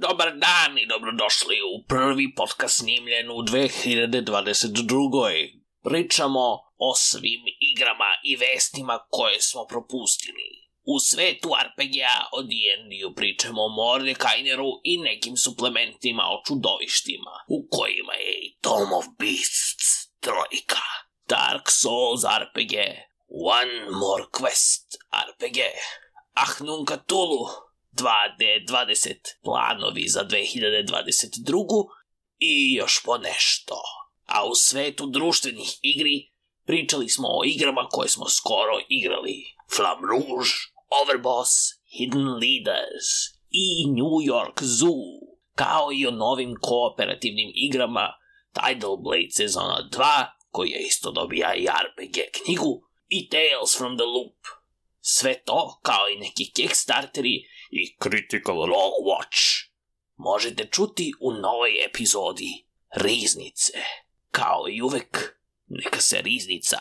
Dobar dan i dobrodošli u prvi podcast snimljen u 2022. Pričamo o svim igrama i vestima koje smo propustili. U svetu RPG-a o D&D-u pričamo o Mordekaineru i nekim suplementima o čudovištima, u kojima je i Tome of Beasts trojka, Dark Souls RPG, One More Quest RPG, Ahnun Cthulhu, 2D20 planovi za 2022. i još po nešto. A u svetu društvenih igri pričali smo o igrama koje smo skoro igrali. Flam Rouge, Overboss, Hidden Leaders i New York Zoo, kao i o novim kooperativnim igrama Tidal Blade sezona 2, koji je isto dobija i RPG knjigu, i Tales from the Loop. Sve to, kao i neki Kickstarteri i Critical Role Watch, možete čuti u novoj epizodi Riznice. Kao i uvek, neka se riznica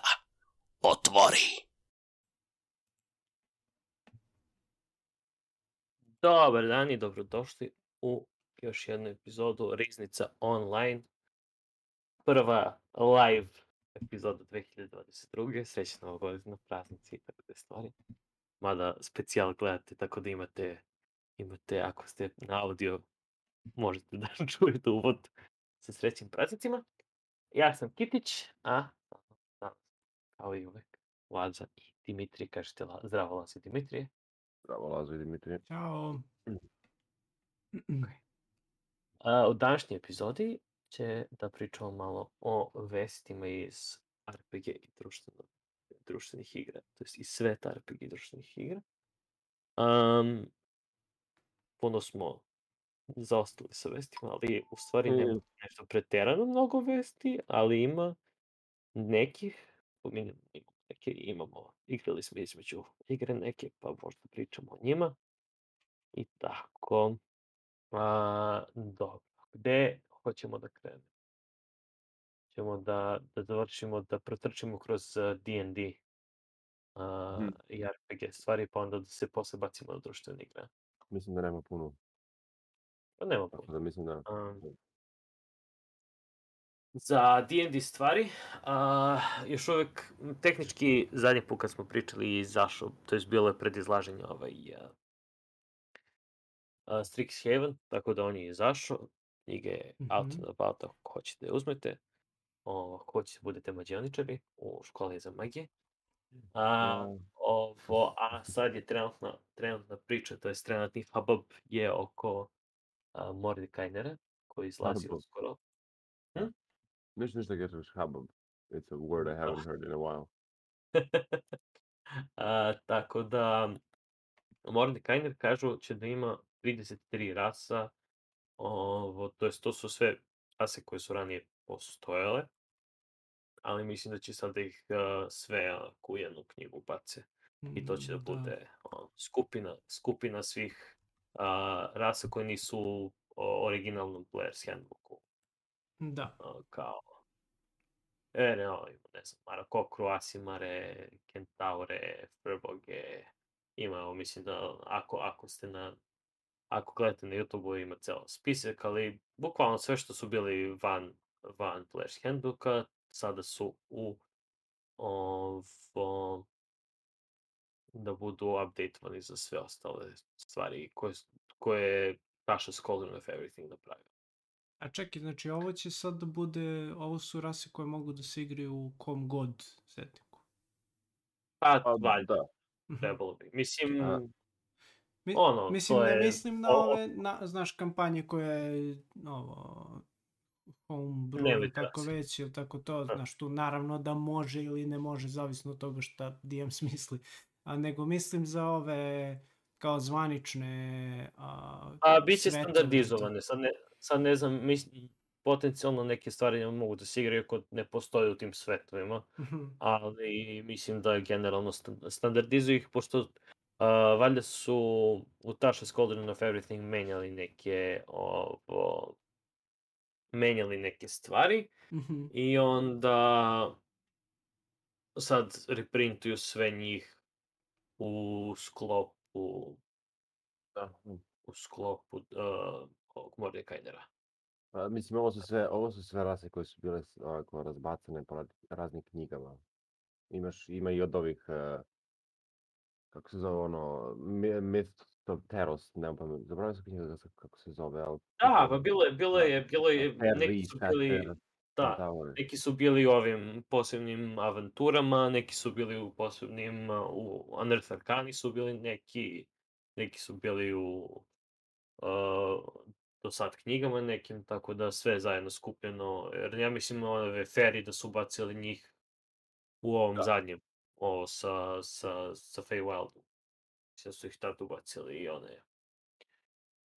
otvori. Dobar dan i dobrodošli u još jednu epizodu Riznica Online. Prva live epizoda 2022. Srećna novogodina, praznici i tako te stvari. Mada specijal gledate, tako da imate, imate ako ste na audio, možete da čujete uvod sa srećnim praznicima. Ja sam Kitić, a kao i uvek, Laza i Dimitrije, kažete la, zdravo Laza i Dimitrije. Zdravo, Lazo i Dimitrije. Ćao. A, u današnjoj epizodi će da pričamo malo o vestima iz RPG i društveno, društvenih igra, to jest iz sveta RPG i društvenih igra. Um, puno smo zaostali sa vestima, ali u stvari nema Mm. nešto preterano mnogo vesti, ali ima nekih, pominjamo neke, imamo, igrali smo između igre neke, pa možda pričamo o njima. I tako. A, dobro, gde hoćemo da krenemo? Ćemo da, da završimo, da protrčimo kroz uh, D&D a, Mhm. i RPG stvari, pa onda da se posle bacimo na društvene igre. Mislim da nema puno. Pa nema Tako puno. da mislim da... Um, za D&D stvari, a, još uvek, tehnički, zadnji put kad smo pričali je izašao, to je bilo je predizlaženje ovaj, a, a, Strixhaven, tako da on je izašao, knjiga je out Mhm. and about ako hoćete da uzmete, o, hoćete da budete mađioničari u školi za magije. A, A, ovo, a sad je trenutna, trenutna priča, to je trenutni hubbub je oko a, Mordekainera, koji izlazi Hubbub. uskoro. Ništa ništa kažeš hubbub. It's a word I haven't heard in a while. a, tako da, Mordekainer kažu će da ima 33 rasa, ovo, to jest to su sve rase koje su ranije postojale, ali mislim da će sad da ih a, sve onako u jednu knjigu bace. I to će da Mm, bude on, skupina, skupina svih a, rasa koje nisu u originalnom Player's Handbooku. Da. a, kao E, ne, ovo ima, ne znam, Marakokru, Asimare, Kentaure, Frboge, ima, mislim da ako, ako ste na, ako gledate na YouTube-u ima ceo spisak, ali bukvalno sve što su bili van, van Player's Handbooka, sada su u ovo, da budu updateovani za sve ostale stvari koje, koje je Tasha Scholar of Everything napravio. A čekaj, znači ovo će sad da bude, ovo su rase koje mogu da se igraju u kom god settingu. Pa, Pa, valjda, da. Trebalo bi. Mislim, A, Mi, ono, mislim, to ne je- mislim na ove, na, znaš, kampanje koje, ovo, Nema ili tako već, ili tako to, Da. znaš, tu naravno da može ili ne može, zavisno od toga šta DM smisli. A nego mislim za ove kao zvanične a, A bit će standardizovane, sad ne, sad ne znam, mislim, potencijalno neke stvari ne mogu da se igraju ako ne postoje u tim svetovima, Mhm. ali mislim da generalno stan- standardizuju ih, pošto uh, valjda su u Tasha's Cauldron of Everything menjali neke ovo, menjali neke stvari Mhm. i onda sad reprintuju sve njih u sklopu da. mm. u sklopu uh, Mordekajnera. Pa, mislim, ovo su sve, ovo su sve rase koje su bile onako razbacane po raz- raznim knjigama. Imaš, ima i od ovih, eh, kako se zove ono, Myth of Teros, nemam pamet, zaboravio sam knjiga kako se- kako se zove, ali... Da, pa bilo je, bilo Da. je, bilo je, neki su bili, da, neki su bili u ovim posebnim avanturama, neki su bili u posebnim, u Unearth Arcani su bili neki, neki su bili u uh, do sad knjigama nekim, tako da sve zajedno skupljeno, jer ja mislim ove Fairy da su bacili njih u ovom Da. zadnjem, ovo sa, sa, sa Feywildom. Da su ih tad ubacili i one.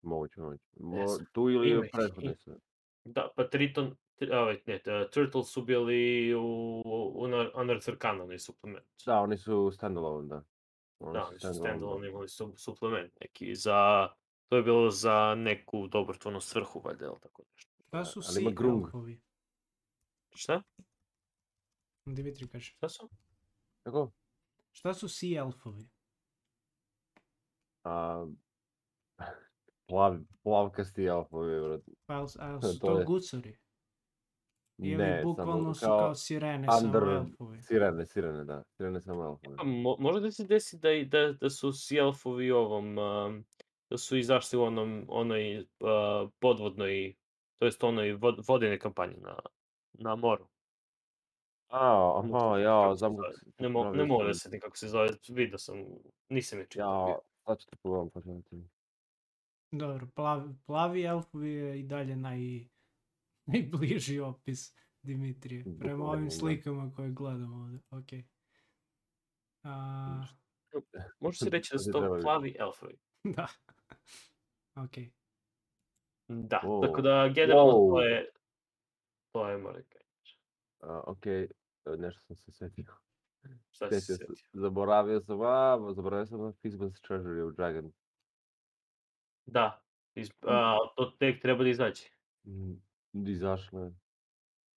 Moguće, moguće. Mo, tu ili prethodne sve. Da, pa Triton, tri- ovaj, ne, Turtles su bili u, u Unearth Unearth Arcana, onaj suplement. Da, oni su standalone, da. Oni Da, oni su da. standalone imali su suplement neki za, to je bilo za neku dobrotvornu svrhu, valjda, ili tako nešto. Šta su ali ima Sea Grung. Elfovi? Šta? Dimitri kaže. Šta su? Tako? Šta su Sea Elfovi? A, plav, plavkasti elfovi, brate. Pa a su To to je-? Ili Ne, bukvalno samo su kao, kao sirene, samo under- elfovi? sirene, sirene, da. Sirene samo elfovi. Pa, mo, može da se desi da, da, da su Sjelfovi ovom, um, da su izašli u onom, onoj uh, podvodnoj, to jest onoj vod, vodene kampanji na, na moru. A, aha, ja, znam Ne, mo, ne mogu da se kako se zove, vidio sam, nisam je čitao. Ja, sad ću ti pogledam pa ću ti. Dobro, plavi, plavi elfovi je i dalje naj, najbliži opis Dimitrije. Prema ovim da. slikama koje gledamo ovde. Ok. A, Može se reći da su to plavi elfovi. da. Ok. Da, Wow. tako da generalno to Wow. je, to je Mordekaj. A, okej, e, nešto sam se setio. Šta si se Setio zaboravio sam, a, zaboravio sam Fizban's Treasury of Dragon. Da, iz, a, to tek treba da izađe. Izašlo je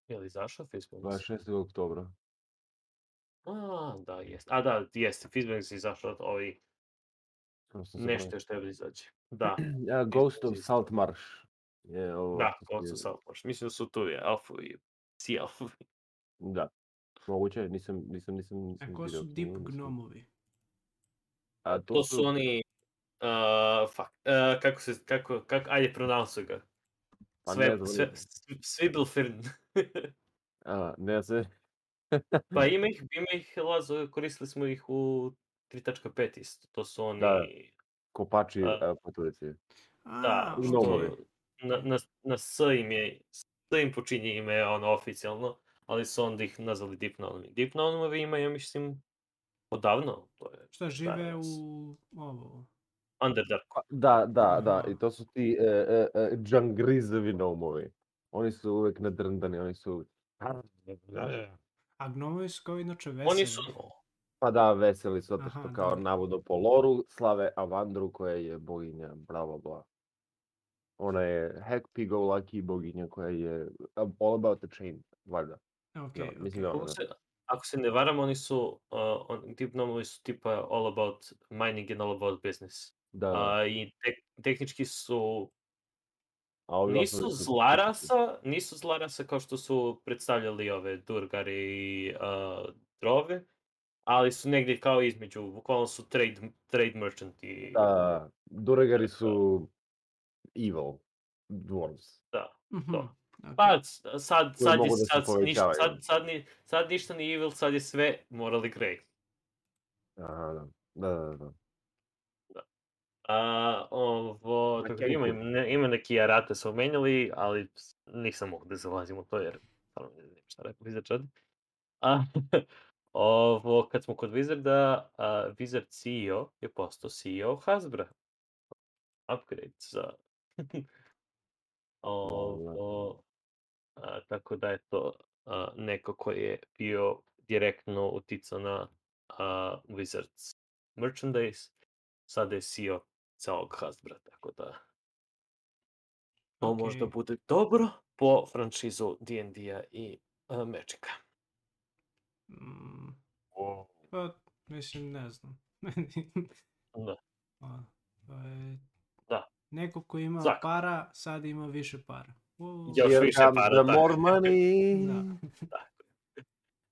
Je li izašao Facebook? 26. oktobra. A, da, jest. A da, jeste, Fizbanks je izašao sam nešto još treba da izađe. Da, Ja, Ghost of je Saltmarsh. Je ovo da, što Ghost si- of Saltmarsh. Mislim da su tu je, Alfovi, Sea Alfovi. Da. Moguće, nisam, nisam, nisam, nisam A ko su Deep Gnomovi? A To su oni, uh, fuck, uh, kako se, kako, kako, ajde, pronounceuj ga. Pa Sve, ne znam, sve, Svibelfirn. A, ne se... pa ima ih, ima ih, Lazo, koristili smo ih u 3.5 isto. To su oni, Da. Kopači a, poturici. da, što, na, na, na S im je, S im počinje ime, ono, oficijalno, ali su onda ih nazvali Deep Gnomovi. Deep ima, ja mislim, odavno, to je Šta žive danas. u ovo? Underdark. Pa, Da, da, da, i to su ti e, e, e, džangrizovi gnomovi. Oni su uvek nadrndani, oni su... A gnomovi su kao inače veseli. Oni su, Pa da, veseli su, zato Aha, što kao dobro. navodno po loru slave Avandru koja je boginja, bla bla bla. Ona je happy go lucky boginja koja je all about the chain, valjda. Ok, ok. mislim da Ako da. se, ako se ne varam, oni su, uh, on, tip nomovi su tipa all about mining and all about business. Da. A, I tek, tehnički su, A ovi nisu ostali su zla čisti. rasa, nisu zla rasa kao što su predstavljali ove Durgari i uh, Drove, ali su negdje kao između, bukvalno su trade, trade merchanti. Da, Duregari su evil dwarves. Da. Mhm, to. Ok. Pa s- sad, sad, je, da sad, ništa, sad, sad, ni, sad ništa ni evil, sad je sve morally grey. Aha, da. Da, da, da. A, ovo, tako da ima, ne, ima neki arate su menjali, ali nisam mogu da zalazim u to jer stvarno ne znam šta rekao Wizard čad. A, ovo, kad smo kod Wizarda, a, Wizard CEO je postao CEO Hasbra. Upgrade za... ovo, a, tako da je to a, neko koji je bio direktno uticao na a, Wizards merchandise, sada je CEO celog Hasbra, tako da to možda Okej. bude dobro po franšizu D&D-a i uh, Magica. Mm, pa, mislim, ne znam. Da. Pa, je... Da. Neko ko ima Svakako. para, sad ima više para. Još Here više comes para, the tako. more money. Da.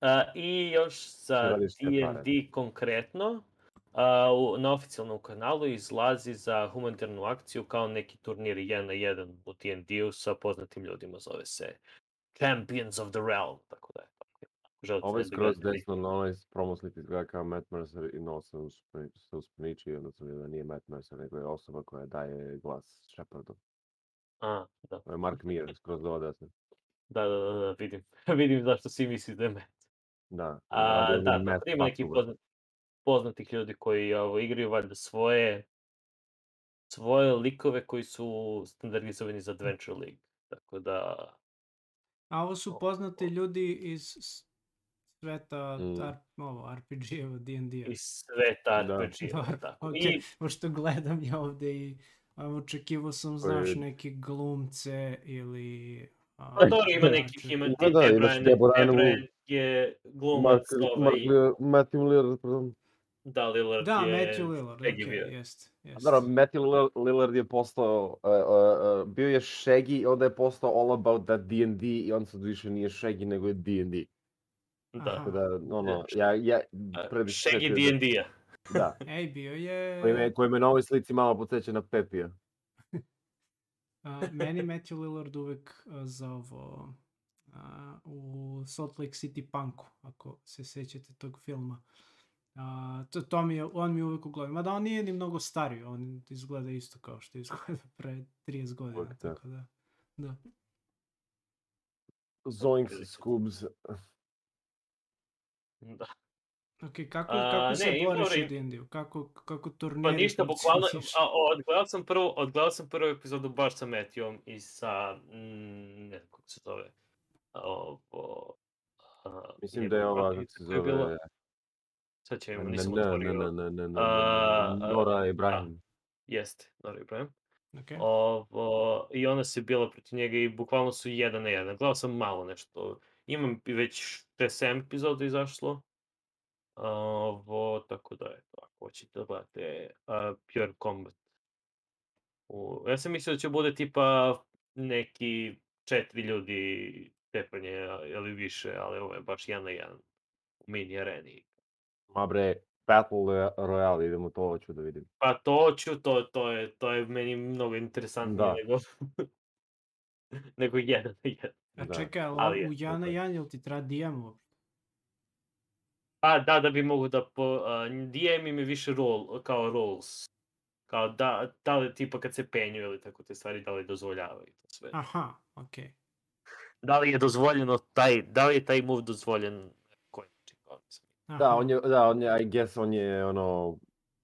A, I još pare. D&D konkretno, a, u, na oficijalnom kanalu izlazi za humanitarnu akciju kao neki turnir 1 na 1 u D&D-u sa poznatim ljudima, zove se Champions of the Realm, tako da je. Želite Ovo je da skroz desno na onaj promo slike izgleda kao Matt Mercer i no sam uspre- se uspaničio i onda sam vidio da nije Matt Mercer, nego je osoba koja daje glas Shepardu. A, da. Mark Meir, skroz do desno. Da, da, da, da, vidim. vidim zašto svi misli da je Matt. Da. A, da, da, Matt ima neki Patuba. poznat, poznatih ljudi koji ovo, igraju valjda svoje svoje likove koji su standardizovani za Adventure League. Tako da, A ovo su poznati ljudi iz sveta Mm. Ovo, RPG-eva, D&D-a. iz sveta Da. RPG, Dobro, tako. ok, I pošto gledam ja ovde i očekivao sam, znaš, neke glumce ili... a, Pa dobro, ima nekih, pevače. ima Da, ti da, imaš Debran, je glumac, Mark, ovaj, Matthew Lillard, pardon. da, Lillard Da, je... Matthew Lillard, Shaggy ok, bio. jest, jest. Dobro, Matthew Lill- Lillard je postao, uh, uh, uh, bio je Shaggy i onda je postao all about that D&D i on sad više nije Shaggy nego je D&D. Da. Tako da, ono, ja, ja, Shaggy da- D&D-a. Da, Ej, bio je... koji me, koji me na ovoj slici malo podsjeća na Pepija. a, meni Matthew Lillard uvek a, za ovo... a, u Salt Lake City Punku, ako se sećate tog filma. A, to, to mi je, on mi je uvek u glavi. Mada on nije ni mnogo stariji, on izgleda isto kao što izgleda pre 30 godina. Uvek da. Tako da, da. Zoinks, Scoobs. Da. Ok, kako, A, kako se ne, ima boriš u. D&D-u? Kako, kako turniri Pa ništa, bukvalno, a, odgledao sam prvu, odgledao sam prvu epizodu baš sa Matijom i sa, mm, ne znam kako se zove, ovo, a, Mislim da je ova, kako se zove, Sad će ne, im, ne, nisam ne, ne, otvorio. ne, ne, ne, ne, A, a, Nora Ibrahim. Jeste, Nora Ibrahim. Okay. Ovo, I ona se bila protiv njega i bukvalno su jedan na jedan. Gledao sam malo nešto. Imam već 6-7 epizoda izašlo. Ovo, tako da je to. Ako hoćete da gledate uh, Pure Combat. U, ja sam mislio da će bude tipa neki četiri ljudi tepanje ili više, ali ovo je baš jedan na jedan u mini areni. Ma bre, Battle Roya- Royale, idemo to, hoću da vidim. Pa to ću, to, to, je, to je meni mnogo interesantnije Da. nego, nego jedan na jedan. A da. čekaj, ali, Ali u je, Jana ok. Jan, jel ti treba DM uopšte? Pa da, da bi mogu da po... Uh, DM im je više role, kao roles. Kao da, da li tipa kad se penju ili tako te stvari, da li dozvoljavaju to sve. Aha, okej. Da li je dozvoljeno taj, da li je taj move dozvoljen koji način. Da, on je, da, on je, I guess, on je, ono,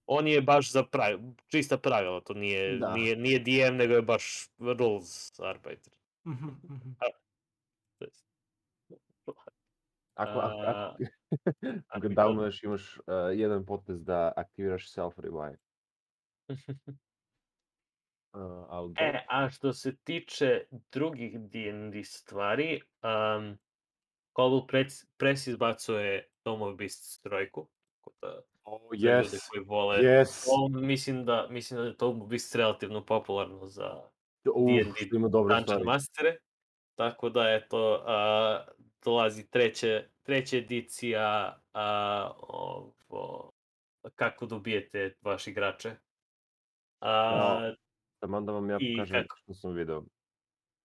On je baš za pravi, čista pravila, to nije, Da. nije, nije DM, nego je baš rules arbiter. Mhm, mhm. To jest, ako, ako, ako, ako ako ga bi downloadaš imaš uh, jedan potez da aktiviraš self-revive. Uh, ali da, E, a što se tiče drugih D&D stvari, um, Cobble Press, Press izbacuje Tome of Beasts trojku. Tako da, oh, yes, koji vole. yes, To, mislim, da, mislim da je of Beasts relativno popularno za D&D Dungeon stvari. Mastere. Tako da, eto, a, dolazi treće, treća edicija a, ovo, kako dobijete vaš igrače. A, Taman da vam ja pokažem kako? što sam video.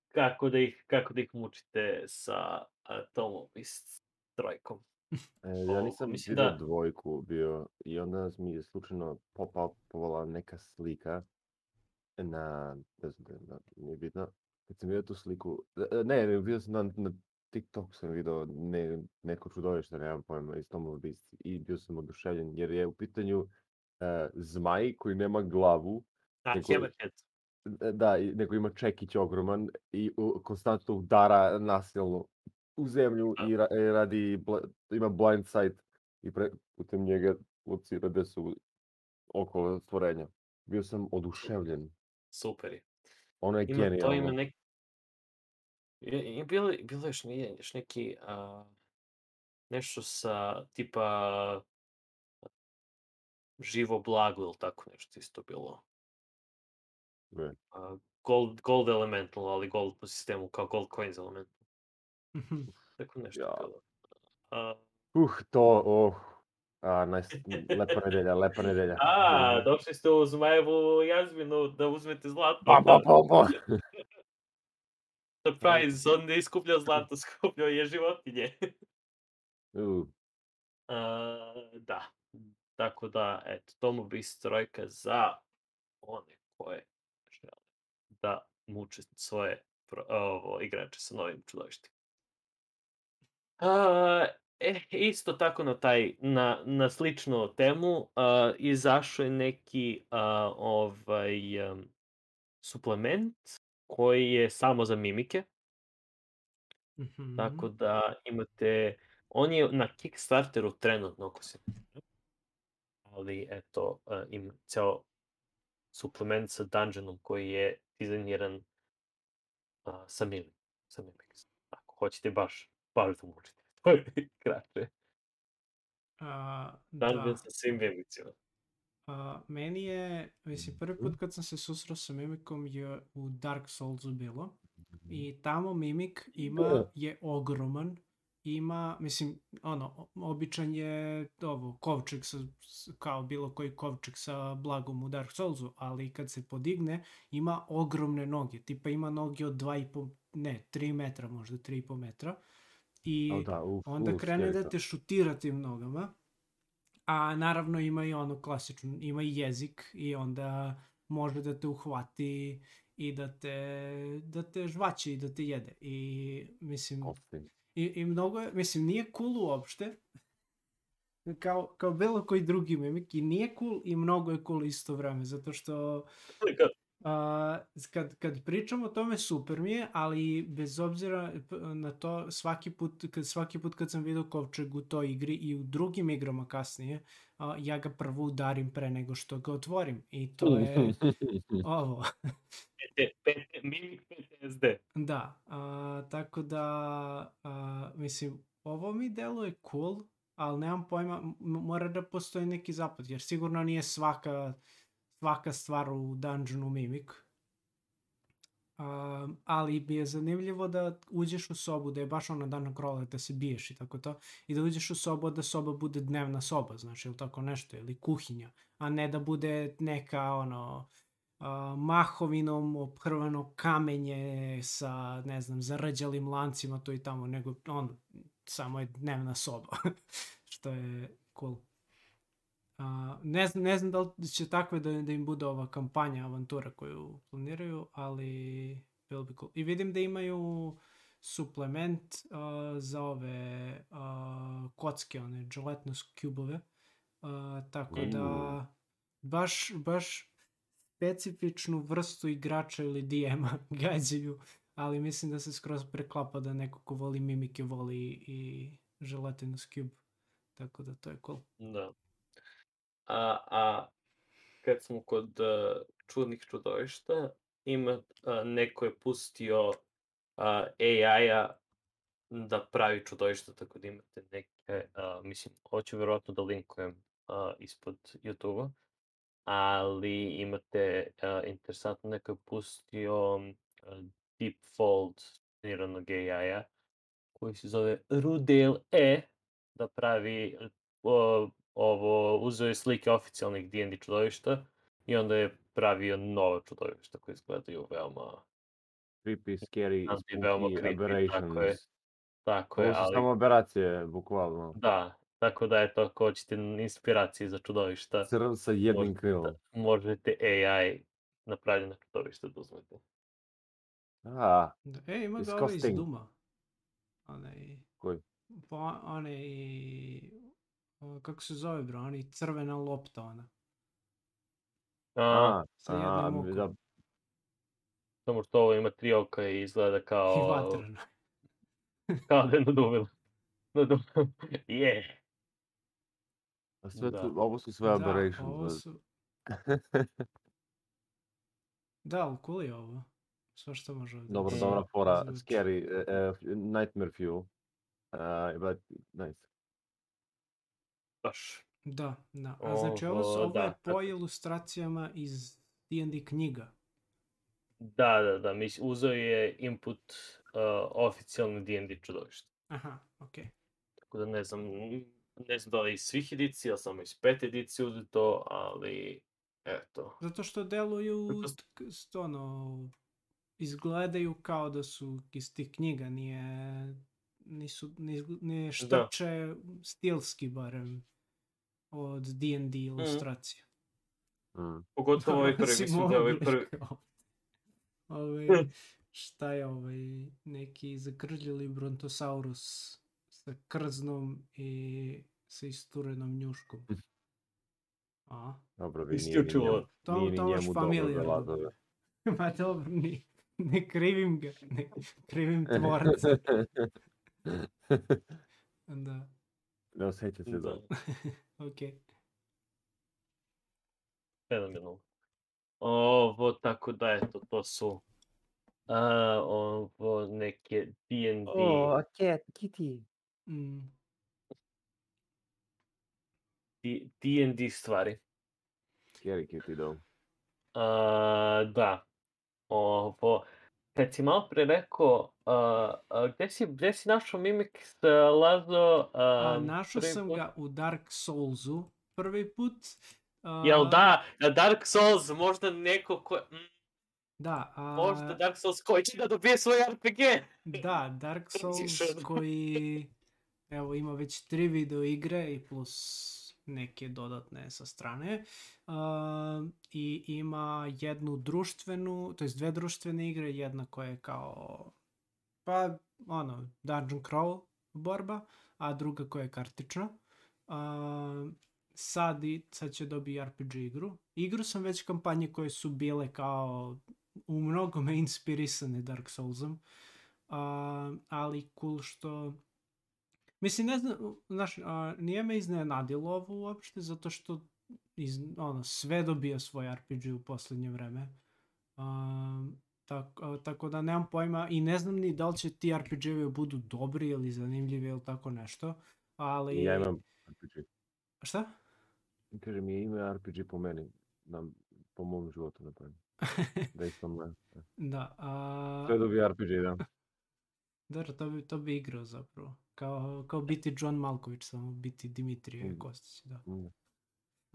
kako da ih, kako da ih mučite sa uh, Tomom i s trojkom. E, ja O, nisam mislim video da- dvojku bio i onda mi je slučajno pop-upovala neka slika na, ne znam, na, nije bitno, kad sam vidio tu sliku, e, ne, ne, vidio sam na, na TikTok sam vidio ne, neko čudovište, nemam pojma, iz Tom of Beast i bio sam oduševljen jer je u pitanju e, zmaj koji nema glavu, Neko- e, da, i- nego ima čekić ogroman i u, konstantno udara nasilno u zemlju Da. i, ra, i radi, bl- ima blind sight i pre, putem njega locira gde su okolo stvorenja. Bio sam oduševljen. Super je. Ono je Ima, to ima genijalno. Je, je bilo, bilo još, nije, još neki... A, nešto sa tipa živo blago ili tako nešto isto bilo. Je. a, gold, gold elemental, ali gold po sistemu kao gold coins elemental. Tako nešto Ja. bilo. A, Uh, to, oh. A, najs, lepa nedelja, lepa nedelja. a, došli ste u Zmajevu jazminu da uzmete zlato. Pa, pa, pa, pa. Surprise, on ne iskuplja zlato, skupljao je životinje. Uh, da, tako da, eto, to mu bi strojka za one koje žele da muče svoje pro- ovo, igrače sa novim čudovištima. A, e, isto tako na taj, na, na sličnu temu, a, izašao je neki a, ovaj em, suplement koji je samo za mimike, Mhm. tako da imate, on je na Kickstarteru trenutno, ako se ali eto, a, ima ceo suplement sa dungeonom koji je dizajniran a, sa mimik, sa mimik. Ako hoćete baš, baš da mučite. To je kraće. A, Dungeon da. sa svim mimicima. A, meni je, mislim, prvi put kad sam se susreo sa Mimikom je u Dark Soulsu bilo. I tamo Mimik ima, je ogroman. Ima, mislim, ono, običan je ovo, kovčeg sa, kao bilo koji kovčeg sa blagom u Dark Soulsu, ali kad se podigne, ima ogromne noge. Tipa ima noge od 2,5, ne, 3 metra, možda 3,5 metra. I al da, uf, onda uf, krene da te šutira tim nogama. A naravno ima i ono klasično, ima i jezik i onda može da te uhvati i da te, da te žvaće i da te jede. I mislim, i, i mnogo je, mislim, nije cool uopšte. Kao, kao bilo koji drugi mimik i nije cool i mnogo je cool isto vreme, zato što A, kad, kad pričam o tome super mi je, ali bez obzira p- na to svaki put, kad, svaki put kad sam vidio kovčeg u toj igri i u drugim igrama kasnije, a, ja ga prvo udarim pre nego što ga otvorim i to je ovo. Mimik PTSD. Da, a, tako da, a, mislim, ovo mi deluje cool, ali nemam pojma, mora da postoji neki zapad, jer sigurno nije svaka, svaka stvar u dungeonu mimik. Um, ali mi je zanimljivo da uđeš u sobu, da je baš ona dana krola, da se biješ i tako to, i da uđeš u sobu, da soba bude dnevna soba, znači, ili tako nešto, ili kuhinja, a ne da bude neka, ono, a, mahovinom ophrvano kamenje sa, ne znam, zarđalim lancima to i tamo, nego on, samo je dnevna soba, što je cool. A, ne, znam, ne znam da li će takve da, da im bude ova kampanja, avantura koju planiraju, ali bilo bi cool. I vidim da imaju suplement uh, za ove uh, kocke, one gelatinous kubove, uh, tako da baš, baš specifičnu vrstu igrača ili DM-a gađaju, ali mislim da se skroz preklapa da neko ko voli mimike voli i gelatinous cube, tako da to je cool. Da. A, a kad smo kod uh, čudnih čudovišta, ima, uh, neko je pustio uh, AI-a da pravi čudovišta, tako da imate neke, uh, mislim, hoću verovatno da linkujem uh, ispod YouTube-a, ali imate uh, interesantno, neko je pustio uh, Deepfold treniranog AI-a, koji se zove Rudel E, da pravi o, ovo, uzeo je slike oficijalnih D&D čudovišta i onda je pravio nova čudovišta koje izgledaju veoma, Creepy, scary, je veoma spooky, creepy, tako je. aberrations. tako je, Ovo su ali samo aberacije, bukvalno. da, tako da je to ako hoćete inspiracije za čudovišta, Crv sa jednim možete, krilom. da, možete AI napravljena čudovišta da uzmete. A, Da, e, ima ga ovaj iz. Duma. Onaj, koji? pa, onaj, kako se zove bro, onaj crvena lopta ona. A, A, sa a, okom. da, samo što ovo ima tri oka i izgleda I kao, vatrena. kao da je naduvilo. Naduvilo. Je. a sve Da. tu, ovo su sve Da, aberrations. ovo da. su... Da, ali cool je ovo. Sve što može ovdje. Dobro, dobra fora, Zvuči. scary, uh, uh, nightmare fuel. Uh, but, nice. Baš. Da, da. A znači ovo, su, Ovo, ovo je da, po ilustracijama iz D&D knjiga. Da, da, da, mislim, uzeo je input uh, oficijalno D&D čudovište. Aha, okej. Tako da ne znam, ne znam da li iz svih edicija, ali samo iz pet edicije uzeto, ali eto. Zato što deluju, Zato ono, izgledaju kao da su iz tih knjiga, nije, nisu, izgl- ne štrče stilski barem od D&D ilustracije. Mm. Pogotovo ovaj prvi, mislim da ovaj prvi, kao- Ovaj, šta je ovaj, neki zakrljili brontosaurus sa krznom i sa isturenom njuškom. A? Dobro, vi nije ni njemu, To- nije ni to njemu dobro za familijarno. lazove. Ma dobro, ni, ne krivim ga, ne krivim tvorca. Da, ne osjeća se da, dobro. Okej. jednog. Ovo, tako da, eto, to su a, ovo neke D&D. a cat, kitty. Mm, D- D&D stvari. Scary kitty, da. A, da. Ovo, kad si malo pre rekao, a, a, gde, si, gde si našao Mimix Lazo? A, A, našao sam put? ga u Dark Soulsu prvi put. a, Jel da, Dark Souls možda neko ko... mm, Da, a, Možda Dark Souls koji će da dobije svoj RPG? Da, Dark Souls Transition. koji evo ima već tri video igre i plus neke dodatne sa strane. Uh, I ima jednu društvenu, to jest dve društvene igre, jedna koja je kao pa ono, dungeon crawl borba, a druga koja je kartična. Uh, sad, i, sad će dobiti RPG igru. Igru sam već kampanje koje su bile kao u mnogome inspirisane Dark Soulsom. A, ali cool što... Mislim, ne znam, znaš, a, nije me iznenadilo ovo uopšte, zato što iz, ono, sve dobija svoj RPG u poslednje vreme. A, tak, a, tako da nemam pojma i ne znam ni da li će ti RPG-evi budu dobri ili zanimljivi ili tako nešto. Ali... Ja imam RPG. Šta? Kaže mi ime RPG po meni, na, po mom životu napravim. Da isto moje. da. A... Sve dobije RPG, da. Dobro, to bi, to bi igrao zapravo. Kao, kao biti John Malković, samo biti Dimitrije Mm. Kostić, da. Mm.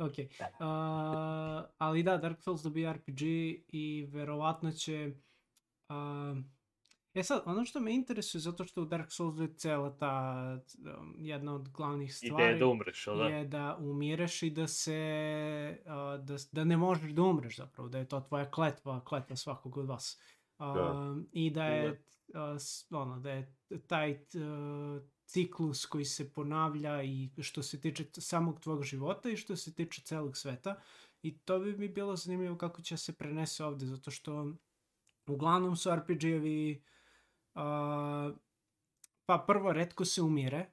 Ok. Uh, ali da, Dark Souls dobija RPG i verovatno će... Uh, e sad, ono što me interesuje, zato što u Dark Soulsu je cela ta um, jedna od glavnih stvari Ideja da umreš, da? je da umireš i da se uh, da, da ne možeš da umreš zapravo, da je to tvoja kletva, kletva svakog od vas. Uh, Da. I da je uh, ono, da je taj uh, ciklus koji se ponavlja i što se tiče samog tvog života i što se tiče celog sveta i to bi mi bilo zanimljivo kako će se prenese ovde, zato što uglavnom su RPG-evi uh, pa prvo redko se umire,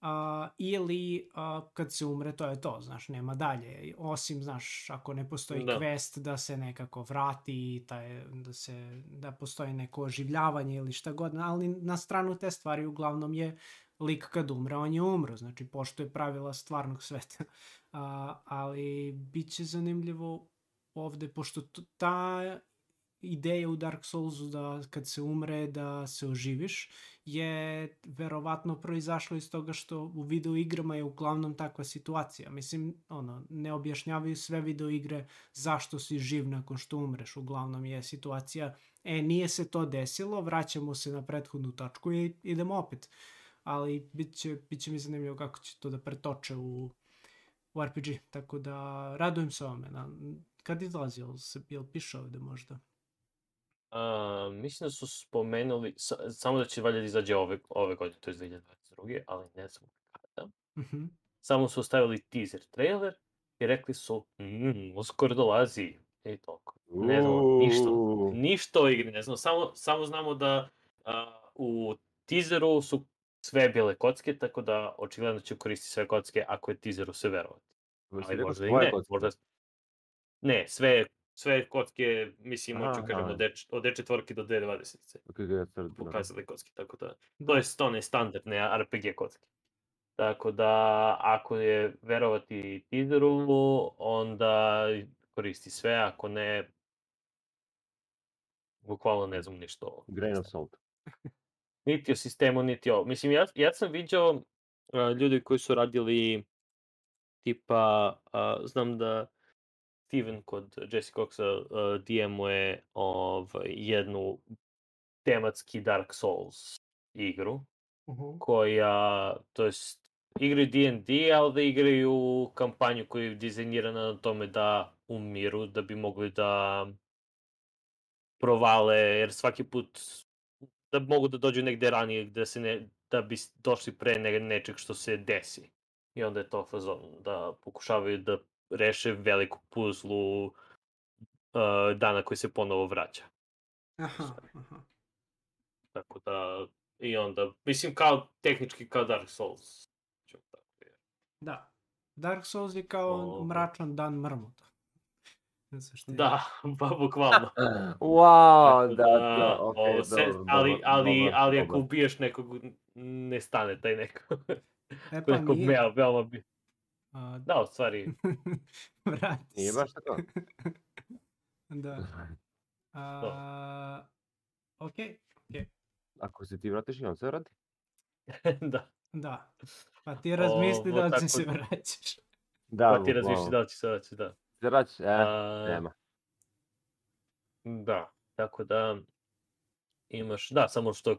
a, ili a, kad se umre to je to, znaš, nema dalje. Osim, znaš, ako ne postoji Da. quest da se nekako vrati, taj, da, se, da postoji neko oživljavanje ili šta god, ali na stranu te stvari uglavnom je lik kad umre, on je umro, znači poštuje pravila stvarnog sveta. A, ali bit će zanimljivo ovde, pošto ta ideja u Dark Soulsu da kad se umre da se oživiš je verovatno proizašlo iz toga što u video igrama je uglavnom takva situacija. Mislim, ono, ne objašnjavaju sve video igre zašto si živ nakon što umreš. Uglavnom je situacija, e, nije se to desilo, vraćamo se na prethodnu tačku i idemo opet. Ali bit će, bit će mi zanimljivo kako će to da pretoče u, u RPG. Tako da radujem se ovome. Na, kad izlazi, jel, se, jel piše ovde možda? A, mislim da su spomenuli, sa- samo da će valjda da izađe ove, ove godine, to je 2022. ali ne znam kada. Mhm. Samo su stavili teaser trailer i rekli su, mmm, uskoro dolazi. I toliko. Ne znamo ništa. Ništa o igri, ne znamo. Samo, samo znamo da a, u teaseru su sve bile kocke, tako da očigledno će koristiti sve kocke ako je teaseru sve verovati. Ali možda i ne. kocke? Možda... Ne, sve, sve kocke, mislim, Aha, hoću kažem, aha. od, od D4 do D20 Ok, ga third, da. pokazali kocke, tako da... To Da. je one standardne RPG kocke. Tako da, ako je verovati teaseru, onda koristi sve, ako ne, Bukvalno ne znam ništa Grain of salt. Niti o sistemu, niti o... Mislim, ja, ja sam viđao uh, ljudi koji su radili tipa, uh, znam da Steven kod Jesse Coxa uh, DM-uje ovaj, jednu tematski Dark Souls igru, Uh-huh. koja, to jest, igraju D&D, ali da igraju kampanju koja je dizajnirana na tome da umiru, da bi mogli da provale, jer svaki put da mogu da dođu negde ranije, da, se ne, da bi došli pre ne, nečeg što se desi. I onda je to fazon, da pokušavaju da reše veliku puzlu uh, dana koji se ponovo vraća. Aha, aha. Tako da, i onda, mislim kao, tehnički kao Dark Souls. Da. Dark Souls je kao Ovo. mračan dan mrmota. Ne znam šta je. Da, ba, bukvalno. Wow, Tako da, da, okej, ovo se- dobro, ali, dobar, ali, dobar, ali ako dobar. ubiješ nekog, ne stane taj neko. E Pa nekog nije. veoma, veoma bi... A, Da, u stvari, vrati Nije se. baš tako. Da. A, okej, Ako se ti vratiš i on se vrati. da. da. Pa ti razmisli Ovo, da li tako će se da- vraćaš. Da, Pa ti bukvalno. da li će se vraći, da. Vraćaš, e, A, nema. Da, tako da imaš, da, samo što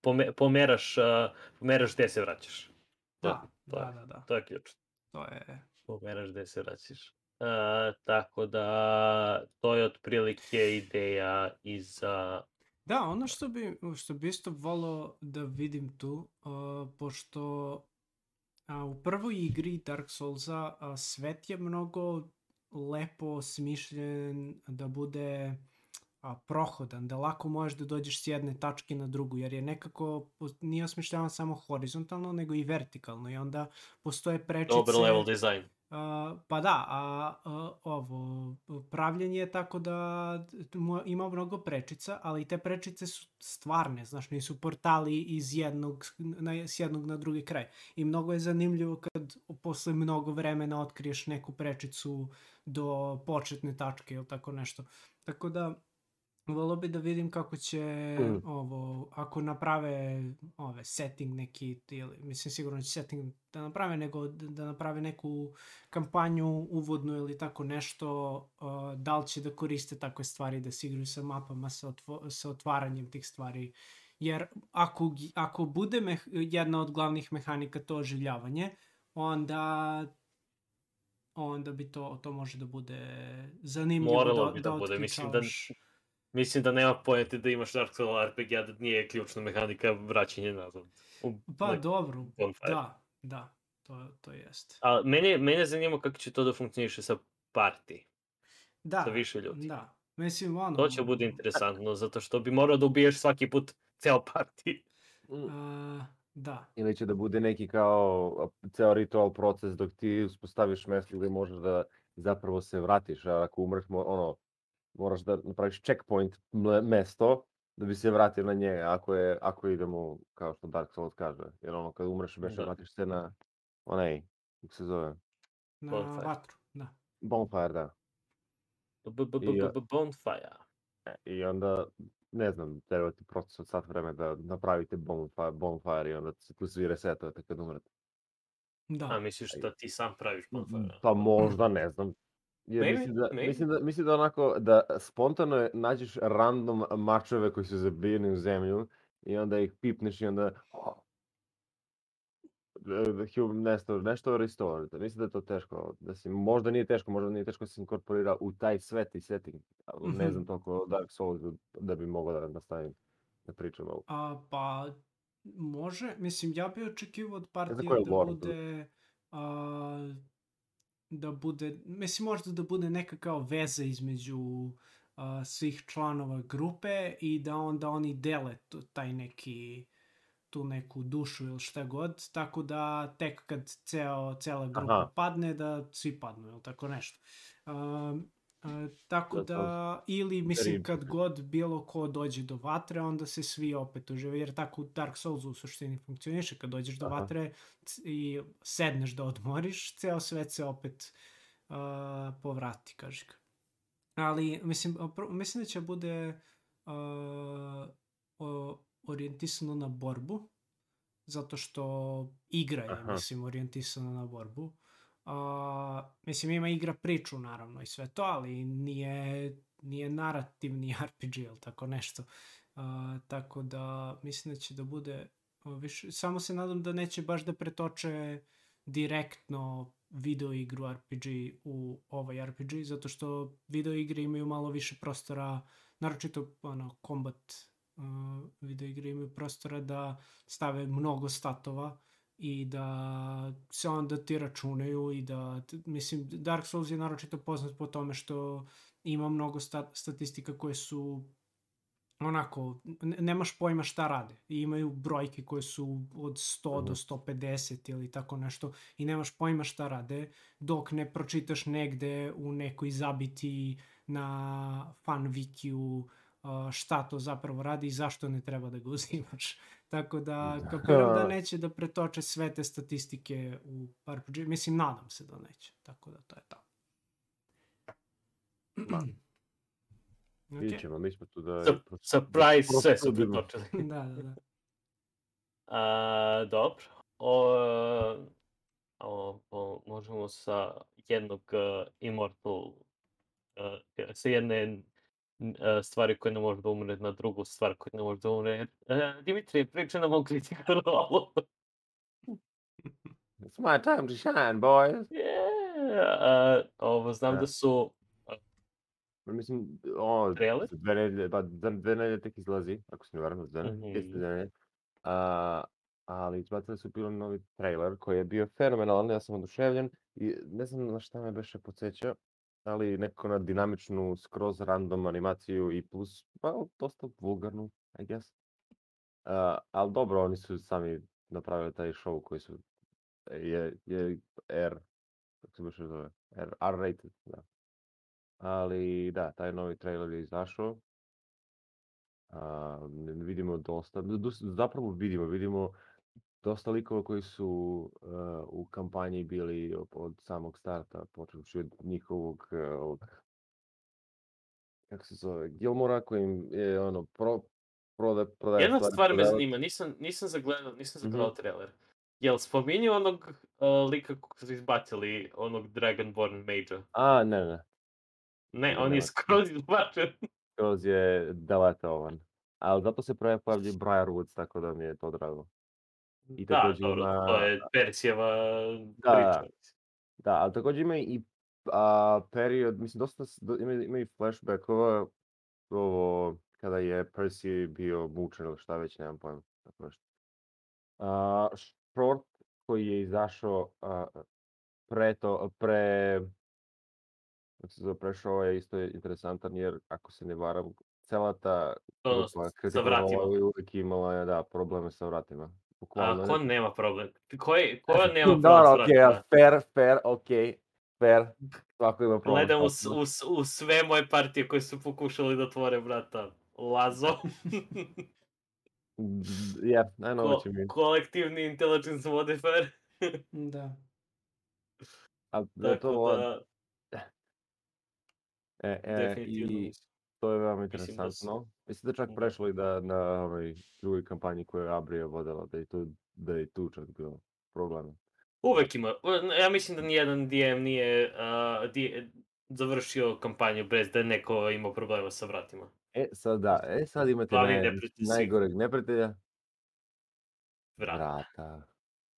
pome, pomeraš, a, pomeraš gde se vraćaš. Da, to, da, je, da, da. to je ključ. To je... Pomeraš gde se vraćaš. A, tako da, to je otprilike ideja i za... Da, ono što bi, što bi isto volao da vidim tu, uh, pošto a, u prvoj igri Dark Soulsa a, svet je mnogo lepo smišljen da bude a, prohodan, da lako možeš da dođeš s jedne tačke na drugu, jer je nekako, nije osmišljavan samo horizontalno, nego i vertikalno i onda postoje prečice... Dobar level design. A, pa da, a, a ovo, pravljenje je tako da ima mnogo prečica, ali te prečice su stvarne, znaš, nisu portali iz jednog, na, s jednog na drugi kraj. I mnogo je zanimljivo kad posle mnogo vremena otkriješ neku prečicu do početne tačke ili tako nešto. Tako da, Volio bi da vidim kako će Mm. ovo, ako naprave ove setting neki, ili, mislim sigurno će setting da naprave, nego da, da naprave neku kampanju uvodnu ili tako nešto, uh, da li će da koriste takve stvari, da se igraju sa mapama, sa, otvo, sa otvaranjem tih stvari. Jer ako, ako bude meh, jedna od glavnih mehanika to oživljavanje, onda onda bi to, to može da bude zanimljivo Moralo da, bi da bude, mislim da-. Mislim da nema pojente da imaš Dark Souls RPG, a da nije ključna mehanika vraćanje nazad. U, Pa nek- dobro, bonfire. da, da, to, to jeste. A mene, mene zanima kako će to da funkcioniše sa party, Da, sa više ljudi. da. Mislim, ono... To će bude interesantno, zato što bi morao da ubiješ svaki put ceo party. A, da, Ili će da bude neki kao ceo ritual proces dok ti uspostaviš mesto gde možeš da zapravo se vratiš, a ako umreš, ono, moraš da napraviš checkpoint mesto da bi se vratio na njega, ako, je, ako idemo kao što Dark Souls kaže. Jer ono, kad umreš, beše, Da. vratiš se na onaj, kako se zove, na Bonfire. vatru, da. bonfire, da. B- b- b- I, b- a- b- Bonfire. E, I onda, ne znam, treba ti proces od sat vremena da napravite bonfire, bonfire i onda se tu svi resetujete kad umrete. Da, A misliš da ti sam praviš Bonfire? Pa možda, ne znam. Jer Maybe, mislim, da, maybe. mislim, da, mislim da onako, da spontano je- nađeš random mačeve koji su zabijeni u zemlju i onda ih pipneš i onda da, da hu- nešto, nešto restore. Mislim da je to teško. Da si, možda nije teško, možda nije teško da se inkorporira u taj svet i setting. Ne znam Mhm. toliko o Dark Souls da bi mogao da nastavim da pričam ovo. A, pa, može, mislim, ja bih očekivao od partije da bude... A, da bude, mislim možda da bude neka kao veza između a, svih članova grupe i da onda oni dele tu, taj neki tu neku dušu ili šta god, tako da tek kad ceo, cela grupa Aha. padne, da svi padnu ili tako nešto. Um, a, tako to- da, ili mislim kad god bilo ko dođe do vatre, onda se svi opet užive, jer tako u Dark Souls u suštini funkcioniše, kad dođeš do Aha. vatre i sedneš da odmoriš, ceo svet se opet uh, povrati, kaži ga. Ali, mislim, mislim da će bude uh, orijentisano na borbu, zato što igra je, Aha. mislim, orijentisana na borbu. Uh, mislim, ima igra priču, naravno, i sve to, ali nije, nije narativni RPG ili tako nešto. Uh, tako da, mislim da će da bude uh, više, samo se nadam da neće baš da pretoče direktno video igru RPG u ovaj RPG, zato što video igre imaju malo više prostora, naročito ono, combat uh, video igre imaju prostora da stave mnogo statova i da se onda ti računaju i da, mislim, Dark Souls je naročito poznat po tome što ima mnogo sta statistika koje su onako, nemaš pojma šta rade. I imaju brojke koje su od 100 do 150 ili tako nešto i nemaš pojma šta rade dok ne pročitaš negde u nekoj zabiti na fan wikiju šta to zapravo radi i zašto ne treba da ga uzimaš. Tako da Da. kapiram da neće da pretoče sve te statistike u RPG. Mislim, nadam se da neće. Tako da to je to. Vidjet Ok. ćemo, mi smo tu da... Sur- Surprise, da sve su pretočili. da, da, da. A, dobro. O, o, o, možemo sa jednog uh, Immortal, uh, sa jedne stvari koja ne može da umre na drugu stvar koja ne može da umre. Uh, Dimitri, priča nam o Critical Role. It's my time to shine, boys! yeah. uh, ovo, znam Da. da su Ma Mislim, o, Trailer? dve nedelje, pa dve nedelje tek izlazi, ako se ne varam, dve nedelje, dve nedelje. A, ali izbacili su bilo novi trailer koji je bio fenomenalan, ja sam oduševljen i ne znam na šta me beše podsjeća, ali nekako na dinamičnu, skroz random animaciju i plus, pa dosta vulgarnu, I guess. A, ali dobro, oni su sami napravili taj show koji su, je, je R, kako se beše zove, R, R-rated, da. Ali da, taj novi trailer je izašao. N- vidimo dosta, zapravo vidimo, vidimo dosta likova koji su uh, u kampanji bili od, od samog starta, počevši od njihovog uh, ovog, kako se zove, Gilmora koji im je ono, pro, prode, prodaje Jedna stvari, stvar me zanima, nisam, nisam zagledao, nisam Mhm. zagledao trailer. Jel spominju onog uh, lika kog su izbacili, onog Dragonborn Major? A, ne, ne, Ne, Ne, on je nema. skroz izbačen. skroz je deletovan. Ali zato se prve pojavlja i Briarwoods, tako da mi je to drago. I da, takođe dobro, ima- to je Persijeva Da, priča. Da, ali takođe ima i a, period, mislim, dosta, do, ima, ima i flashbackova, ovo, kada je Percy bio mučen ili šta već, nemam pojma, tako nešto. A, short koji je izašao a, pre to, pre, kako se zove, prešao je isto interesantan, jer ako se ne varam, cela ta grupa je uvijek imala je, da, probleme sa vratima. Bukvalno, A ko nema problem? Ko, je, ko nema problem Dobro, okej, vratima? fair, fair, okej, fair. Svako ima problem. Gledam u, u, u sve moje partije koje su pokušali da otvore vrata. Lazo. Yeah, I know Ko, what you mean. kolektivni intelligence modifier. Da. Ali da je to da, e, e, definitivno i. to je veoma Mislim da su- interesantno. Mislim da čak prešlo i da na onoj drugoj kampanji koju je Abrija vodila, da je tu, da je tu čak bilo problema. Uvek ima. Ja mislim da nijedan DM nije uh, di, završio kampanju bez da je neko imao problema sa vratima. E, sad da, e sad imate naj, najgoreg neprijatelja, Vrat. vrata.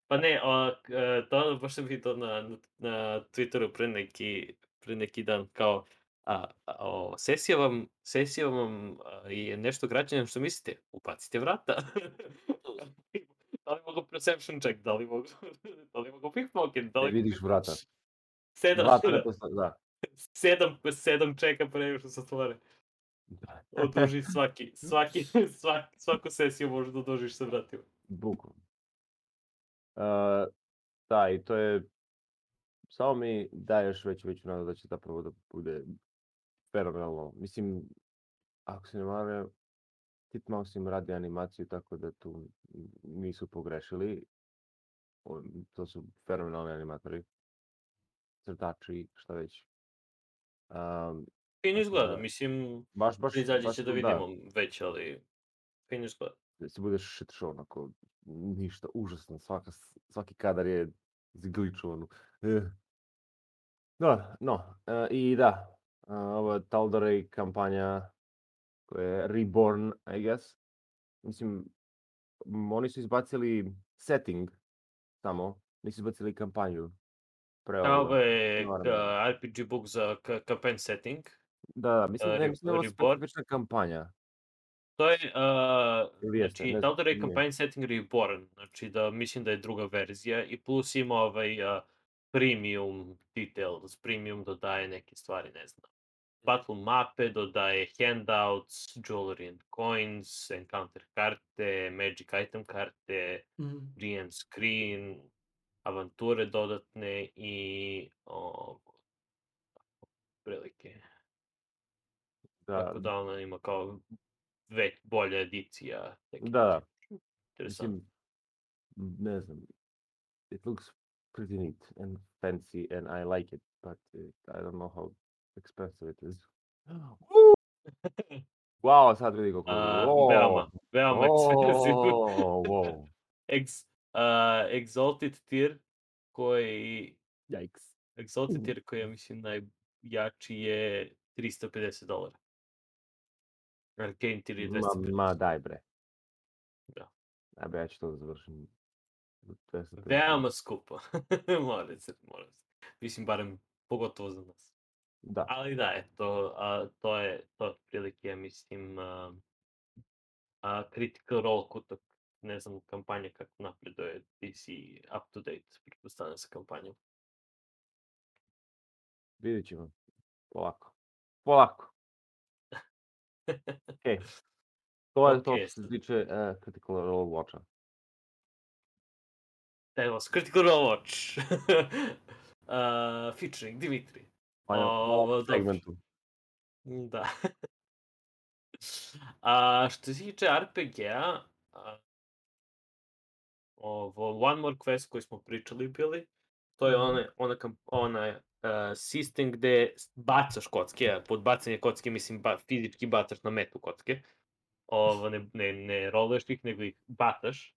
Pa ne, o, e, to baš sam vidio na, na Twitteru pre neki, pre neki dan, kao, a, o, sesija vam, sesija vam a, je nešto građane što mislite, upacite vrata. da li mogu perception check, da li mogu, da li mogu pickpocket, da Ne li... vidiš vrata. Sedam, Vrata, ne posta- da. sedam, sedam čeka pre nego što se otvore. Da. Oduži svaki, svaki, svaki, svaku sesiju možeš da odužiš sa vratima. Bukvalno. Uh, da, i to je, samo mi daješ veću veću nadu da će zapravo da bude fenomenalno. Mislim, ako se ne varam, Titmouse im radi animaciju, tako da tu nisu pogrešili. To su fenomenalni animatori. Crtači, šta već. Um, Fino izgleda, da. mislim, Baš, baš, izađe baš će da to vidimo već, ali fino izgleda. da se bude shit show, onako, ništa, užasno, svaka, svaki kadar je zgličovan. Eh. Da, no, e, i da, e, ovo je kampanja koja je Reborn, I guess. Mislim, oni su izbacili setting samo, nisu izbacili kampanju. Pre Ovo ovoga. je RPG book za ka- campaign setting. Da, da, mislim, e, ne, mislim da je ovo specifična kampanja. To je, uh, znači, ne Tal'Dorei nije. Campaign Setting Reborn, znači da mislim da je druga verzija i plus ima ovaj uh, premium details, premium dodaje neke stvari, ne znam. Battle mape, dodaje handouts, jewelry and coins, encounter karte, magic item karte, Mhm. GM screen, avanture dodatne i o, prilike. Da, Tako da ona ima kao već bolja edicija. neki Da, da. Mislim, ne znam, it looks pretty neat and fancy and I like it, but uh, I don't know how expensive it is. Wow, sad vidi. A, wow, veoma, veoma expensive. Oh, wow, Ex, uh, Exalted tier koji yikes. Exalted tier koji ja mislim najjači je 350 dolara. Arcane tier je Ma, 250. ma daj bre. Da. Bre, ja ću to da završim. za 250. Veoma skupo. mora se, mora se. Mislim, barem pogotovo za nas. Da, Ali da, eto, a, to je, to otprilike, mislim, a, a, Critical Role kutak, ne znam, kampanja kako napreduje, ti si up to date, pretpostavljam sa kampanjom. vidit ćemo. Polako. Polako. Okej. To je to Okej, što se tiče uh, Critical Role Watcha. That was Critical Role Watch. uh, featuring Dimitri. Pa u O, segmentu. Da. A što se tiče RPG-a, ovo One More Quest koji smo pričali bili, to je Mhm. ona, ona, ona uh, sistem gde bacaš kocke, pod bacanje kocke mislim ba, fizički bacaš na metu kocke. Ovo, ne, ne, ne roluješ ih, nego ih bataš.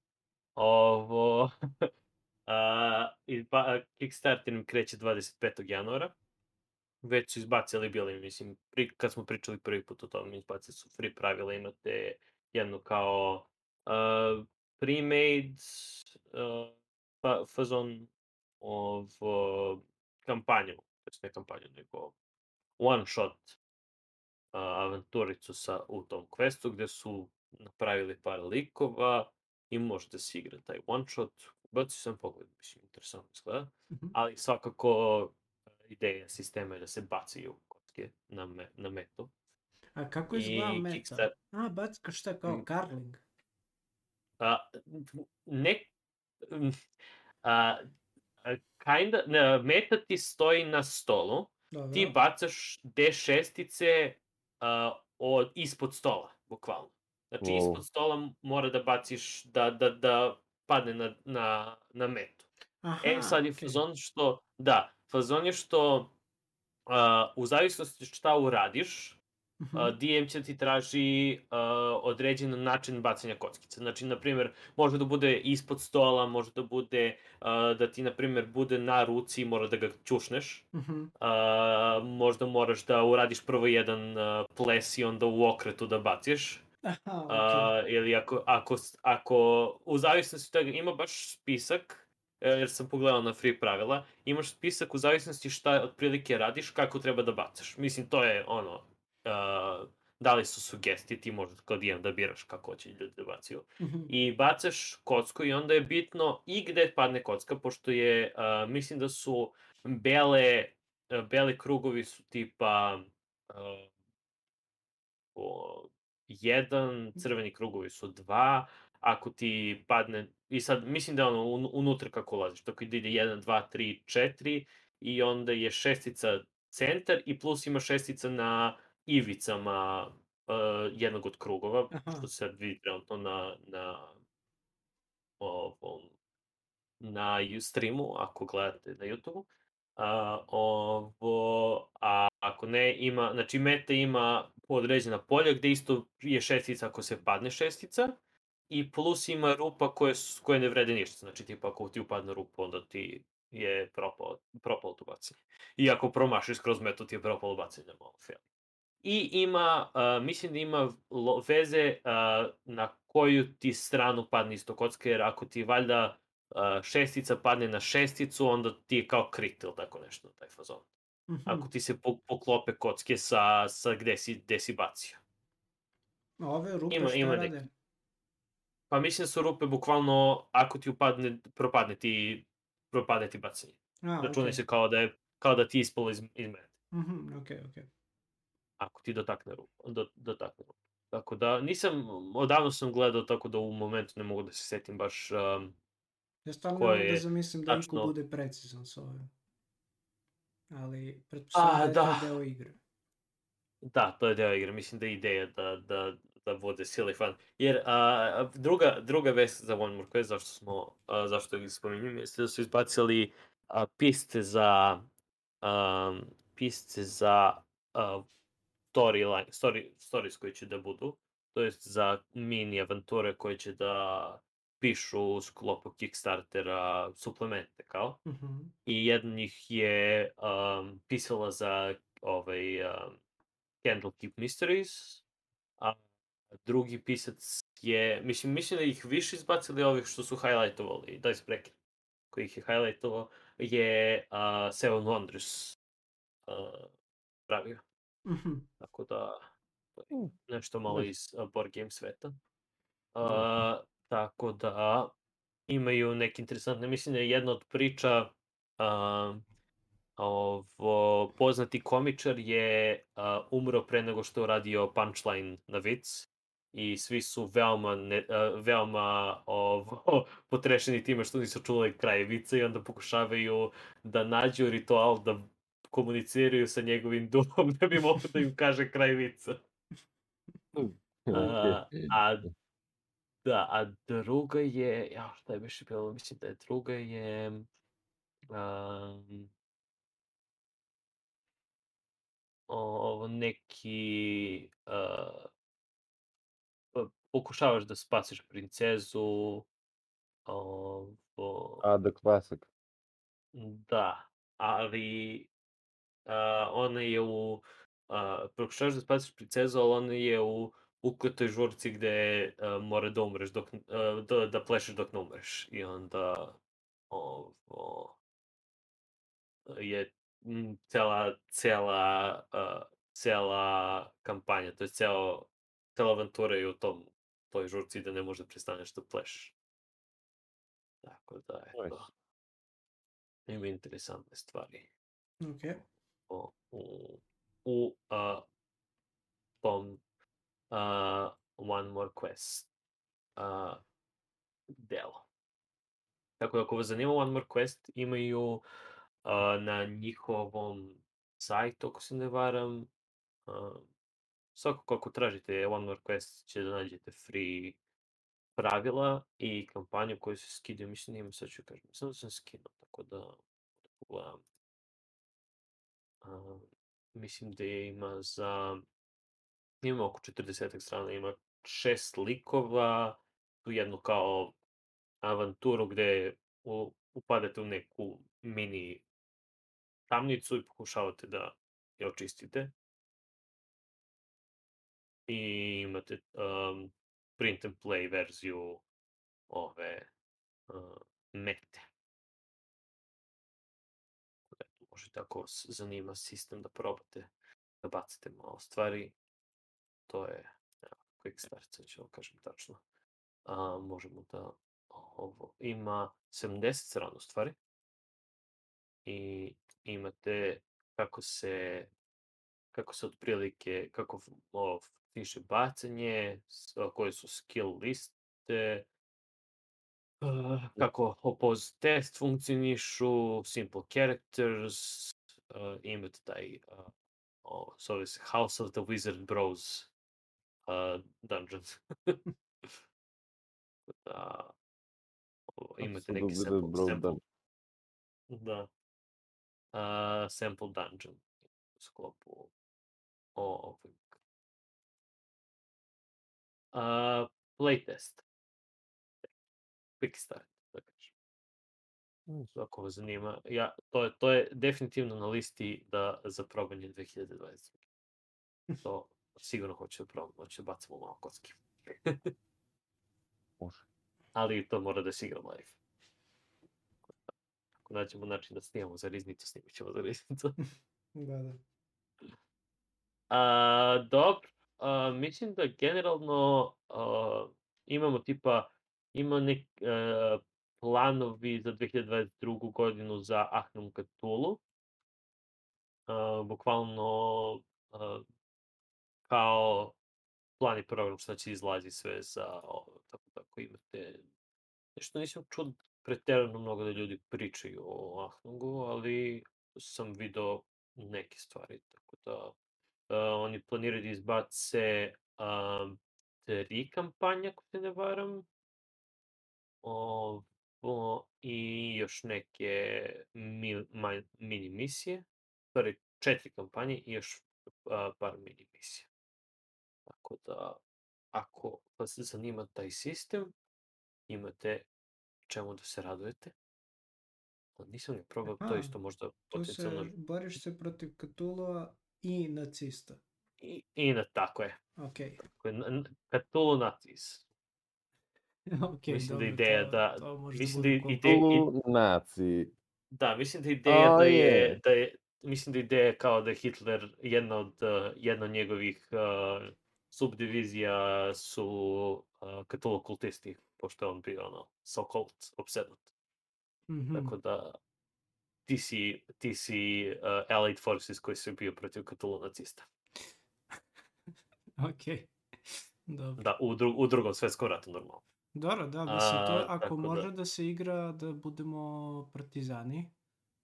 Ovo, a, i ba, Kickstarter im kreće 25. januara. Već su izbacili bili, mislim, pri, kad smo pričali prvi put o tome, izbacili su free pravila, imate jednu kao uh, pre-made uh, fa, fazon ovo, kampanju, to ne kampanju, nego one shot uh, avanturicu sa, u tom questu gde su napravili par likova i možete se igrati taj one shot. Bacio sam pogled, mislim, interesantno izgleda. Mhm. Ali svakako e, ideja sistema je da se bacaju kocke na, me, na metu. A kako izgleda I meta? Kickstarter- A, backa šta kao Mm. Carling? A, ne, a, a, kinda, ne, meta ti stoji na stolu, Dobro. ti bacaš D6-ice uh, od, ispod stola, bukvalno. Znači, Wow. ispod stola mora da baciš, da, da, da padne na, na, na metu. Aha, E, sad je okej. fazon što, da, fazon je što uh, u zavisnosti šta uradiš, Mhm. uh, DM će ti traži uh, određen način bacanja kockice. Znači, na primjer, može da bude ispod stola, može da bude uh, da ti, na primjer, bude na ruci i mora da ga ćušneš. Mhm. Uh, možda moraš da uradiš prvo jedan uh, ples i onda u okretu da baciš. Aha, okej. A, ili ako, ako, ako, u zavisnosti toga, ima baš spisak, jer sam pogledao na free pravila, imaš spisak u zavisnosti šta otprilike radiš, kako treba da bacaš. Mislim, to je ono, uh, dali su sugestije, ti možeš kao DM da biraš kako će ljudi da bacaju. Mhm. I bacaš kocku i onda je bitno i gde padne kocka, pošto je, uh, mislim da su bele, uh, bele krugovi su tipa uh, o, jedan, crveni krugovi su dva, ako ti padne, i sad mislim da je ono un, unutra kako ulaziš, tako ide 1, 2, 3, 4 i onda je šestica centar i plus ima šestica na ivicama uh, jednog od krugova, Aha. što se sad vidi trenutno na, na ovom, na streamu, ako gledate na YouTube-u. A, ovo, a ako ne, ima, znači meta ima određena polja gde isto je šestica ako se padne šestica i plus ima rupa koje, koje ne vrede ništa. Znači, tipa, ako ti upadne rupa, onda ti je propao, propalo to bacanje. I ako promašiš kroz metu, ti je propalo bacanje, malo fail. I ima, uh, mislim da ima veze uh, na koju ti stranu padne isto kocka, jer ako ti valjda uh, šestica padne na šesticu, onda ti je kao krit ili tako nešto, taj fazon. Mhm. Ako ti se po, poklope kocke sa, sa gde, si, gde si bacio. Ove rupe Ima- što ima rade? neki. Pa mislim da su rupe bukvalno, ako ti upadne, propadne ti, propadne ti bacanje. A, Računaj okej. se kao da je, kao da ti je ispalo iz, iz mete. Mhm, okej, okej. ako ti dotakne rupu, do, dotakne rupu. Tako da, nisam, odavno sam gledao, tako da u momentu ne mogu da se setim baš... Um, Ja stvarno Ko ne mogu da zamislim da tačno- bude precizan s ovim. Ali, pretpostavljam da je to da. deo igre. da, to je deo igre, mislim da je ideja da, da, da bude silly fun. Jer a, druga, druga vest za One More Quest, zašto smo, a, zašto ih spominjem, jeste da su izbacili a, piste za um, pisce za a, storyline, story, stories koji će da budu, to jest za mini avanture koje će da pišu u sklopu Kickstartera suplemente kao. Mhm. I jedna njih je um, pisala za ovaj um, Candlekeep Mysteries, a drugi pisac je, mislim, mislim da ih više izbacili ovih što su highlightovali, Dice Breaker, koji ih je highlightovao, je uh, Seven Wonders uh, pravio. Mhm. Tako da, Mm. nešto malo iz uh, board game sveta. Uh, tako da, imaju neke interesantne, mislim da je jedna od priča, uh, ovo, poznati komičar je uh, umro pre nego što je uradio punchline na vic i svi su veoma, ne, uh, veoma ovo, potrešeni time što nisu čuli kraj vica i onda pokušavaju da nađu ritual da komuniciraju sa njegovim duhom da bi mogo da im kaže kraj vica. A, a, da, a druga je, ja, šta je više bilo, mislim da je druga je, um, ovo neki, uh, pokušavaš da spasiš princezu, ovo, A, The Classic. da, ali uh, ona je u, uh, pokušavaš da spasiš princezu, ali ona je u ukletoj žurci gde uh, mora da umreš dok, uh, da, da plešeš dok ne umreš. I onda ovo, je cela, cela, uh, cela kampanja, to je ceo, cela avantura je u tom, toj žurci da ne možeš da prestaneš da plešeš. Tako da, eto. Ima interesantne stvari Okej. o, u, u a, tom a, One More Quest a, delo. Tako da ako vas zanima One More Quest, imaju a, na njihovom sajtu, ako se ne varam, a, svakako ako tražite One More Quest će da nađete free pravila i kampanju koju se skidaju, mislim da sad ću kažem, samo sam skinuo, tako da, da pogledam. A, mislim da je ima za, ima oko 40 strana, ima šest likova, tu jednu kao avanturu gde u, upadate u neku mini tamnicu i pokušavate da je očistite. I imate um, print and play verziju ove uh, mete. Možete ako vas zanima sistem da probate da bacite malo stvari. To je evo, quick start, sad ću vam kažem tačno. A, možemo da ovo ima 70 strana stvari. I imate kako se kako se otprilike, kako ovo piše bacanje, koje su skill liste, uh, kako oppose test funkcionišu, simple characters, uh, imate taj, uh, o, zove se House of the Wizard Bros uh, dungeons. da, imate neki sample, Bro sample. Da. uh, Sample Dungeon u sklopu ovog uh, playtest. Quick start, da kažem. Ako vas zanima. Ja, to, je, to je definitivno na listi da, za probanje 2020. To sigurno hoću da probam, hoću da bacamo malo kocki. Može. Ali to mora da se igra live. Ako nađemo način da snimamo za riznicu, snimit ćemo za riznicu. Da, da. A, dobro, a, mislim da generalno a, imamo tipa, ima nek a, planovi za 2022. godinu za Ahnum Cthulhu. A, bukvalno a, kao plan i program šta će izlazi sve za ovo, tako tako imate nešto nisam čuo preterano mnogo da ljudi pričaju o Ahnungu, ali sam video neke stvari, tako da oni planiraju da izbace um, tri kampanje, ako se ne varam, ovo, i još neke mi, ma, mini misije, stvari četiri kampanje i još uh, par mini misija. Tako da, ako vas zanima taj sistem, imate čemu da se radujete. Nisam ga probao, to isto možda Tu se, potencijalno... boriš se protiv Cthulhu i nacista. I, i na, tako je. Ok, Tako je, Cthulhu Nazis. ok, Mislim da dobro, ideja to, da- to može mislim da da bude ide- cool. i- naci. Da, mislim da ideja A, da je, je. da je, mislim da ideja je kao da je Hitler jedna od, uh, jedna od njegovih uh, subdivizija su uh, Cthulhu kultisti, pošto je on bio ono, so called, obsednut. Mhm. Tako da ti si, ti si uh, Allied Forces koji su bio protiv Cthulhu nacista. Ok, dobro. Da, u, dru, u drugom svetskom ratu normalno. Dobro, da, mislim, to A, ako da. može da se igra da budemo partizani,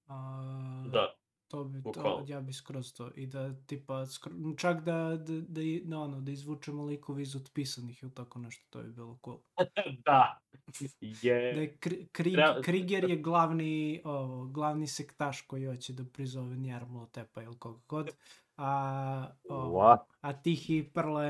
a, Da, to bi, to, bukvalno. ja bi skroz to, i da, tipa, skro, čak da, da, da, da, ono, da izvučemo likovi iz otpisanih ili tako nešto, to bi bilo cool. da. Da Je, je Kri, Treba- Kriger je glavni, ovo, glavni sektaš koji hoće da prizove Njermlo Tepa ili koga god, a, ovo, What? a Tihi Prle,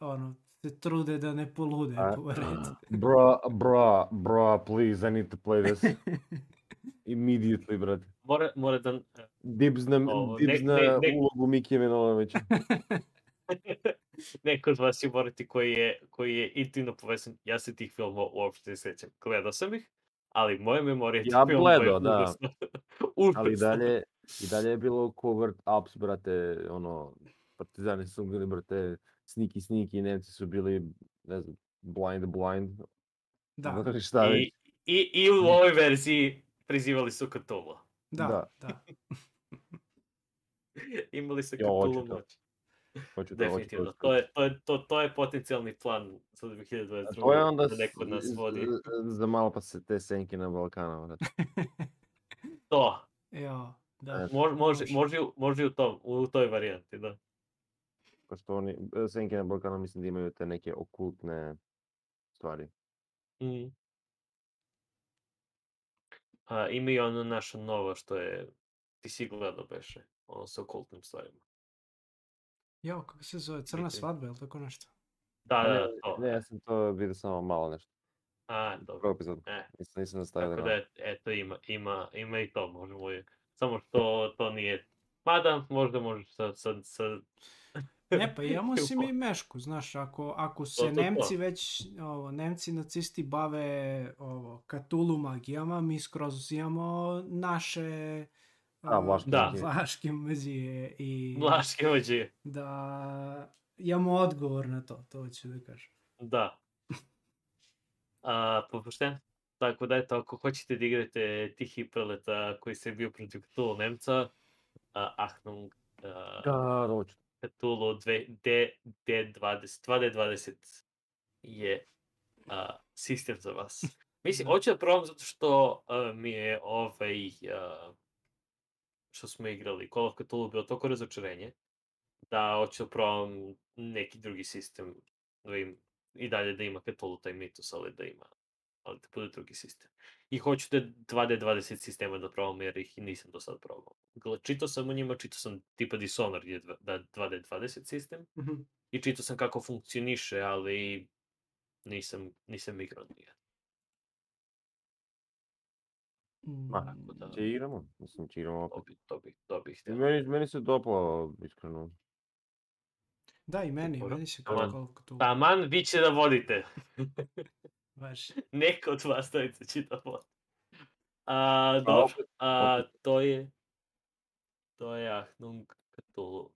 ono, se trude da ne polude A- pored. Bro, bro, bro, please, I need to play this immediately, brate. mora, mora da... Dibs na, Ovo, dibs ne- na ne- ne- ulogu Mikija Minolovića. Neko od vas će morati koji je, koji je intimno povezan. Ja se tih filmova uopšte ne sećam. Gledao sam ih, ali moje memorije Ja je gledao, da. užasno. Ali dalje, i dalje je bilo covert Alps, brate, ono, partizani su bili, brate, sniki, sniki, Nemci su bili, ne znam, blind, blind, Da, znaš šta. I, i, I u ovoj verziji prizivali su Cthulhu. da, da. da. Imali su Ja, hoću Cthulhu to. moć. Hoću hoću Definitivno. to. To je, to, je, to, to je potencijalni plan za 2022. A to je onda da neko nas vodi. za malo pa se te senke na Balkanu, brate. To. Jo, da. Može, može, Može. može, u- tom, u toj varijanti, da. Pošto oni, e, senke na Balkanu mislim da imaju te neke okultne stvari. Mm. A, ima i ono naša nova što je, ti si gledao beše, ono sa okultnim stvarima. Jo, kako se zove, Crna svadba ili tako nešto? Da, da, da, to. ne, ja sam to vidio samo malo nešto. A, dobro. Prvo epizod. E, Nisam, nisam nastavio da tako da, et- eto, ima, ima, ima i to, možemo i, samo što to nije, mada možda možeš sa, sa, sa Ne, pa imamo si mi mešku, znaš, ako, ako se To, to, to. Nemci već, ovo, Nemci nacisti bave ovo, Katulu magijama, mi skroz imamo naše A, vlaške Da. magije. vlaške magije i Vlaške ođe. da imamo odgovor na to, to ću da kažem. Da. A, popušten. Tako da eto, ako hoćete da igrate Tihi preleta koji se bio protiv Cthulhu Nemca, a, Ahnung, a, Da, hoću. Cthulhu 2, D, D20, 2D20 je a, sistem za vas. Mislim, hoću da probam zato što a, mi je ovaj, a, što smo igrali, Call of Cthulhu bilo toliko razočarenje, da hoću da probam neki drugi sistem, da im, i dalje da ima Cthulhu taj mitos, ali da ima, ali da bude drugi sistem. I hoću da 2D20 sistema da probam, jer ih nisam do sad probao. Čitao sam o njima, čitao sam tipa Dishonored je dva- da 2D20 sistem Mhm. i čitao sam kako funkcioniše, ali nisam, nisam igrao nije. Ma, Tako da, Će igramo? Mislim, će igramo to opet. bi, to bi, to htio. Meni, meni se dopao, iskreno. Da, i meni, Dobro. meni se Taman. kao koliko tu Taman, vi će da vodite. baš. Neko od vas dvojica će da vodi. A, dobro, opet, a, to je to je Achtung Cthulhu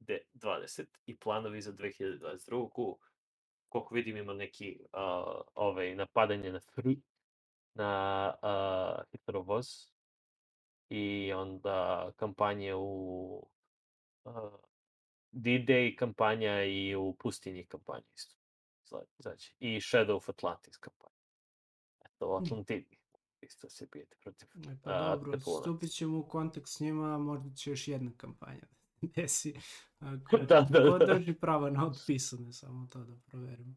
2D20 i planovi za 2022. Ku- Koliko vidim ima neki a, ovaj, napadanje na Free, na uh, Hitlerovoz i onda kampanje u uh, D-Day kampanja i u pustinji kampanja isto. Znači, i Shadow of Atlantis kampanja. Eto, u Atlantidi isto se bijete protiv E, Pa a, dobro, Cthulhu. stupit ćemo u kontakt s njima, a možda će još jedna kampanja desi. Ako, Da, da, ko da. drži prava na otpisane, samo to da proverimo.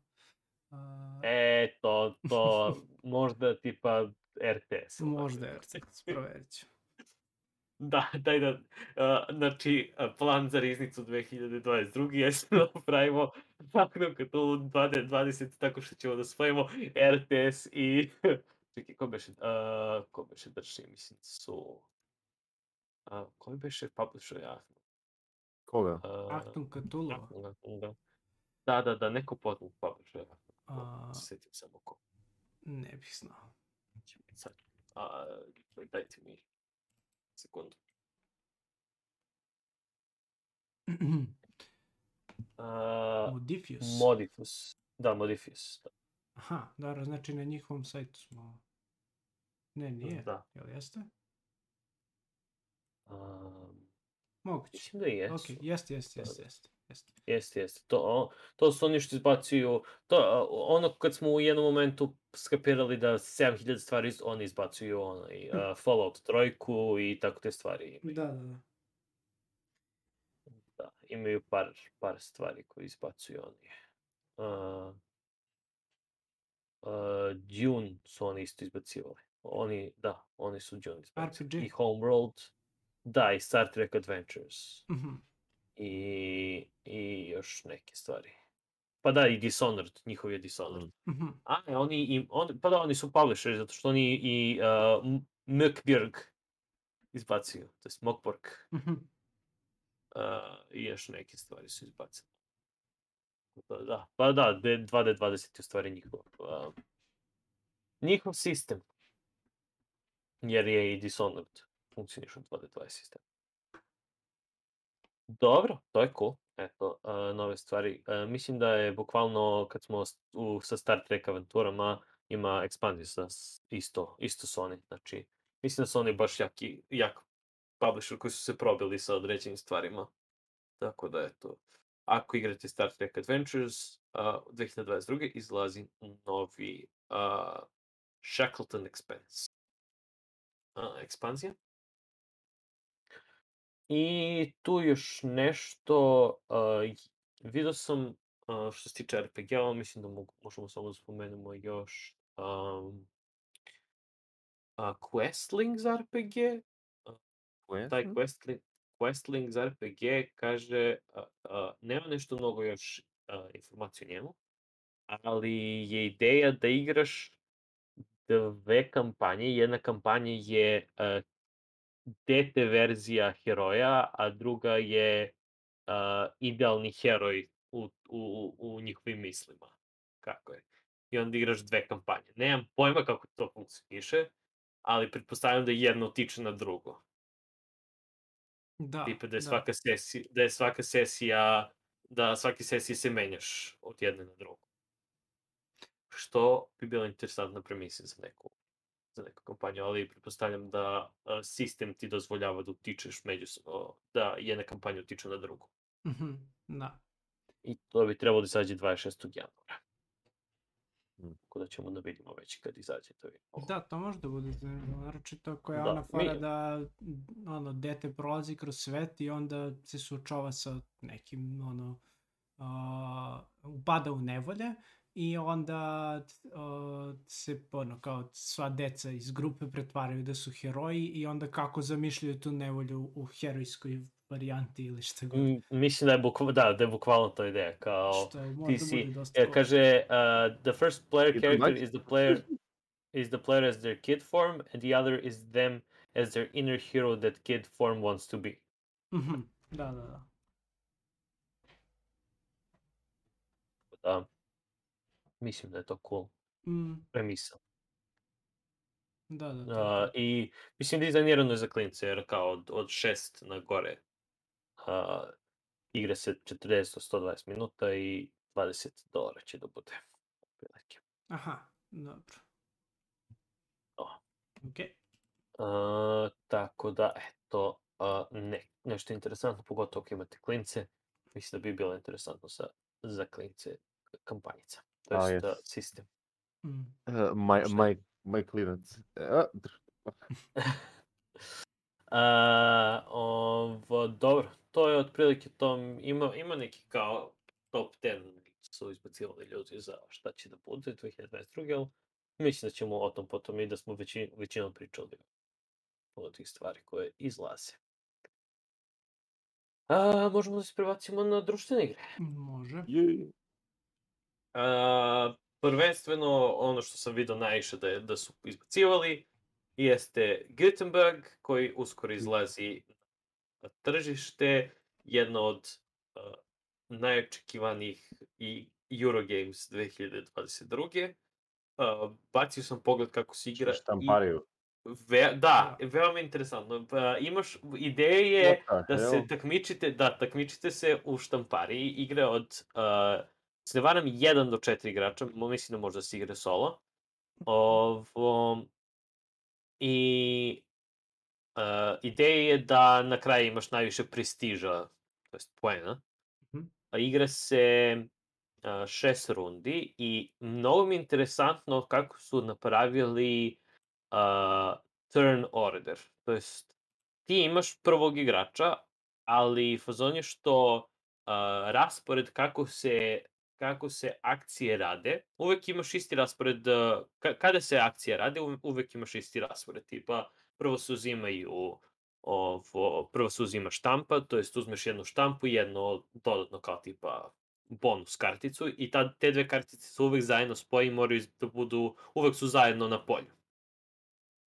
E, to, to, možda tipa RTS. možda. RCX, proverit ću. Da, daj da, a, znači, plan za riznicu 2022. jeste da pravimo Faknu Cthulhu 2020 tako što ćemo da spojimo RTS i... Čekaj, ko beše, a, ko beše drži, mislim su... A, koji beše publisher, ja? Koga? A, Achtung Cthulhu. Da. Da, da, da, neko poznat publisher. A, Sjetim samo ko. ne bih znao. sad. A, dajte mi sekundu. A, Modifius. Modifus. Da, Modifus. Da. Aha, dobro, znači na njihovom sajtu smo... Ne, nije. Da. Jel jeste? Um, Moguće. mislim da jesu. Ok, jeste, jeste, jeste, jeste. Jeste. Jeste, jeste. To, to su oni što izbacuju, to, ono kad smo u jednom momentu skapirali da 7000 stvari oni izbacuju onaj, uh, Fallout trojku i tako te stvari. Da, da, da. Da, imaju par, par stvari koje izbacuju oni. Uh, uh, Dune su oni isto izbacivali. Oni, da, oni su Dune izbacili. RPG. I Homeworld, da, i Star Trek Adventures. Mhm. I, i još neke stvari. Pa da, i Dishonored, njihov je Dishonored. Mhm. A, ne, oni, i, on, pa da, oni su publisheri, zato što oni i uh, M- Mökbjerg izbacuju, to je Mokborg. Mhm. Uh, i još neke stvari su izbacene. Pa da, pa da, D- 2D20 je u stvari njihov, uh, njihov sistem. Jer je i Dishonored funkcioniš u 2D20 sistem. Dobro, to je cool. Eto, uh, nove stvari. Uh, mislim da je bukvalno kad smo u, sa Star Trek avanturama ima ekspanziju sa isto, isto su oni. Znači, mislim da su oni baš jaki, jak publisher koji su se probili sa određenim stvarima. Tako da, eto, ako igrate Star Trek Adventures, uh, 2022. izlazi novi uh, Shackleton Expanse. Uh, ekspanzija. I tu još nešto, uh, vidio sam uh, što se tiče RPG-a, mislim da mogu, možemo samo da spomenemo još um, uh, Questlings RPG, taj Quest? Questling, Questlink za RPG kaže, a, a, nema nešto mnogo još a, informacije o njemu, ali je ideja da igraš dve kampanje. Jedna kampanja je a, dete verzija heroja, a druga je a, idealni heroj u, u, u njihovim mislima. Kako je. I onda igraš dve kampanje. Nemam pojma kako to funkcioniše, ali pretpostavljam da jedno utiče na drugo. Da, tipa da je da. svaka sesija, da je svaka sesija, da svake sesije se menjaš od jedne na drugu. Što bi bila interesantna premisa za neku, za neku kampanju, ali pretpostavljam da a, sistem ti dozvoljava da utičeš međusobno, da jedna kampanja utiče na drugu. Mhm, Da. I to bi trebalo da izađe 26. januara. Mm. Tako da ćemo da vidimo već kad izađe to. vidimo. Da, to može da bude zanimljivo, naročito ako je Da, ona fora mi- da ono, dete prolazi kroz svet i onda se suočava sa nekim, ono, a, upada u nevolje i onda uh, se ono, kao sva deca iz grupe pretvaraju da su heroji i onda kako zamišljaju tu nevolju u herojskoj varijanti ili šta god. M, mislim da je bukvalno, da, da je bukvalno to ideja, kao Što ti možda si, ja, kaže, uh, the first player Je character is the player is the player as their kid form and the other is them as their inner hero that kid form wants to be. Mhm, Da, da, da. Da, mislim da je to cool Mm, premisa. da, da. je Uh, I mislim dizajnirano je za klince, jer kao od, od 6 na gore uh, igra se 40 do 120 minuta i 20 dolara će da bude. otprilike. to. Aha, dobro. O. Okej. Uh, tako da, eto, uh, ne, nešto interesantno, pogotovo ako imate klince, mislim da bi bilo interesantno sa, za klince kampanjica, to A, jest jes. uh, sistem. Mm. Uh, maj, Šta? maj, maj klinac. Ovo, dobro, to je otprilike to. Ima, ima neki kao top 10 su izbacivali ljudi za šta će da bude 2022. Ali mislim da ćemo o tom potom i da smo većin, većinom pričali o tih stvari koje izlaze. A, možemo da se prebacimo na društvene igre. Može. je. A, prvenstveno, ono što sam vidio najviše da, je, da su izbacivali, jeste Gutenberg, koji uskoro izlazi na tržište, jedno od uh, najočekivanijih i Eurogames 2022. Uh, bacio sam pogled kako se igra. i Štampariju. Ve, da, veoma interesantno. Uh, imaš, ideje What the da se takmičite, da, takmičite se u štampariji, igre od, uh, se ne varam, 1 do 4 igrača, mislim da može da se igre solo. Ovo, I uh, ideja je da na kraju imaš najviše prestiža, to jest poena. Mhm. A igra se uh, šest rundi i mnogo mi je interesantno kako su napravili uh, turn order. To jest, ti imaš prvog igrača, ali fazon je što uh, raspored kako se kako se akcije rade, uvek imaš isti raspored, ka- kada se akcije rade, uve- uvek imaš isti raspored, tipa prvo se uzimaju ovo, prvo se uzima štampa, to jest uzmeš jednu štampu i jedno dodatno kao tipa bonus karticu i ta, te dve kartice su uvek zajedno spoji i moraju da budu, uvek su zajedno na polju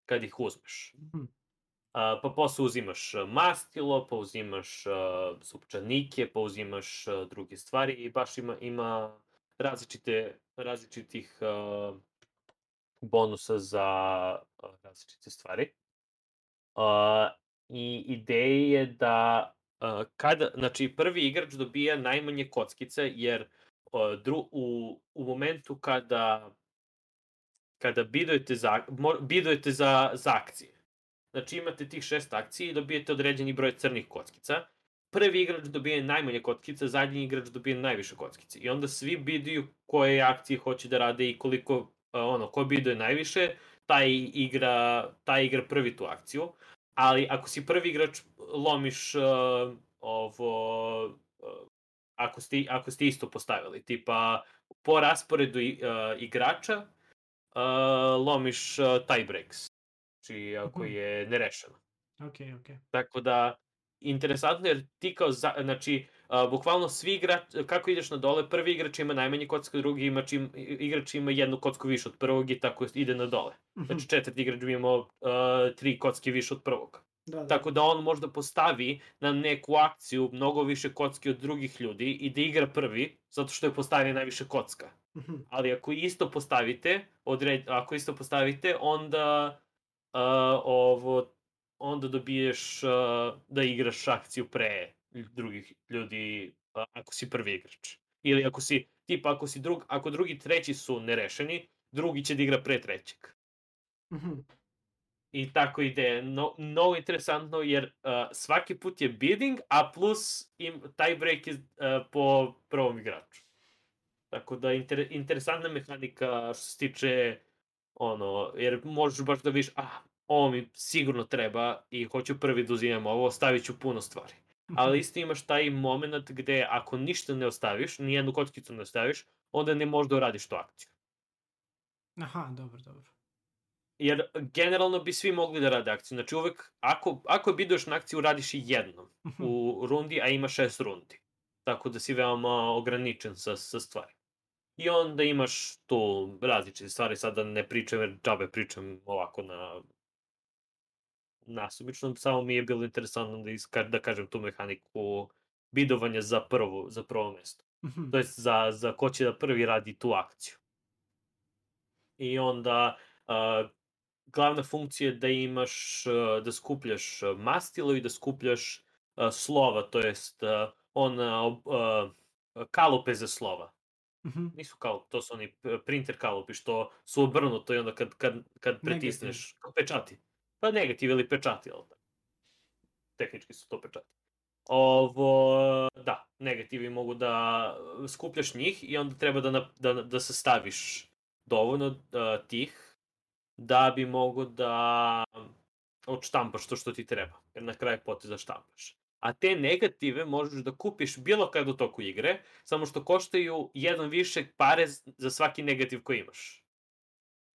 kad ih uzmeš. Mhm. A, pa posle uzimaš mastilo, pa uzimaš supčanike, pa uzimaš druge stvari i baš ima, ima različite, različitih bonusa za različite stvari. I ideja je da kada, znači prvi igrač dobija najmanje kockice jer dru, u, u momentu kada kada bidujete za, bidujete za, za akcije. Znači imate tih šest akcija i dobijete određeni broj crnih kockica. Prvi igrač dobije najmanje kockica, zadnji igrač dobije najviše kockice. I onda svi biduju koje akcije hoće da rade i koliko, a, ono, ko biduje najviše, taj igra, taj igra prvi tu akciju. Ali ako si prvi igrač, lomiš uh, ovo, uh, ako, ste, ako ste isto postavili. Tipa, po rasporedu uh, igrača, uh, lomiš uh, tie breaks. Znači, ako Mhm. je nerešeno. Okej, okej. Tako da, interesantno jer ti kao, za, znači, uh, bukvalno svi igrač, kako ideš na dole, prvi igrač ima najmanje kocka, drugi imač im, igrač ima jednu kocku više od prvog i tako ide na dole. Mhm. Znači, četvrti igrač bi imao uh, tri kocke više od prvog. Da, da. Tako da on možda postavi na neku akciju mnogo više kocki od drugih ljudi i da igra prvi, zato što je postavio najviše kocka. Mhm. Ali ako isto postavite, odred, ako isto postavite, onda ovo onda dobiješ uh, da igraš akciju pre drugih ljudi uh, ako si prvi igrač. Ili ako si, tipa ako si drug, ako drugi treći su nerešeni, drugi će da igra pre trećeg. Mhm. I tako ide. No, mnogo interesantno jer uh, svaki put je bidding, a plus im, taj break je uh, po prvom igraču. Tako da inter, interesantna mehanika što se tiče ono, jer možeš baš da vidiš, ah, ovo mi sigurno treba i hoću prvi da uzimam ovo, stavit ću puno stvari. ali isto imaš taj moment gde ako ništa ne ostaviš, nijednu kockicu ne ostaviš, onda ne možeš da uradiš tu akciju. Aha, dobro, dobro. Jer generalno bi svi mogli da rade akciju. Znači uvek, ako, ako biduješ na akciju, radiš i jednom Mhm. u rundi, a ima šest rundi. Tako da si veoma ograničen sa, sa stvari. I onda imaš tu različite stvari, sada ne pričam jer džabe pričam ovako na nasumično, samo mi je bilo interesantno da, iska, da kažem tu mehaniku bidovanja za prvo, za prvo mesto. Mhm. To jest za, za ko će da prvi radi tu akciju. I onda uh, glavna funkcija je da imaš, uh, da skupljaš mastilo i da skupljaš uh, slova, to jest uh, on uh, uh, kalupe za slova. Mhm. Nisu kalup, to su oni printer kalupi što su obrnuto i onda kad, kad, kad pritisneš, kao pečati. Pa negativ ili pečati, ali tako. Tehnički su to pečati. Ovo, da, negativi mogu da skupljaš njih i onda treba da, na, da, da sastaviš dovoljno uh, tih da bi mogo da odštampaš to što ti treba. Jer na kraju poteza štampaš. A te negative možeš da kupiš bilo kad u toku igre, samo što koštaju jedan više pare za svaki negativ koji imaš.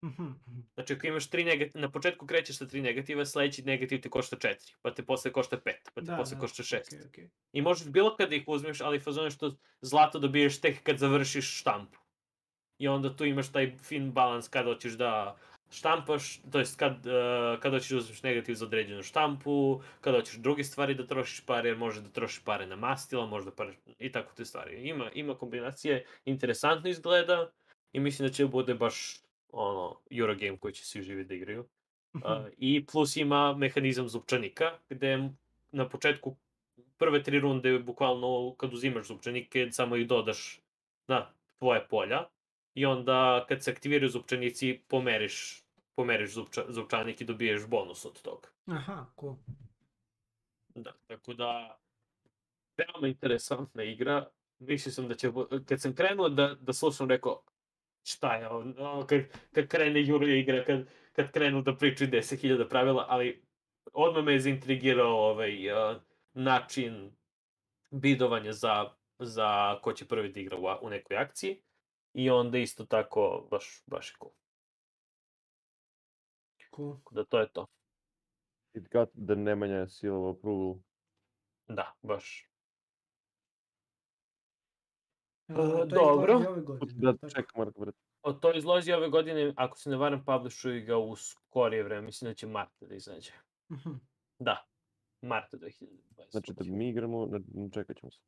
Mhm. Znači, ako imaš tri negativa, na početku krećeš sa tri negativa, sledeći negativ ti košta četiri, pa te posle košta pet, pa te Da, posle da, košta šest. okej, okej. I možeš bilo kada ih uzmeš, ali fazon je što zlato dobiješ tek kad završiš štampu. I onda tu imaš taj fin balans kada hoćeš da štampaš, to jest kad, uh, kada hoćeš da uzmeš negativ za određenu štampu, kada hoćeš druge stvari da trošiš pare, jer možeš da trošiš pare na mastila, možda pare, i tako te stvari. Ima, ima kombinacije, interesantno izgleda i mislim da će bude baš ono, Eurogame koji će svi živi da igraju. Uh, I plus ima mehanizam zupčanika, gde na početku prve tri runde, bukvalno kad uzimaš zupčanike, samo ih dodaš na tvoje polja i onda kad se aktiviraju zupčanici, pomeriš, pomeriš zupča, zupčanik i dobiješ bonus od toga. Aha, cool. Da, tako da, veoma interesantna igra. Mislio sam da će, kad sam krenuo da, da slušam, rekao, šta je ovo, no, kad, kad krene Euro igra, kad, kad krenu da pričaju 10.000 pravila, ali odmah me je zaintrigirao ovaj uh, način bidovanja za, za ko će prvi da igra u, u nekoj akciji. I onda isto tako, baš, baš je cool. Cool. Tako Da to je to. It got the Nemanja seal of approval. Da, baš. A, E, to dobro. godine, Da, čekam, Marko, brate. O, to izlazi ove godine, ako se ne varam, publishuju ga u skorije vreme, mislim da će marta da izađe. Mhm. Da, marta 2020. Znači da mi igramo, ne, čekat ćemo se.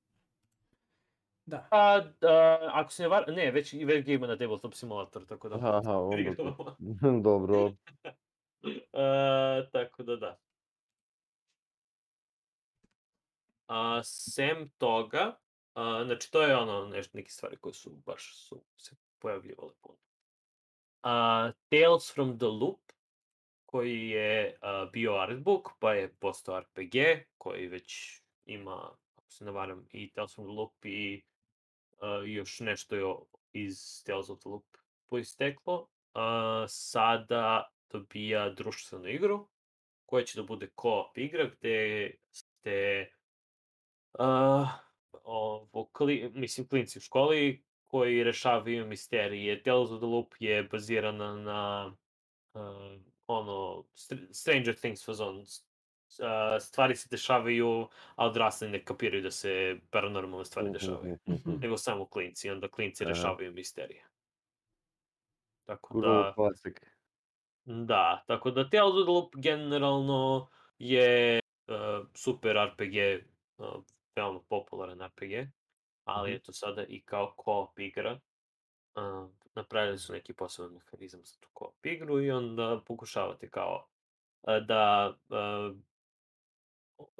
Da. Pa, da, ako se ne varam, ne, već, već ga ima na Tabletop Simulator, tako da... Aha, aha, onda. Dobro. E, tako da da. A, sem toga, a, znači to je ono, nešto, neke stvari koje su baš su se pojavljivale puno. A, Tales from the Loop, koji je a, bio artbook, pa je postao RPG, koji već ima, ako se ne varam, i Tales from the Loop i a, još nešto je iz Tales of the Loop poisteklo. A, sada dobija društvenu igru, koja će da bude co-op igra, gde ste uh, ovo, kli, mislim, klinci u školi koji rešavaju misterije. Tales of the Loop je bazirana na uh, ono, Str- Stranger Things fazon. Uh, stvari se dešavaju, a odrasli ne kapiraju da se paranormalne stvari dešavaju. Mhm. Nego samo klinci, onda klinci Aha. rešavaju misterije. Tako da... classic. Da, tako da Tales Loop generalno je uh, super RPG, uh, veoma popularan RPG, ali Mhm. eto sada i kao co-op igra. Uh, napravili su neki poseban mehanizam za tu co-op igru i onda pokušavate kao uh, da uh,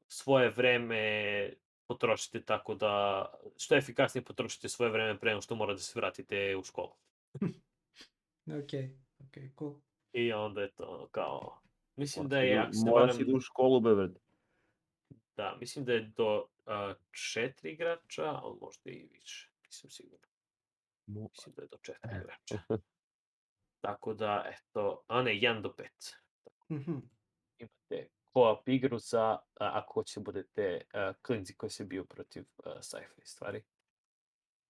svoje vreme potrošite tako da što efikasnije potrošite svoje vreme pre nego što mora da se vratite u školu. Okej, okej, cool. I onda je to kao... Mislim da je, idu- ako Moraš varam, idu u školu, be, brate. da, mislim da je do uh, četiri igrača, ali možda i više, nisam siguran. Mislim da je do četiri igrača. Tako da, eto, a ne, 1 do 5. Mhm. Imate co-op igru za, a, ako hoćete budete uh, klinci koji se bio protiv uh, sci-fi stvari.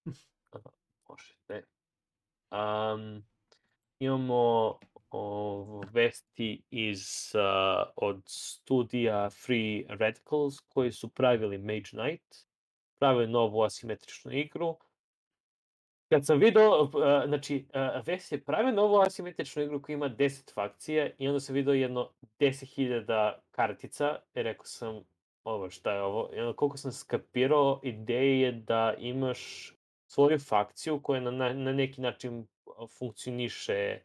Uh, možete. Um, imamo vesti iz, uh, od studija Free Radicals koji su pravili Mage Knight, pravili novu asimetričnu igru. Kad sam video, uh, znači, uh, Vest je pravio novu asimetričnu igru koja ima 10 fakcija i onda sam video jedno 10.000 kartica i rekao sam, ovo šta je ovo? I onda koliko sam skapirao, ideja je da imaš svoju fakciju koja na, na, na neki način funkcioniše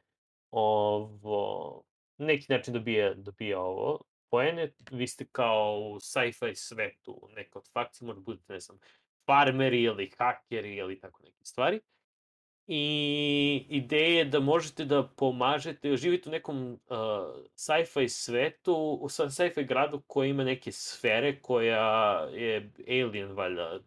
ovo, neki način dobija, dobija ovo poene, vi ste kao u sci-fi svetu, neka od fakcija, možda budete, ne znam, farmeri ili hakeri ili tako neke stvari. I ideja je da možete da pomažete, živite u nekom uh, sci-fi svetu, u sci-fi gradu koji ima neke sfere koja je alien, valjda,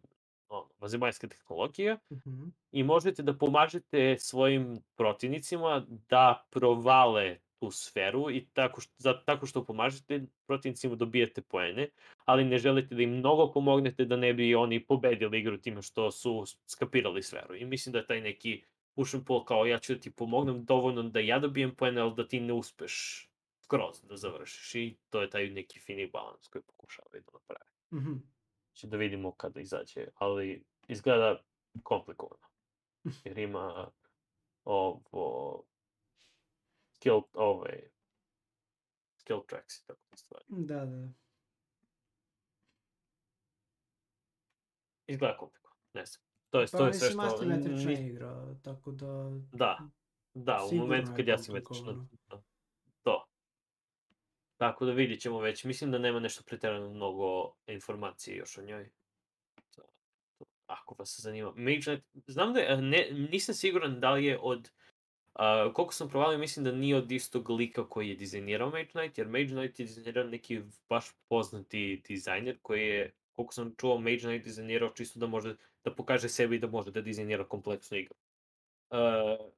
ono, vanzemaljska tehnologija -huh. i možete da pomažete svojim protivnicima da provale tu sferu i tako što, za, tako što pomažete protivnicima dobijate poene, ali ne želite da im mnogo pomognete da ne bi oni pobedili igru time što su skapirali sferu. I mislim da je taj neki push and pull kao ja ću da ti pomognem dovoljno da ja dobijem poene, ali da ti ne uspeš skroz da završiš. I to je taj neki fini balans koji pokušavaju da naprave. Uh -huh. Će da vidimo kada izađe, ali izgleda komplikovano. Jer ima ovo skill, ove, skill tracks i tako stvari. Da, da. Izgleda komplikovano, ne znam. To je, Pa to je sve mislim, što... asimetrična ni- igra, tako da... Da, da, u momentu kad ja simetrično... Tako da vidit ćemo već. Mislim da nema nešto pretjerano mnogo informacije još o njoj. Ako vas zanima. Mage Knight, znam da je, ne, nisam siguran da li je od Uh, koliko sam provalio, mislim da nije od istog lika koji je dizajnirao Mage Knight, jer Mage Knight je dizajnirao neki baš poznati dizajner koji je, koliko sam čuo, Mage Knight dizajnirao čisto da može da pokaže sebi da može da dizajnira kompleksnu igru. Uh,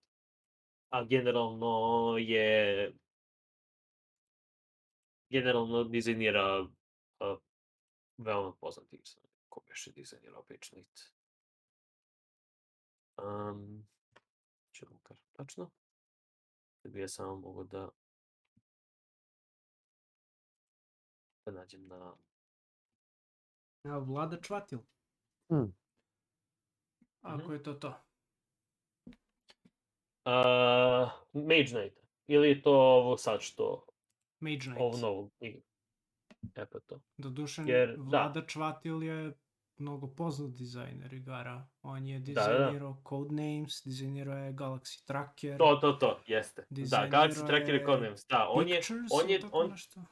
a generalno je generalno dizajnira uh, veoma poznati igru. Ko beše dizajnirao Mage Knight? Um, ću vam kažem tačno. Da bi ja samo mogu da da nađem na... A, Vlada Čvatil. Hmm. Ako Mhm. je to to. Uh, Mage Knight. Ili je to ovo sad što, Mage Knight. ovo novo. E pa to. Doduše, Jer, da. Vlada Čvatil je mnogo poznat dizajner igara. On je da. dizajnirao Codenames, dizajnirao je Galaxy Tracker. To, to, to, jeste. Da, Dizajnirao Galaxy Tracker je Codenames. Da, on je, on je, on, nešto?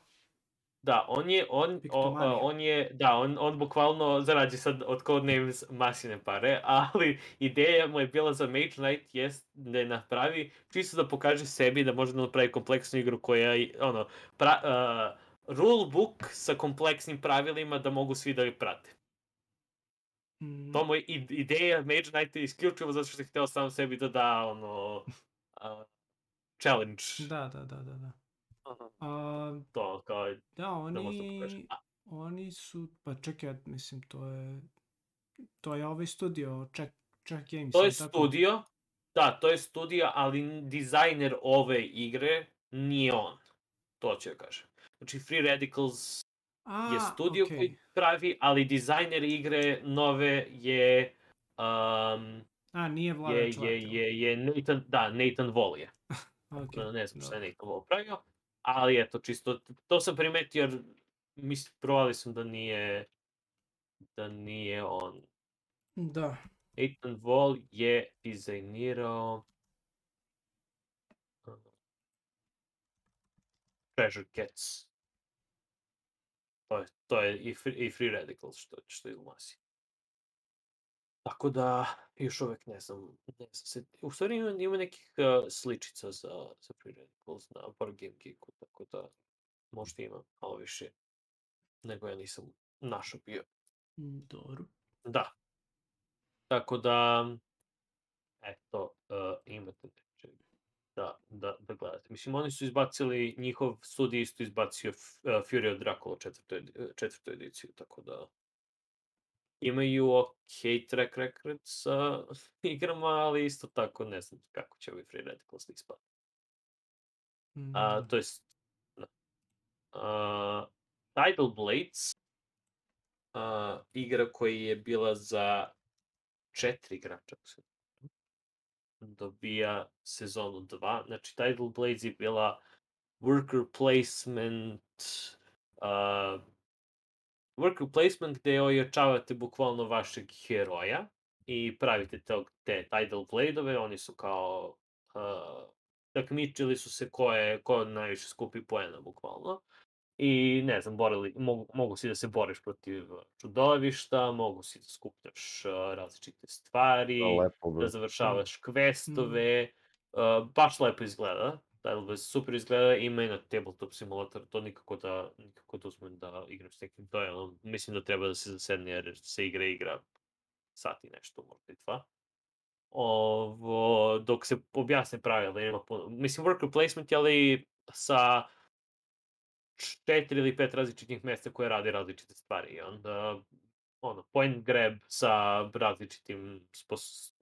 Da, on je, on, o, a, on je, da, on, on bukvalno zarađe sad od Codenames masine pare, ali ideja mu je bila za Mage Knight jest da je napravi, čisto da pokaže sebi da može da napravi kompleksnu igru koja, je, ono, pra, uh, rule book sa kompleksnim pravilima da mogu svi da je prate. Mm, To mu je ideja Mage Knight je isključivo zato što je hteo sam sebi da da, ono, uh, challenge. Da, da, da, da. da. A, To, kao, da, da da oni, pokaže. A, oni su, pa čekaj, mislim, to je, to je ovaj studio, Check, Check Games. To je tako? studio, da, to je studio, ali dizajner ove igre nije on. To ću ja kažem. Znači, Free Radicals A, je studio okej. koji pravi, ali dizajner igre nove je... Um, A, nije Vlada je, je, je, je Nathan, da, Nathan Wall je. Okay. Ne znam šta je. Nathan Wall pravio, ali eto, čisto, to sam primetio jer mislim, provali sam da nije, da nije on. Da. Nathan Wall je dizajnirao uh, Treasure Cats. To je, to je i, free, i Free Radicals što, što je u masi. Tako da, još uvek ne znam, ne znam se, u stvari ima, ima nekih uh, sličica za, za Free Radicals na Board Game Geeku, tako da možda ima malo više nego ja nisam našao bio. Mm, Dobro. Da. Tako da, eto, uh, imate, čekaj, da, da, da gledate. Mislim, oni su izbacili, njihov studij isto izbacio F- uh, Fury of Dracula četvrtoj, edi- četvrtu ediciju, tako da imaju ok track record sa igrama, ali isto tako ne znam kako će ovi Free Radicals da ispadne. A, Mm, to jest, da. A, Tidal Blades, a, igra koja je bila za četiri igrača, dobija sezonu 2. Znači, Tidal Blades je bila worker placement, uh, worker placement gde ojačavate bukvalno vašeg heroja i pravite tog, te Tidal Blade-ove, oni su kao uh, takmičili su se ko, je, ko najviše skupi poena, bukvalno. I ne znam, borili, mogu, mogu si da se boriš protiv čudovišta, mogu si da skupljaš uh, različite stvari, lepo, da završavaš questove, uh, baš lepo izgleda. Tidal super izgleda, ima i na tabletop simulator, to nikako da, nikako da uzmem da igram s nekim dojelom. Mislim da treba da se zasedne jer se igra igra sat i nešto, možda i dva. Ovo, dok se objasne pravila, ima puno. Mislim, worker placement je ali sa četiri ili pet različitih mesta koje rade različite stvari. I onda, ono, point grab sa različitim spos...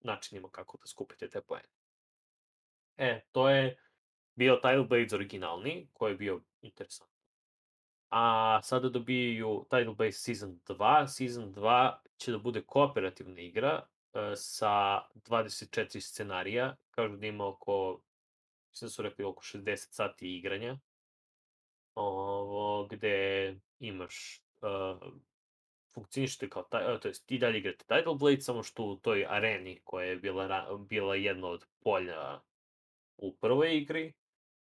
načinima kako da skupite te poene. E, to je bio Tidal Blades originalni, koji je bio interesantan. A sada dobijaju Tidal Blades Season 2. Season 2 će da bude kooperativna igra e, sa 24 scenarija. Kažu da ima oko, mislim da su rekli oko 60 sati igranja. Ovo, gde imaš uh, funkcionište kao taj, to jest ti dalje igrate Tidal Blade, samo što u toj areni koja je bila, bila jedno od polja u prvoj igri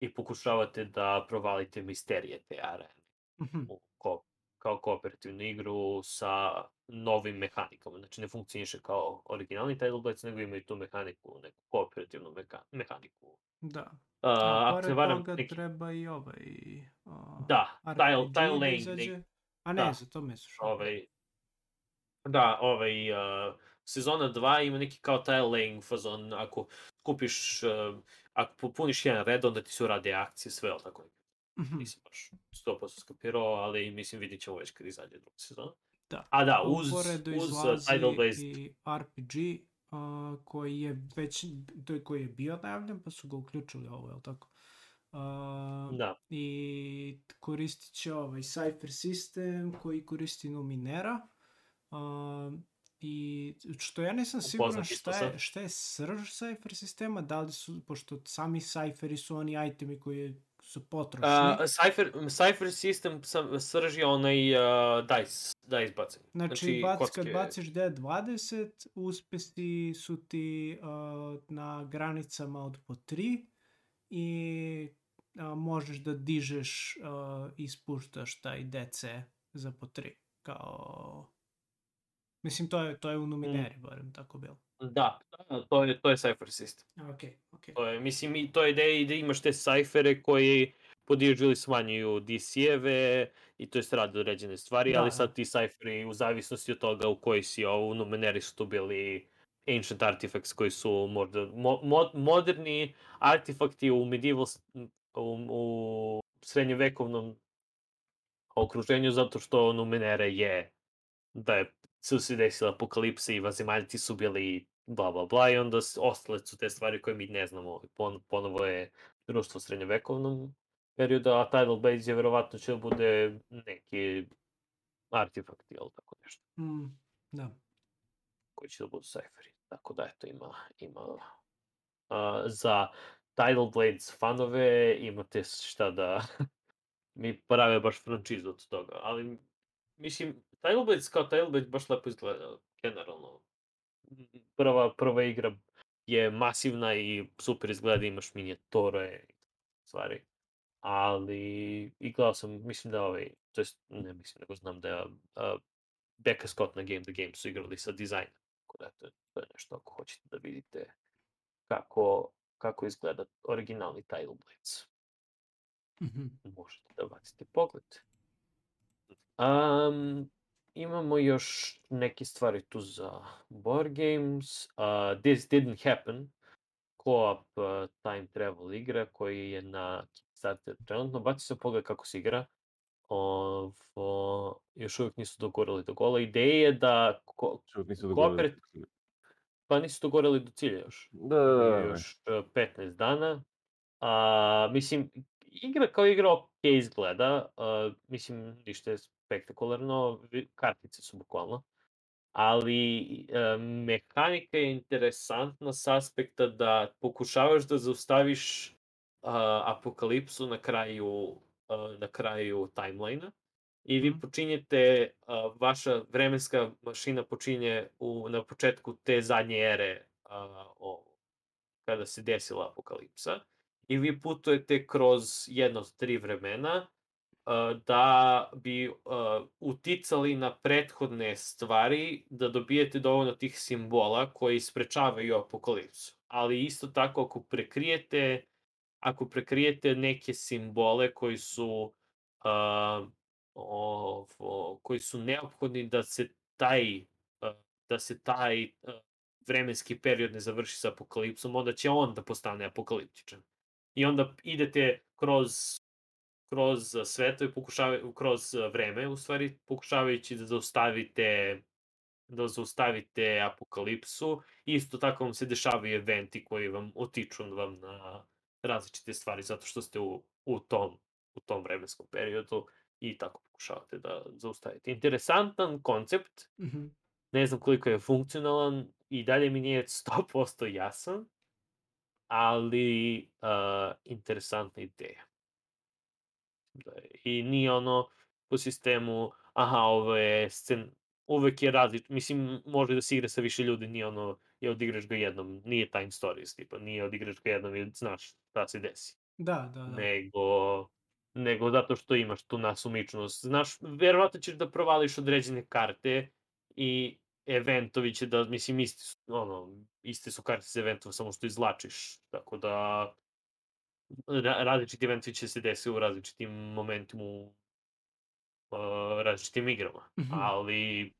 i pokušavate da provalite misterije te arene mhm, u ko, kao kooperativnu igru sa novim mehanikama. Znači ne funkcioniše kao originalni Tidal nego imaju tu mehaniku, neku kooperativnu meka, mehaniku. Da. Uh, A ako se varam, toga neki... treba i ovaj... a, Da, tile, tile da lane, izađe. nek, A ne, da. za to misliš. ovaj, da, ovaj, uh, sezona 2 ima neki kao tile laying fazon, ako kupiš, uh, ako popuniš jedan red, onda ti se urade akcije, sve, ali tako Mhm, nisam baš 100% skapirao, ali mislim vidit ćemo već kad izađe druga sezona. Da. A da, uz, uz uh, Tidal Blazed, i RPG a, koji je već, to je koji je bio najavljen, pa su ga uključili ovo, je li tako? A, da, I koristit će ovaj Cypher sistem koji koristi Numinera. A, I što ja nisam siguran šta je, šta je srž Cypher sistema, da li su, pošto sami Cypheri su oni itemi koji su potrošni. Uh, Cypher, Cypher system sam, srži onaj uh, dice, dice bacanje. Znači, bac, kad kocke- baciš D20, uspesi su ti uh, na granicama od po 3 i uh, možeš da dižeš uh, i spuštaš taj DC za po 3. Kao... Mislim, to je, to je u Numineri, barem tako bilo. Da, da, to je, to je Cypher system. Ok, ok. To je, mislim, i to je ideja da imaš te sajfere koji podižu ili smanjuju DC-eve i to jest rade određene stvari, Da, ali da. sad ti sajferi u zavisnosti od toga u koji si ovo, u Numeneri su tu bili ancient artifacts koji su možda mo, mo, moderni artefakti u medieval, u, u srednjovekovnom okruženju zato što Numenera je da je su se desila apokalipsa i vazemaljci su bili bla bla bla i onda ostale su te stvari koje mi ne znamo. Pon, ponovo je društvo u srednjovekovnom periodu, a Tidal Blades je verovatno će da bude neki artefakti ili tako nešto Mm, da. koji će da budu sajferi. Tako da eto ima, ima uh, za Tidal Blades fanove imate šta da mi prave baš frančizu od toga, ali mislim, Blades kao Blades baš lepo izgleda, generalno. Prva, prva igra je masivna i super izgleda, imaš minijatore i stvari. Ali, i gledao sam, mislim da ovaj, to jest, ne mislim, nego znam da je uh, Becca Scott na Game the Game su igrali sa dizajnom. Tako da, to, je- to je nešto ako hoćete da vidite kako, kako izgleda originalni Tidal Blades Mhm. možete da bacite pogled. Um, imamo još neke stvari tu za board games. Uh, This Didn't Happen, co-op uh, time travel igra koji je na Kickstarter trenutno. Baci se pogled kako se igra. Ovo, još uvijek nisu dogorili do gola. Ideja je da ko, nisu. Kooperat- pa nisu dogorili do cilja još. Da, da, da, da. još uh, 15 dana. A, mislim, igra kao igra ok izgleda, uh, mislim, ništa je spektakularno, kartice su bukvalno, ali uh, mehanika je interesantna s aspekta da pokušavaš da zaustaviš uh, apokalipsu na kraju, uh, na kraju timelina i vi Mhm. počinjete, uh, vaša vremenska mašina počinje u, na početku te zadnje ere uh, o, kada se desila apokalipsa i vi putujete kroz jedno od tri vremena da bi uh, uticali na prethodne stvari, da dobijete dovoljno tih simbola koji sprečavaju apokalipsu. Ali isto tako ako prekrijete ako prekrijete neke simbole koji su uh, ovo, koji su neophodni da se taj da se taj vremenski period ne završi sa apokalipsom, onda će on da postane apokaliptičan. I onda idete kroz kroz svetove, pokušavaju, kroz vreme, u stvari, pokušavajući da zaustavite da zaustavite apokalipsu. Isto tako vam se dešavaju eventi koji vam otiču vam na različite stvari zato što ste u, u tom u tom vremenskom periodu i tako pokušavate da zaustavite. Interesantan koncept, Mhm. ne znam koliko je funkcionalan i dalje mi nije 100% jasan, ali uh, interesantna ideja. Da, I nije ono po sistemu, aha, ovo je scen, uvek je različ, mislim, može da se igra sa više ljudi, nije ono, je odigraš ga jednom, nije time stories, tipa, nije odigraš ga jednom i znaš šta se desi Da, da, da. nego nego zato što imaš tu nasumičnost. Znaš, verovatno ćeš da provališ određene karte i eventovi će da, mislim, isti su, ono, iste su karte za eventova, samo što izlačiš. Tako da, različiti eventovi će se desiti u različitim momentima u uh, različitim igrama. Mhm. Ali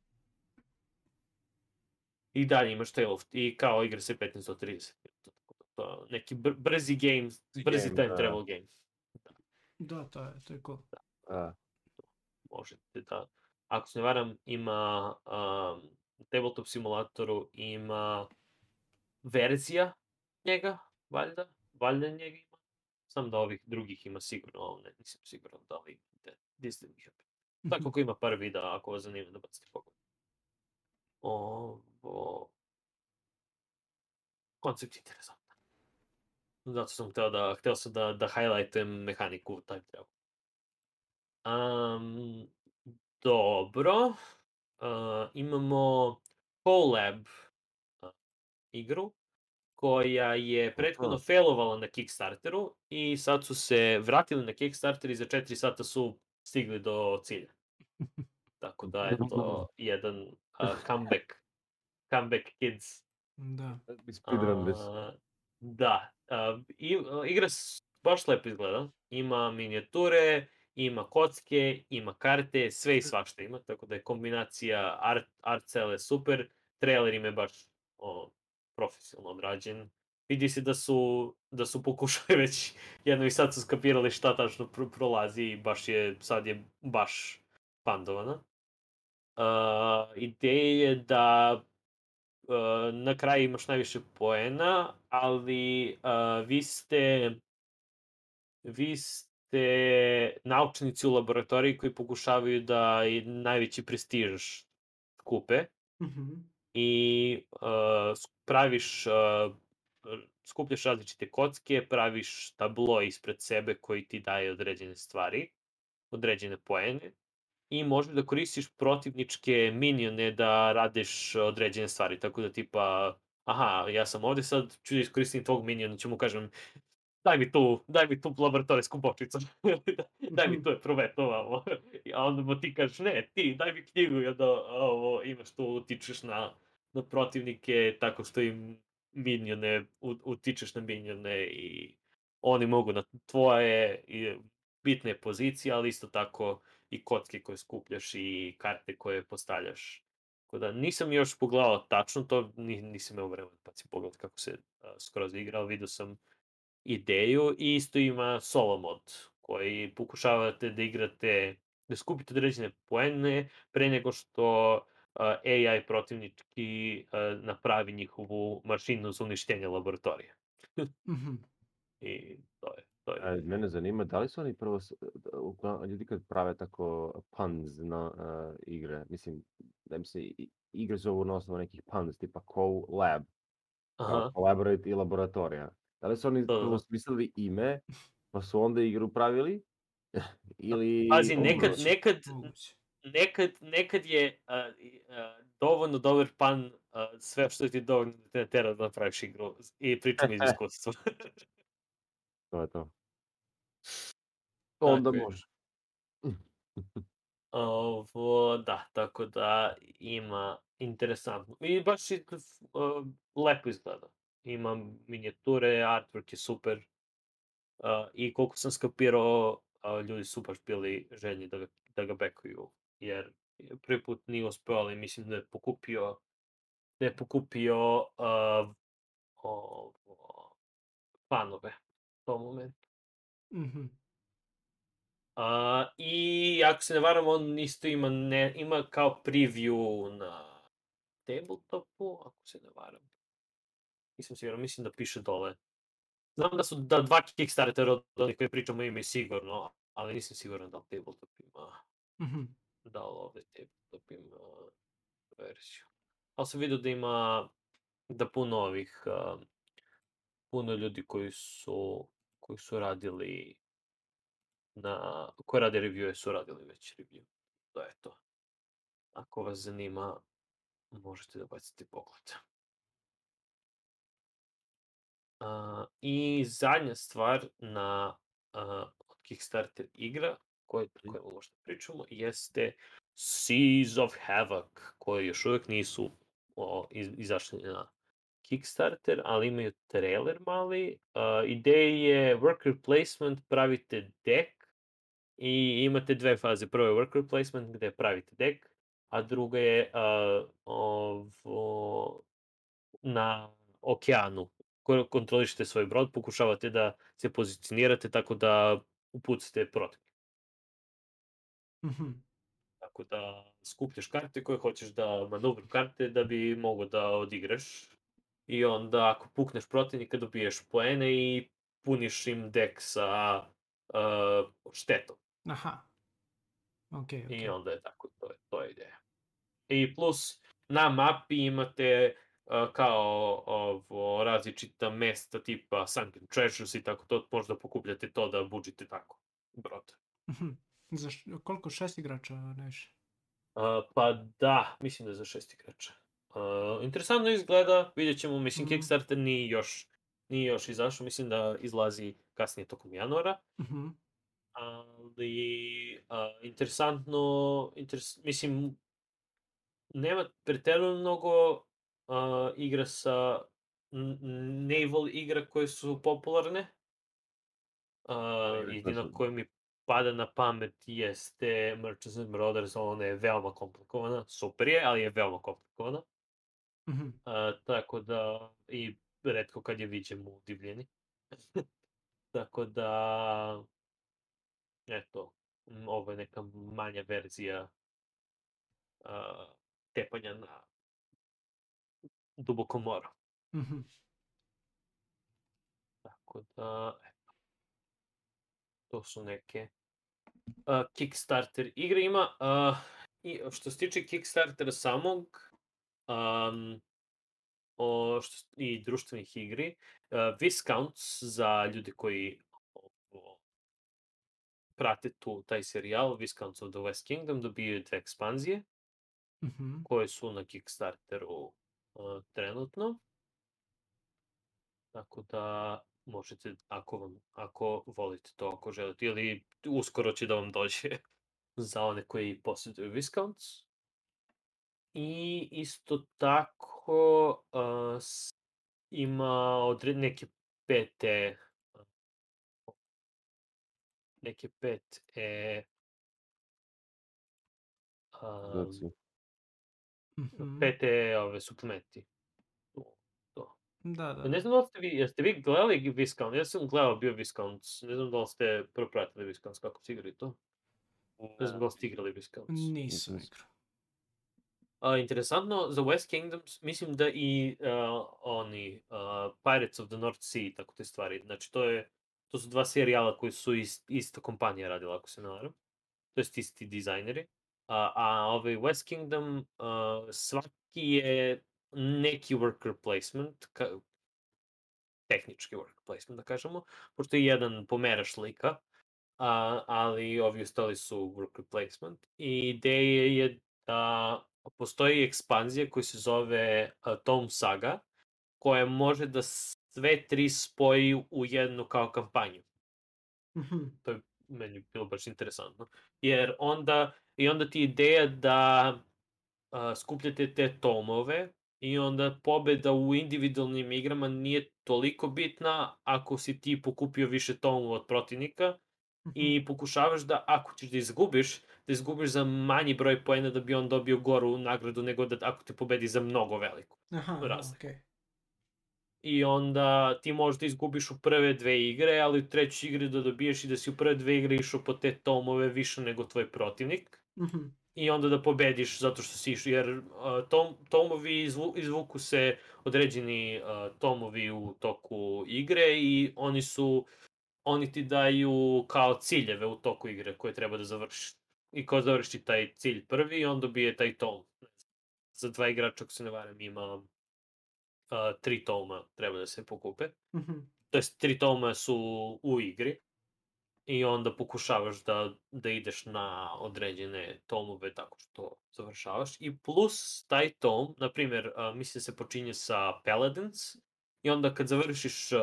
i dalje imaš taj loft i kao igra se 15 do 30. Tako da to neki br brzi game, brzi Game, time da. travel game. Da, to je, to je cool. A, možete da, ako se ne varam, ima um, tabletop simulatoru ima verzija njega, valjda, valjda njega sam da ovih drugih ima sigurno, ali ne, nisam siguran da li de, Disney je. Tako ako ima par videa, ako vas zanima da bacite pogled. Ovo... Koncept interesantan. Zato sam hteo da, hteo sam da, da highlightujem mehaniku time travel. Um, dobro. Uh, imamo Colab uh, igru koja je prethodno Aha. failovala na Kickstarteru i sad su se vratili na Kickstarter i za 4 sata su stigli do cilja. Tako da je to jedan uh, comeback, comeback kids Da. speedrun. A, Da, a, i, a, igra baš lepo izgleda. Ima minijature, ima kocke, ima karte, sve i svašta ima, tako da je kombinacija art, art cele super. Trailer im je baš o, profesionalno odrađen. Vidi se da su, da su pokušali već jedno i sad su skapirali šta tačno pro, prolazi i baš je, sad je baš pandovana. Uh, ideja je da uh, na kraju imaš najviše poena, ali uh, vi ste vi ste naučnici u laboratoriji koji pokušavaju da i najveći prestiž kupe Mhm. I uh, praviš uh, skupljaš različite kocke, praviš tablo ispred sebe koji ti daje određene stvari, određene poene i možeš da koristiš protivničke minione da radiš određene stvari, tako da tipa aha, ja sam ovde sad, ću da iskoristim tvog miniona, ću mu kažem daj mi tu, daj mi tu laboratorijsku bočicu, daj mi tu je provetovamo. A onda mu ti kažeš, ne, ti, daj mi knjigu. I onda ovo, imaš tu, utičeš na, na protivnike tako što im minione, u- utičeš na minione i oni mogu na tvoje i bitne pozicije, ali isto tako i kocke koje skupljaš i karte koje postavljaš. Tako da nisam još pogledao tačno to, ni, nisam imao vremena pa si pogled kako se uh, skroz igra, ali vidio sam ideju i isto ima solo mod koji pokušavate da igrate, da skupite određene poene pre nego što uh, AI protivnički uh, napravi njihovu mašinu za uništenje laboratorija. Mhm. I to je, to je. E, mene zanima, da li su oni prvo, s- da, ljudi kad prave tako puns na uh, igre, mislim, da im se igre zovu na osnovu nekih puns, tipa co-lab, Aha, collaborate i laboratorija. Da li su oni Da, da, prvo da. smislili ime, pa su onda igru pravili? Ili... Pazi, nekad, nekad, nekad, nekad je a, a, dovoljno dobar pan a, sve što ti dovoljno da te natera da napraviš igru i pričam iz iskustva. To je to. Onda Tako može. Ovo, da, tako da ima interesantno. I baš i, uh, lepo izgleda. Ima minijature, artwork je super. Uh, I koliko sam skapirao, uh, ljudi su baš bili željni da ga, da ga bekuju. Jer prvi put nije uspeo, ali mislim da je pokupio da je pokupio uh, ovo, fanove u tom momentu. Mhm. A, I ako se ne varam, on isto ima, ne, ima kao preview na tabletopu, ako se ne varam. Nisam siguran, mislim da piše dole. Znam da su da dva Kickstartera od onih koji pričamo ima i sigurno, ali nisam siguran da li tabletop ima, Mhm. da li ovde tabletop ima verziju. Ali sam vidio da ima, da puno ovih, uh, puno ljudi koji su, koji su radili na, koji rade review su radili već review. To je to. Ako vas zanima, možete da bacite pogled. Uh, I zadnja stvar na uh, od Kickstarter igra, koje, koje možda pričamo, jeste Seas of Havoc, koje još uvijek nisu o, iz, izašli na Kickstarter, ali imaju trailer mali. Uh, ideja je worker placement, pravite deck i imate dve faze. Prvo je worker placement gde pravite deck, a druga je uh, ovo, na okeanu. Ko- Kontrolišete svoj brod, pokušavate da se pozicionirate tako da upucate protiv. Mhm. Tako da skupljaš karte koje hoćeš da manuvru karte da bi mogo da odigraš. I onda ako pukneš protivnika dobiješ poene i puniš im dek sa uh, štetom. Aha. Ok, ok. I onda je tako, to je, to je ideja. I plus, na mapi imate kao ovo, različita mesta tipa Sunken Treasures i tako to, možda pokupljate to da buđite tako brod. Mhm. Za š- koliko? Šest igrača najviše? Uh, pa da, mislim da je za šest igrača. Uh, interesantno izgleda, vidjet ćemo, mislim, Mhm. Kickstarter nije još, nije još izašao, mislim da izlazi kasnije tokom januara. Mhm. ali uh, interesantno, interes, mislim, nema preterano mnogo uh, igra sa naval igra koje su popularne. Uh, jedina koja mi pada na pamet jeste Merchants and Brothers, ali ona je veoma komplikovana, super je, ali je veoma komplikovana. Mhm. Uh, tako da, i redko kad je viđem u divljeni. tako da, eto, ovo je neka manja verzija uh, tepanja na dubokom moru. Mhm. Tako da, eto. To su neke uh, Kickstarter igre ima. Uh, i što se tiče Kickstartera samog, um, o, što, i društvenih igri, uh, Viscounts za ljude koji prate tu taj serijal, Viscounts of the West Kingdom, dobijaju dve ekspanzije. Mhm. koje su na Kickstarteru trenutno. Tako da možete, ako, vam, ako volite to, ako želite, ili uskoro će da vam dođe za one koji posjeduju Viscounts. I isto tako uh, ima odred, neke pete neke pet e, um, Mhm. PT ove suplementi. To, to. Da, da. Ne znam da li ste vi, jeste vi gledali Viscount? Ja sam gledao bio Viscount, ne znam da li ste propratili Viscount, kako ste igrali to? Ne znam da li ste igrali Viscount. Nisam. igrao. A, interesantno, za West Kingdoms, mislim da i uh, oni, uh, Pirates of the North Sea, tako te stvari. Znači, to je, to su dva serijala koji su ist, ista kompanija radila, ako se ne varam. To jest isti dizajneri. A, a ovaj West Kingdom, uh, svaki je neki worker placement, ka, tehnički worker placement, da kažemo, pošto je jedan pomeraš lika, a, ali ovi ostali su worker placement. I ideja je da postoji ekspanzija koja se zove uh, Tom Saga, koja može da sve tri spoji u jednu kao kampanju. Mhm. To je meni bilo baš interesantno. Jer onda, i onda ti ideja da uh, skupljate te tomove i onda pobeda u individualnim igrama nije toliko bitna ako si ti pokupio više tomova od protivnika Mhm. i pokušavaš da, ako ćeš da izgubiš, da izgubiš za manji broj poena da bi on dobio goru nagradu nego da ako te pobedi za mnogo veliku. Aha, razlika. okej. I onda ti možda izgubiš u prve dve igre, ali u trećoj igri da dobiješ i da si u prve dve igre išao po te tomove više nego tvoj protivnik. Mhm. I onda da pobediš zato što si išao, jer uh, tom, tomovi izvu, izvuku se određeni uh, tomovi u toku igre i oni su, oni ti daju kao ciljeve u toku igre koje treba da završiš. I ko završi taj cilj prvi, on dobije taj tom. Za dva igrača, ako se ne varam, ima uh, tri toma treba da se pokupe. Mhm. To jest, tri toma su u igri. I onda pokušavaš da, da ideš na određene tomove tako što završavaš. I plus taj tom, na primjer, uh, mislim se počinje sa Paladins. I onda kad završiš uh,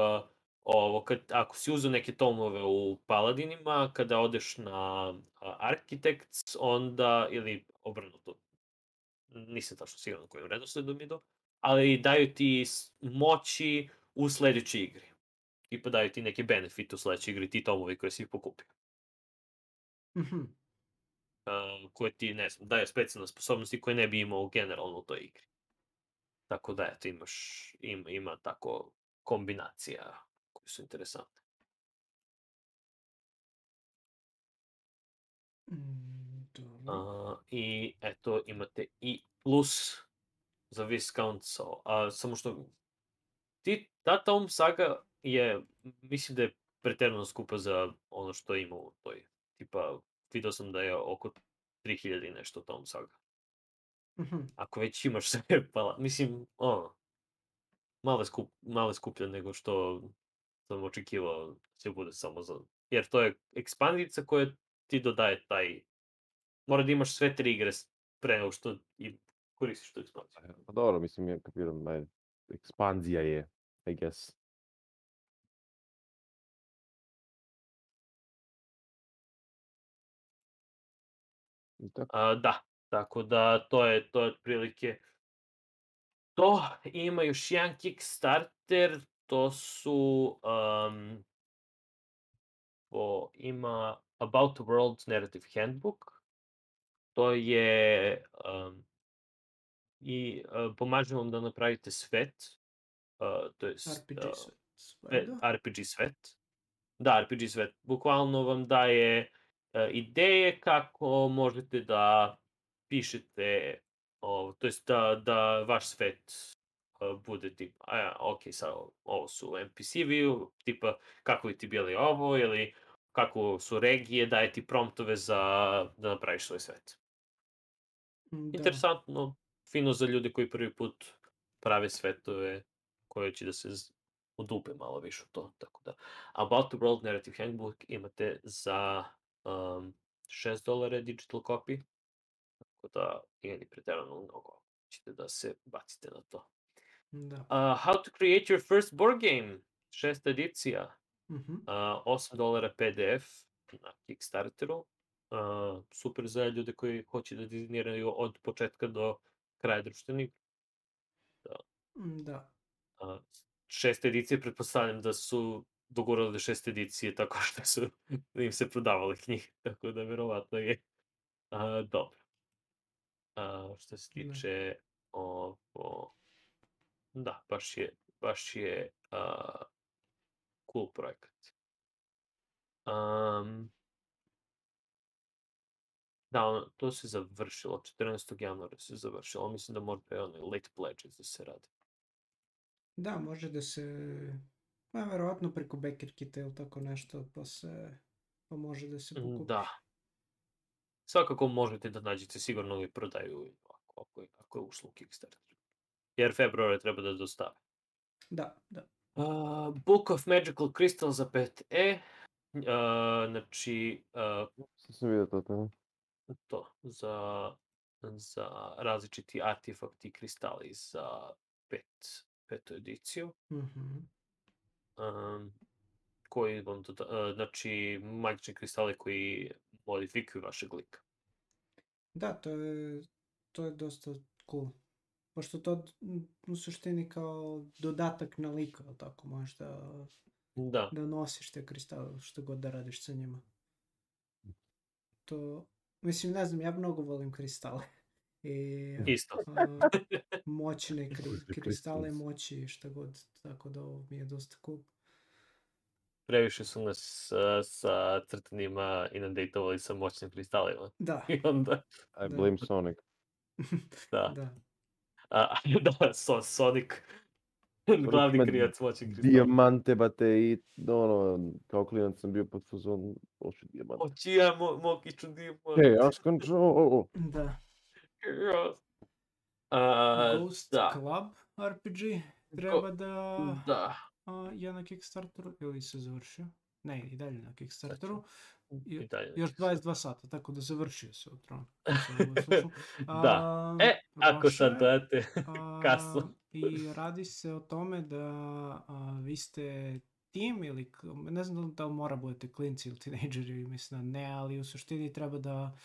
ovo, kad, ako si uzeo neke tomove u Paladinima, kada odeš na uh, Architects, onda, ili obrnuto, nisam tačno siguran na kojem redosledom idu, ali daju ti moći u sledećoj igri. Tipa daju ti neki benefit u sledećoj igri, ti tomovi koje si pokupio. Mhm. Uh, koje ti, ne znam, daju specijalne sposobnosti koje ne bi imao generalno u toj igri. Tako da, eto, imaš, ima, ima tako kombinacija koje su interesantne. Mm. Uh, I eto, imate i plus za Viscount, so, a, samo što ti, ta Tom Saga je, mislim da je preterano skupa za ono što ima u toj. Tipa, vidio sam da je oko 3000 i nešto Tom Saga. Mhm. Ako već imaš sve, pa, mislim, ono, malo je, skup, malo je skuplje nego što sam očekivao da će bude samo za... Jer to je ekspandica koja ti dodaje taj... Mora da imaš sve tri igre pre nego što i koristiš tu ekspanziju. Pa dobro, mislim, ja kapiram da ekspanzija je, I guess. Tako. A, da, tako da to je, to je otprilike to. Ima još jedan Kickstarter, to su... Um, o, ima About the World Narrative Handbook. To je... Um, I uh, pomaže vam da napravite svet. Uh, to je RPG svet. Sve, valjda? RPG svet. Da, RPG svet. Bukvalno vam daje uh, ideje kako možete da pišete, o, to jest da, da vaš svet uh, bude tip, a ja, ok, sad ovo su NPC-vi, tipa kako bi ti bili ovo, ili kako su regije, daje ti promptove za da napraviš svoj svet. Da. Interesantno, fino za ljude koji prvi put prave svetove koje će da se udupe malo više u to, tako da. About the World Narrative Handbook imate za um, 6 dolara digital copy, tako da nije ni preterano mnogo, ćete da se bacite na to. Da. Uh, how to create your first board game, šesta edicija, Mhm. uh, 8 dolara PDF na Kickstarteru. Uh, super za ljude koji hoće da dizajniraju od početka do kraja društvenih. Mm, Da. Uh, šeste edicije, pretpostavljam da su dogurali šeste edicije tako što su da im se prodavale knjige, tako da verovatno je uh, dobro. Uh, što se Da. tiče Ovo, da, baš je, baš je uh, cool projekat. Um, da, ono, to se završilo, 14. januara se završilo. Mislim da možda je onaj late pledges da se radi. Da, može da se... Ma, verovatno preko Bekirkita ili tako nešto, pa se... Pa može da se pokupi. Da. Svakako možete da nađete sigurno i prodaju ako, ako, je, ako je ušlo u Kickstarter. Jer februara treba da dostave. Da, da. Uh, Book of Magical Crystal za 5e. Uh, znači, uh, sam vidio to tamo. to, za, za različiti artefakti i kristali za pet, petu ediciju. Mhm. Um, koji vam doda, uh, znači magični kristali koji modifikuju vašeg lika. Da, to je, to je dosta cool. Pošto to u suštini kao dodatak na lika, ali tako možeš da, Da, da nosiš te kristale, što god da radiš sa njima. To, mislim, ne znam, ja mnogo volim kristale. I, isto. a, moćne kri, kristale moći, šta god, tako da ovo mi je dosta cool. Previše su nas uh, sa crtanima inundatovali sa moćnim kristalima. Da, I onda, I Da. blame Sonic. da. da. A, da, so, Sonic, glavni ima krivac moćnih kristala. Dijamante, bate, i ono, kao klinac sam bio pod fazon, oši dijamante. Hoći ja mo, mogiću dimant. Chaos control! Da. A, Ghost da. Club RPG treba da Da. a, je na Kickstarteru ili se završio? Ne, i dalje na Kickstarteru. I- I dalje. Još 22 sata, tako da završio se slušao. Da. E, ako sad a, kasno. I radi se o tome da a, vi ste tim ili, ne znam da li mora budete klinci ili tinejdžeri, mislim da ne, ali u suštini treba da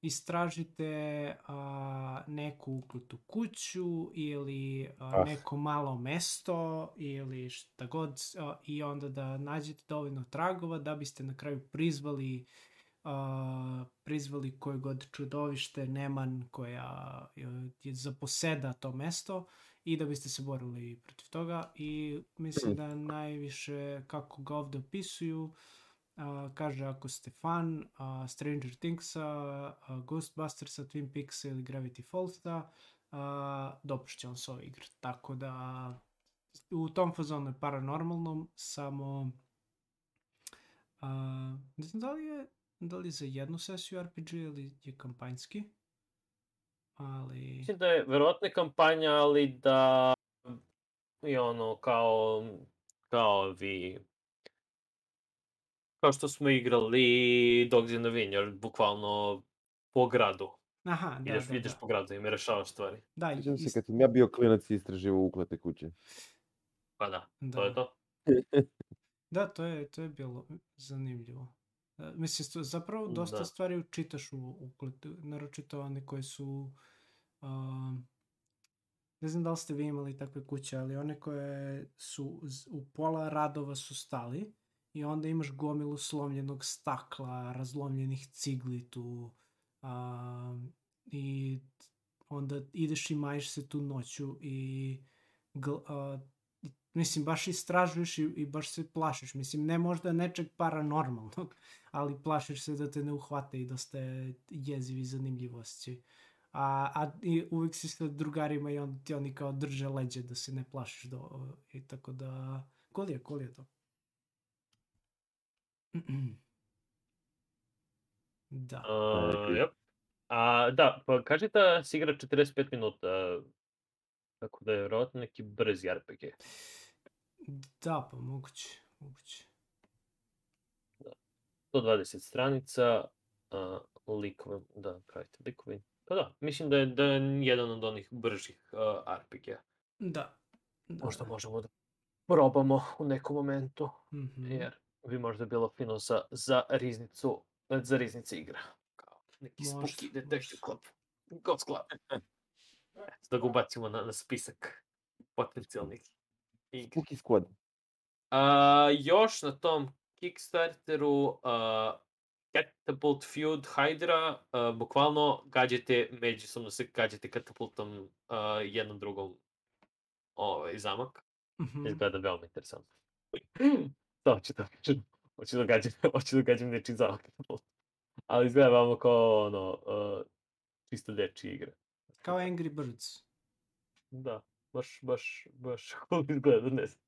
istražite a, neku uklutu kuću ili a, Ah. neko malo mesto ili šta god a, i onda da nađete dovoljno tragova da biste na kraju prizvali a, prizvali koje god čudovište Neman koja e, je zaposeda to mesto i da biste se borili protiv toga i mislim da najviše kako ga ovde opisuju a, kaže ako ste fan a, Stranger Thingsa, a, Ghostbustersa, Twin Peaksa ili Gravity Fallsa dopušće vam se ova igra. Tako da u tom fazonu je paranormalnom, samo a, ne znam da li je da li za jednu sesiju RPG ili je kampanjski, ali... Mislim da je verovatno kampanja, ali da i ono kao kao vi kao što smo igrali Dogs in the Vineyard, bukvalno po gradu. Aha, da, Ideš, da, ideš da. po gradu i mi rešavaš stvari. Da, Sjećam se ist- kad sam ja bio klinac i istraživao uklete kuće. Pa da, da. to je to. Da, to je, to je bilo zanimljivo. E, Mislim, zapravo dosta Da. stvari učitaš u ukletu, naročito one koje su... Um, ne znam da li ste vi imali takve kuće, ali one koje su u pola radova su stali i onda imaš gomilu slomljenog stakla, razlomljenih cigli tu um, i onda ideš i majiš se tu noću i gl, a, mislim, baš istražuješ i, i baš se plašiš. Mislim, ne možda nečeg paranormalnog, ali plašiš se da te ne uhvate i dosta je jezivi zanimljivosti. A, a i uvijek si sa drugarima i onda ti oni kao drže leđe da se ne plašiš do, i tako da... Cool je, cool je to. Da. Uh, rekli. yep. A, da, pa kaži da se igra 45 minuta, tako da je verovatno neki brzi RPG. Da, pa moguće, moguće. 120 stranica, uh, likove, da, pravite likovi. Pa da, mislim da je, da je jedan od onih bržih uh, RPG-a. Da. da. Možda možemo da probamo u nekom momentu, Mhm. jer bi možda bilo fino za, za riznicu, za riznice igra. Kao neki Može, spooky detective club. Ghost club. Da ga ubacimo na, na spisak potencijalnih igra. Spooky Squad. A, još na tom Kickstarteru, a, Catapult Feud Hydra, uh, bukvalno gađate, međusobno se gađate katapultom uh, jednom drugom ovaj, zamak. Mhm. Izgleda veoma interesantno. to hoću da kažem. Hoću da gađam, hoću da gađam nečiji zamak katapult. Ali izgleda veoma kao ono, uh, čisto dečija igra. Kao Angry Birds. Da, baš, baš, baš cool izgleda, ne znam.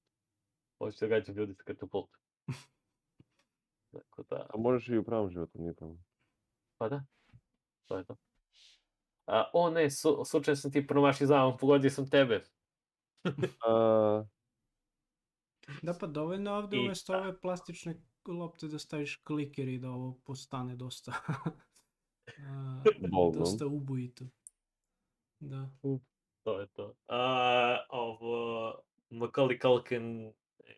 Hoću da gađam ljudi sa katapultom. Tako da, A možeš i u pravom životu, nije problem. pa da. To je to. A, o ne, su, slučajno sam ti promašio zamak, pogodio sam tebe. A, Da pa dovoljno ovde I- umesto ove plastične lopte da staviš kliker i da ovo postane dosta a, Bolno. dosta ubojito. Da. To je to. A, ovo, Macaulay Culkin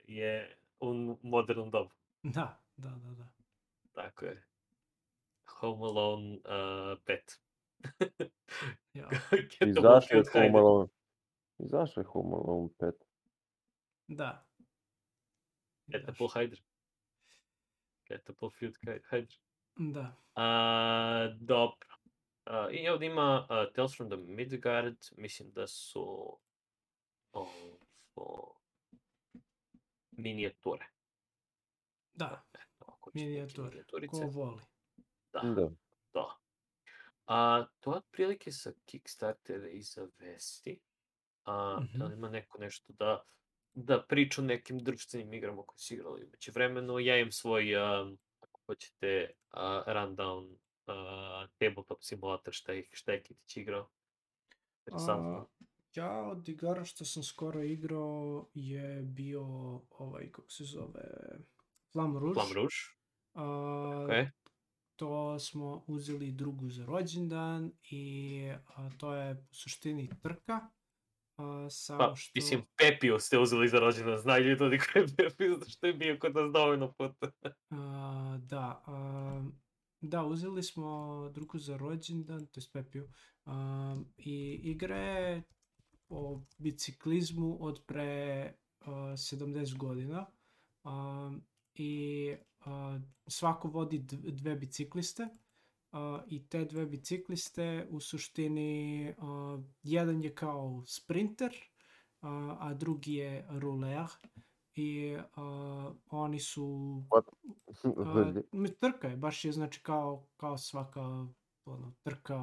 je u modernom dobu. Da, da, da, da. Tako je. Home Alone uh, 5. Ja. I zašto je Home Alone? I zašto je Home Alone 5? Da. Catapult. Catapult Field Hydra. Da. A, dobro. A, I ovdje ima uh, Tales from the Midgard, mislim da su ovo, minijature. Da, Eto, ako minijature. Ko voli. Da, Da. da. A, to je otprilike sa Kickstartera i za vesti. A, da li Mhm. ima neko nešto da, da priča o nekim društvenim igrama koje su igrali umeđu vremenu. Ja imam svoj, um, ako hoćete, uh, rundown uh, tabletop simulator šta je, šta je Kitić igrao. Interesantno. A, ja od igara što sam skoro igrao je bio ovaj, kako se zove, Flam Rouge. Flam Rouge. A, Okay. To smo uzeli drugu za rođendan i a, to je u suštini trka. A, samo Pa, što... mislim, Pepiju ste uzeli za rođendan, znaju ljudi ko je Pepiju, zato što je bio kod nas dovoljno puta. A, da, a, da, uzeli smo drugu za rođendan, to je Pepiju, a, i igra je o biciklizmu od pre a, 70 godina a, i a, svako vodi dv- dve bicikliste a, i te dve bicikliste u suštini a, jedan je kao sprinter, a, a drugi je ruler i a, oni su a, mi- trka je, baš je znači kao, kao svaka ono, trka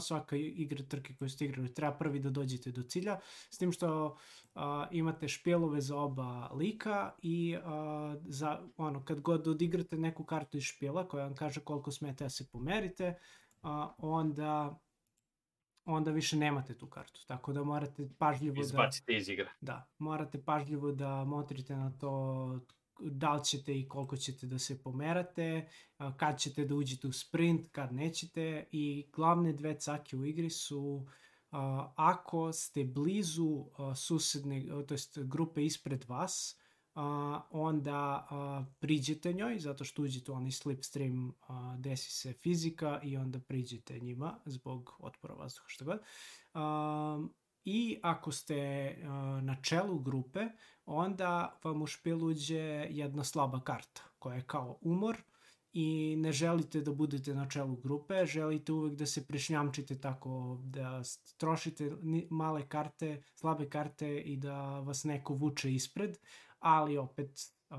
svaka i- igra trke koju ste igrali, treba prvi da dođete do cilja, s tim što a, imate špjelove za oba lika i a, za, ono, kad god odigrate neku kartu iz špjela koja vam kaže koliko smete da se pomerite, a, onda onda više nemate tu kartu, tako da morate pažljivo da... Izbacite iz igre. Da, morate pažljivo da motrite na to da li ćete i koliko ćete da se pomerate, kad ćete da uđete u sprint, kad nećete i glavne dve cake u igri su ako ste blizu susedne, to jest grupe ispred vas, onda priđete njoj, zato što uđete u onaj slipstream, desi se fizika i onda priđete njima zbog otpora vazduha, što god. I ako ste a, na čelu grupe, onda vam u špil uđe jedna slaba karta koja je kao umor i ne želite da budete na čelu grupe, želite uvek da se prešnjamčite tako da trošite male karte, slabe karte i da vas neko vuče ispred, ali opet uh,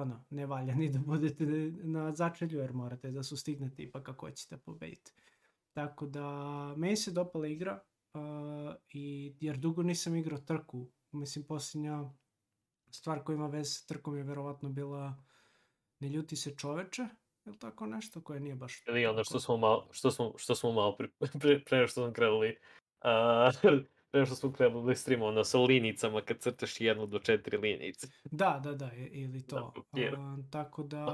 ono, ne valja ni da budete na začelju jer morate da sustignete ipak ako ćete pobediti. Tako da, meni se dopala igra, uh, i, jer dugo nisam igrao trku. Mislim, posljednja stvar koja ima veze sa trkom je verovatno bila Ne ljuti se čoveče, ili tako nešto, koje nije baš... Ili ono što smo malo, što smo, što smo malo pre, pre, pre što smo krenuli, a, pre što smo krenuli stream, ono sa linicama kad crtaš jednu do četiri linijice. Da, da, da, ili to. papiru. A, tako da,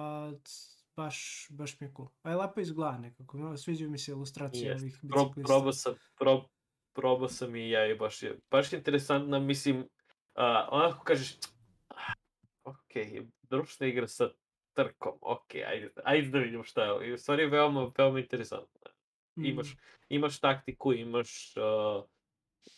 c- baš, baš mi je cool. A je lepo izgleda nekako, no, sviđaju mi se ilustracije Jest. ovih Pro, biciklista. probao sam, pro, probao sam i ja i baš je, baš je interesantna, mislim, a, onako kažeš, "Ah, ok, društvena igra sa trkom, ok, ajde, ajde da vidimo šta je. ovo." I u stvari je veoma, veoma interesantno. Mm, Imaš, imaš taktiku, imaš uh,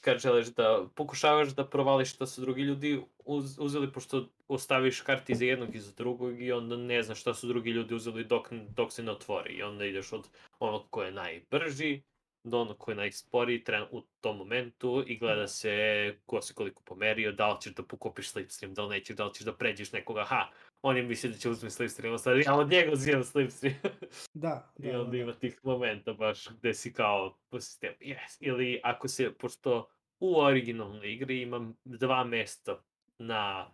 kad želiš da pokušavaš da provališ što su drugi ljudi uz, uzeli, pošto ostaviš karti za jednog i za drugog i onda ne znaš šta su drugi ljudi uzeli dok, dok se ne otvori. I onda ideš od onog ko je najbrži do onog ko je najsporiji tren, u tom momentu i gleda se ko se koliko pomerio, da li ćeš da pokupiš slipstream, da li nećeš, da li ćeš da pređeš nekoga, ha, on je mislio da će uzme slipstream, sad ja od njega uzimam slipstream. Da, da, I onda da, ima tih momenta baš gde si kao po sistemu, yes. Ili ako se, pošto u originalnoj igri imam dva mesta na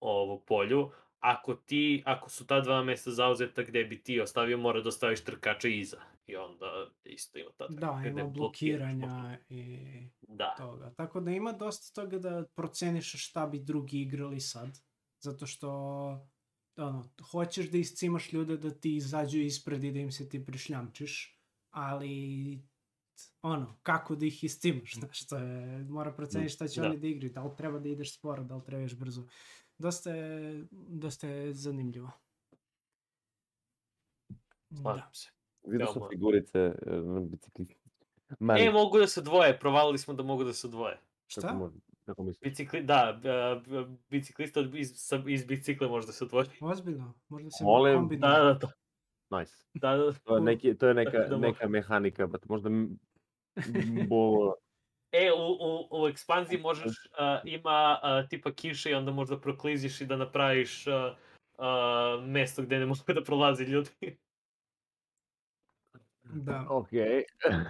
ovo polju, ako ti, ako su ta dva mesta zauzeta gde bi ti ostavio, mora da ostaviš trkača iza. I onda isto ima ta Da, ima blokiranja i Da, toga. Tako da ima dosta toga da proceniš šta bi drugi igrali sad. Zato što ono, hoćeš da iscimaš ljude da ti izađu ispred i da im se ti prišljamčiš, ali ono, kako da ih iscimaš, znaš, to je, mora proceniš šta će Da. oni da igraju, da li treba da ideš sporo, da li treba još brzo. Dosta je, dosta je zanimljivo. slažem se. Vidio sam figurice e, na biciklisti. E, Mali, mogu da se dvoje, provalili smo da mogu da se dvoje. kako, Šta? može, kako misliš? Bicikli, da, b- biciklista iz, sa, iz bicikle može da se odvoji. Ozbiljno, možda se Molim, kombinuje. Da, da, da. Nice. Da, da. To je, neki, to je neka, Da neka mehanika, but možda m- m- bo, E, u, u, u ekspanziji možeš, a, ima a, tipa kiše i onda možda prokliziš i da napraviš a, a, mesto gde ne mogu da prolazi ljudi. Da, ok.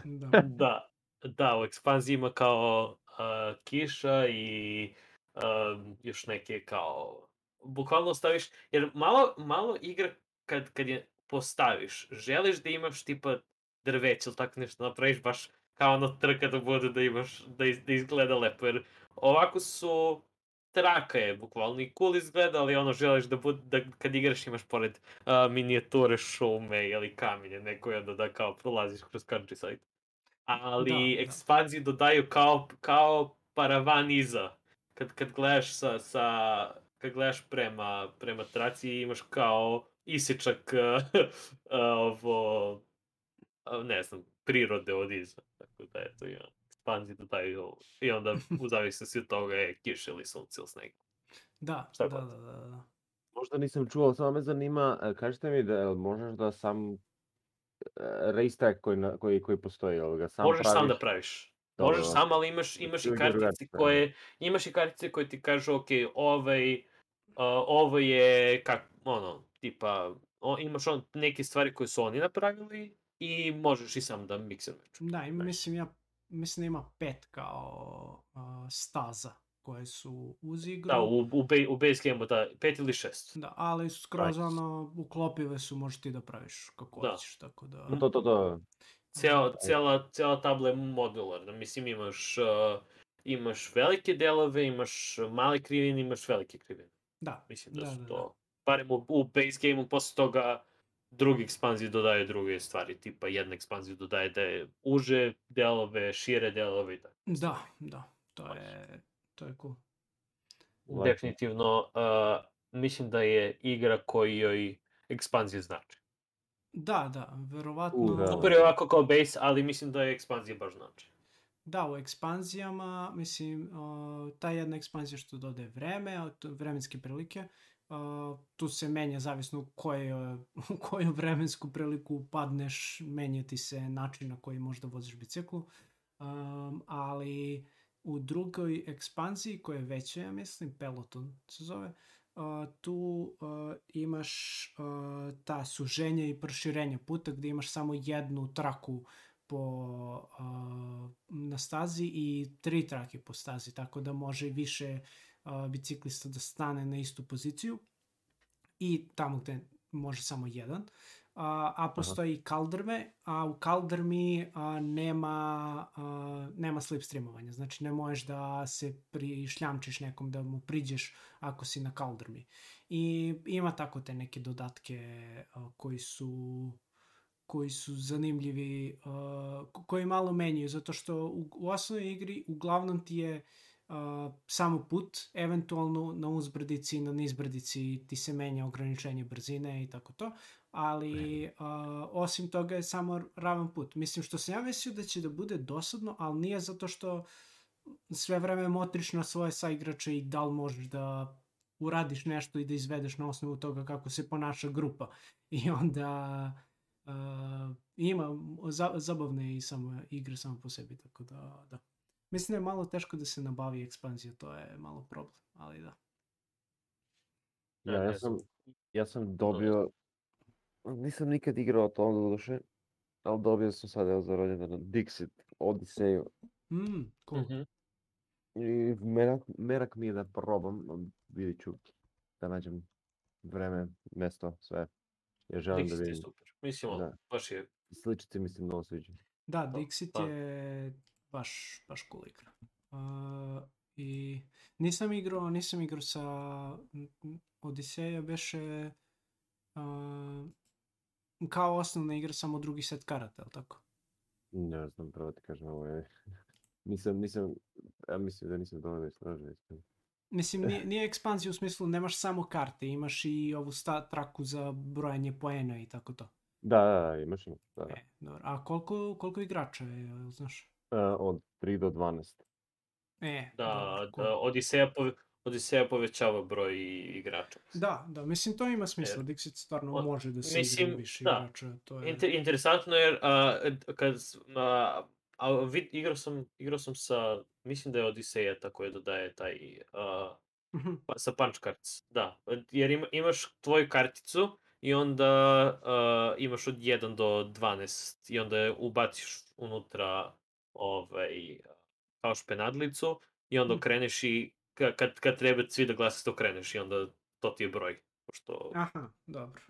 da. da, da, u ekspanziji ima kao a, kiša i a, još neke kao, bukvalno staviš, jer malo, malo igra kad, kad je postaviš, želiš da imaš tipa drveće ili tako nešto napraviš baš kao ono trka da bude da imaš, da, iz, da izgleda lepo, jer ovako su traka je bukvalno i cool izgleda, ali ono želiš da, bude, da kad igraš imaš pored uh, minijature šume ili kamenje neko onda da kao prolaziš kroz countryside. Ali Da, da, da. ekspanziju dodaju kao, kao paravan iza. Kad, kad gledaš sa, sa kad gledaš prema, prema traci imaš kao isječak uh, ovo, ne znam, prirode od iza. Tako da eto, ja, ekspanziju dodaju ovo. I onda u zavisnosti od toga je kiša ili sunce ili sneg. Da, Šta da, da, da, da. Možda nisam čuo, samo me zanima, e, kažete mi da možeš da sam e, race track koji, na, koji, koji postoji, jel ga sam Možeš praviš? sam da praviš. Dobro, Možeš dobro. sam, ali imaš, imaš i kartice da. koje, imaš i kartice koje ti kažu, ok, ovaj, uh, ovo je, kak, ono, tipa, o, imaš on, neke stvari koje su oni napravili i možeš i sam da miksiruješ. Da, ima, Nice. mislim, ja, mislim da ima pet kao uh, staza koje su uz igru. Da, u, u, be, u base game-u, da, pet ili šest. Da, ali skroz Nice. ono, uklopive su, možeš ti da praviš kako Da. hoćeš, tako da... To, to, to, to. Cela, cela, cela tabla je modularna, mislim imaš, uh, imaš velike delove, imaš male krivine, imaš velike krivine. Da, Mislim da, Da, su da, da. to, barem u, u base game-u, posle toga drugi ekspanziji dodaje druge stvari, tipa jedna ekspanzija dodaje da je uže delove, šire delove i tako. da, da, to je, to je cool. Lepo. Definitivno, uh, mislim da je igra koji joj ekspanzija znači. Da, da, verovatno... U, da. Super je ovako kao base, ali mislim da je ekspanzija baš znači. Da, u ekspanzijama, mislim, uh, ta jedna ekspanzija što dodaje vreme, vremenske prilike, uh, tu se menja zavisno u koju, u koju vremensku priliku padneš, menja ti se način na koji možda voziš biciklu, um, ali u drugoj ekspanziji koja je veća, ja mislim, Peloton se zove, uh, tu uh, imaš uh, ta suženja i proširenja puta gde imaš samo jednu traku po, uh, na stazi i tri trake po stazi, tako da može više uh, biciklista da stane na istu poziciju i tamo gde može samo jedan. A, a postoji i kaldrme, a u kaldrmi a, nema, a, nema slipstreamovanja. Znači ne možeš da se prišljamčiš nekom da mu priđeš ako si na kaldrmi. I ima tako te neke dodatke a, koji su koji su zanimljivi, uh, ko- koji malo menjaju, zato što u, u osnovnoj igri uglavnom ti je uh, samo put, eventualno na uzbrdici i na nizbrdici ti se menja ograničenje brzine i tako to, ali uh, osim toga je samo ravan put. Mislim što sam ja mislio da će da bude dosadno, ali nije zato što sve vreme motriš na svoje saigrače i da li možeš da uradiš nešto i da izvedeš na osnovu toga kako se ponaša grupa. I onda uh, ima za, zabavne i samo igre samo po sebi, tako da, da. Mislim da je malo teško da se nabavi ekspanzija, to je malo problem, ali da. Ja, Ne, ja sam, ja sam dobio, nisam nikad igrao to do duše, ali dobio sam sad evo za rođendan Dixit, Odiseju. Mm, cool. Mhm. I merak, merak mi je da probam, vidjet ću da nađem vreme, mesto, sve. Ja želim da Dixit je vidim. super. Mislim, Da. baš je Sličice mi se mnogo sviđa. Da, To, Dixit pa. je baš, baš cool igra. Uh, I nisam igrao, nisam igrao sa Odiseja, beše uh, kao osnovna igra samo drugi set karata, ali tako? Ne znam, pravo ti kažem, ovo je... nisam, nisam, ja mislim da nisam dovoljno istražio. iskreno. Mislim, nije, nije ekspanzija u smislu nemaš samo karte, imaš i ovu sta, traku za brojanje poena i tako to. Da, da, da, imaš ima, da. da. E, dobro. A koliko, koliko igrača je, znaš? E, od 3 do 12. E, da, cool. da Odiseja, pove, Odiseja povećava broj igrača. Da, da, mislim to ima smisla, Dixit stvarno on- može da se igra mislim, više da. igrača, to je... Inter, interesantno je, a, kad, a, a, vid, igrao, sam, igrao sam sa, mislim da je Odiseja tako je dodaje taj, a, Mhm, pa, sa punch cards, da, jer ima, imaš tvoju karticu i onda uh, imaš od 1 do 12 i onda je ubaciš unutra ovaj, kao špenadlicu i onda Mm. okreneš i ka- kad, kad treba svi da glasate to okreneš i onda to ti je broj. Pošto Aha, dobro.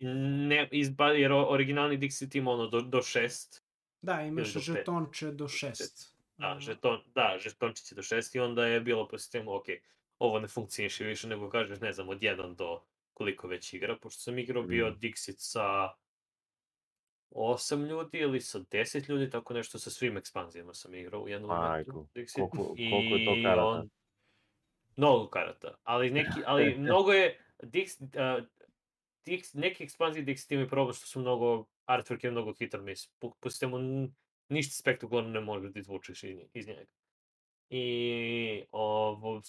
ne, izba, jer originalni Dixit ima ono do, do 6, Da, imaš do žetonče do šest. da, A, žeton, da, žetončići do 6 i onda je bilo po sistemu, ok, ovo ne funkcioniše više nego kažeš, ne znam, od 1 do koliko već igra, pošto sam igrao bio Mm. Dixit sa 8 ljudi ili sa 10 ljudi, tako nešto sa svim ekspanzijama sam igrao u jednom momentu. Koliko- koliko je to karata? on- Mnogo karata, ali, neki, ali mnogo je, Dix, uh, Dix, neki ekspanzije Dixit imaju problem što su mnogo, artwork je mnogo hit or miss, n- ništa spektakularno ne može da izvučeš iz njega. I ovo,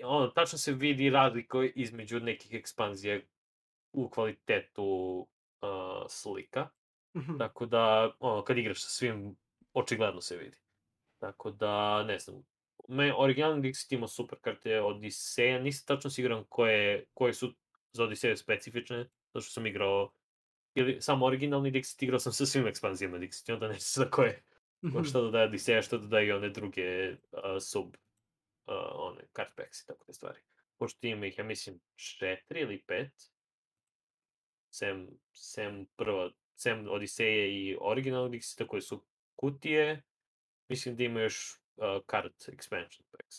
ono, tačno se vidi razlika između nekih ekspanzija u kvalitetu uh, slika. Mhm, Tako da, ono, kad igraš sa svim, očigledno se vidi. Tako da, ne znam, me originalni Dixit ima super karte Odiseja, nisam tačno siguran koje, koje su za Odiseju specifične, zato što sam igrao ili samo originalni Dixit, igrao sam sa svim ekspanzijama Dixit, onda ne znam za koje, ko šta dodaje Odiseja, šta dodaje i one druge uh, sub, uh, one, card packs i tako te stvari. Pošto ima ih, ja mislim, četiri ili pet, sem, sem prva, sem Odiseje i originalnog Dixita koje su kutije, mislim da ima još uh, card expansion packs.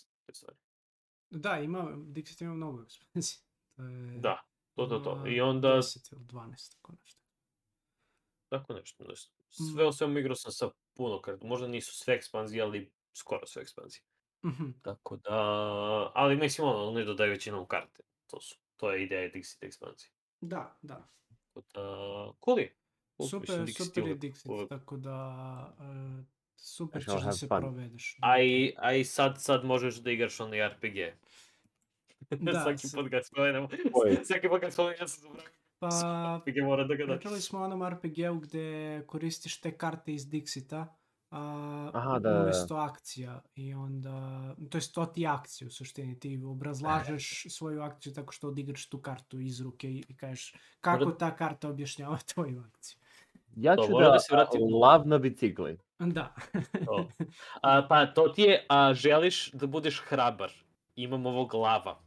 Da, ima, Dixit ima mnogo ekspanzija. To je... Da, to, to, to. I onda, 10 ili 12, tako nešto. tako nešto, nešto. Sve o svemu igrao sam sa puno karta, možda nisu sve ekspanzije, ali skoro sve ekspanzije. Mhm, Tako da, ali mislim ono, oni dodaju većinom karte, to su, to je ideja Dixit ekspanzije. Da, da. Tako da, cool je. Super, mislim, Dixit super je Dixit, tako da uh, super I shall ćeš da se fun. provedeš. A i, a i sad, sad možeš da igraš onaj RPG. Da, Svaki put kad spomenemo, svaki put kad spomenemo, ja sam zaboravio. Pa, RPG mora da ga da. pričali smo o onom RPG-u gde koristiš te karte iz Dixita, a, Aha, da, da, da. umesto akcija i onda, to je to ti akcija u suštini, ti obrazlažeš svoju akciju tako što odigraš tu kartu iz ruke i, i kažeš kako ta karta objašnjava tvoju akciju. Ja ću da, da se vratim- lav na bicikli. Da. To. A, pa to ti je, a, želiš da budeš hrabar. Imam ovog lava.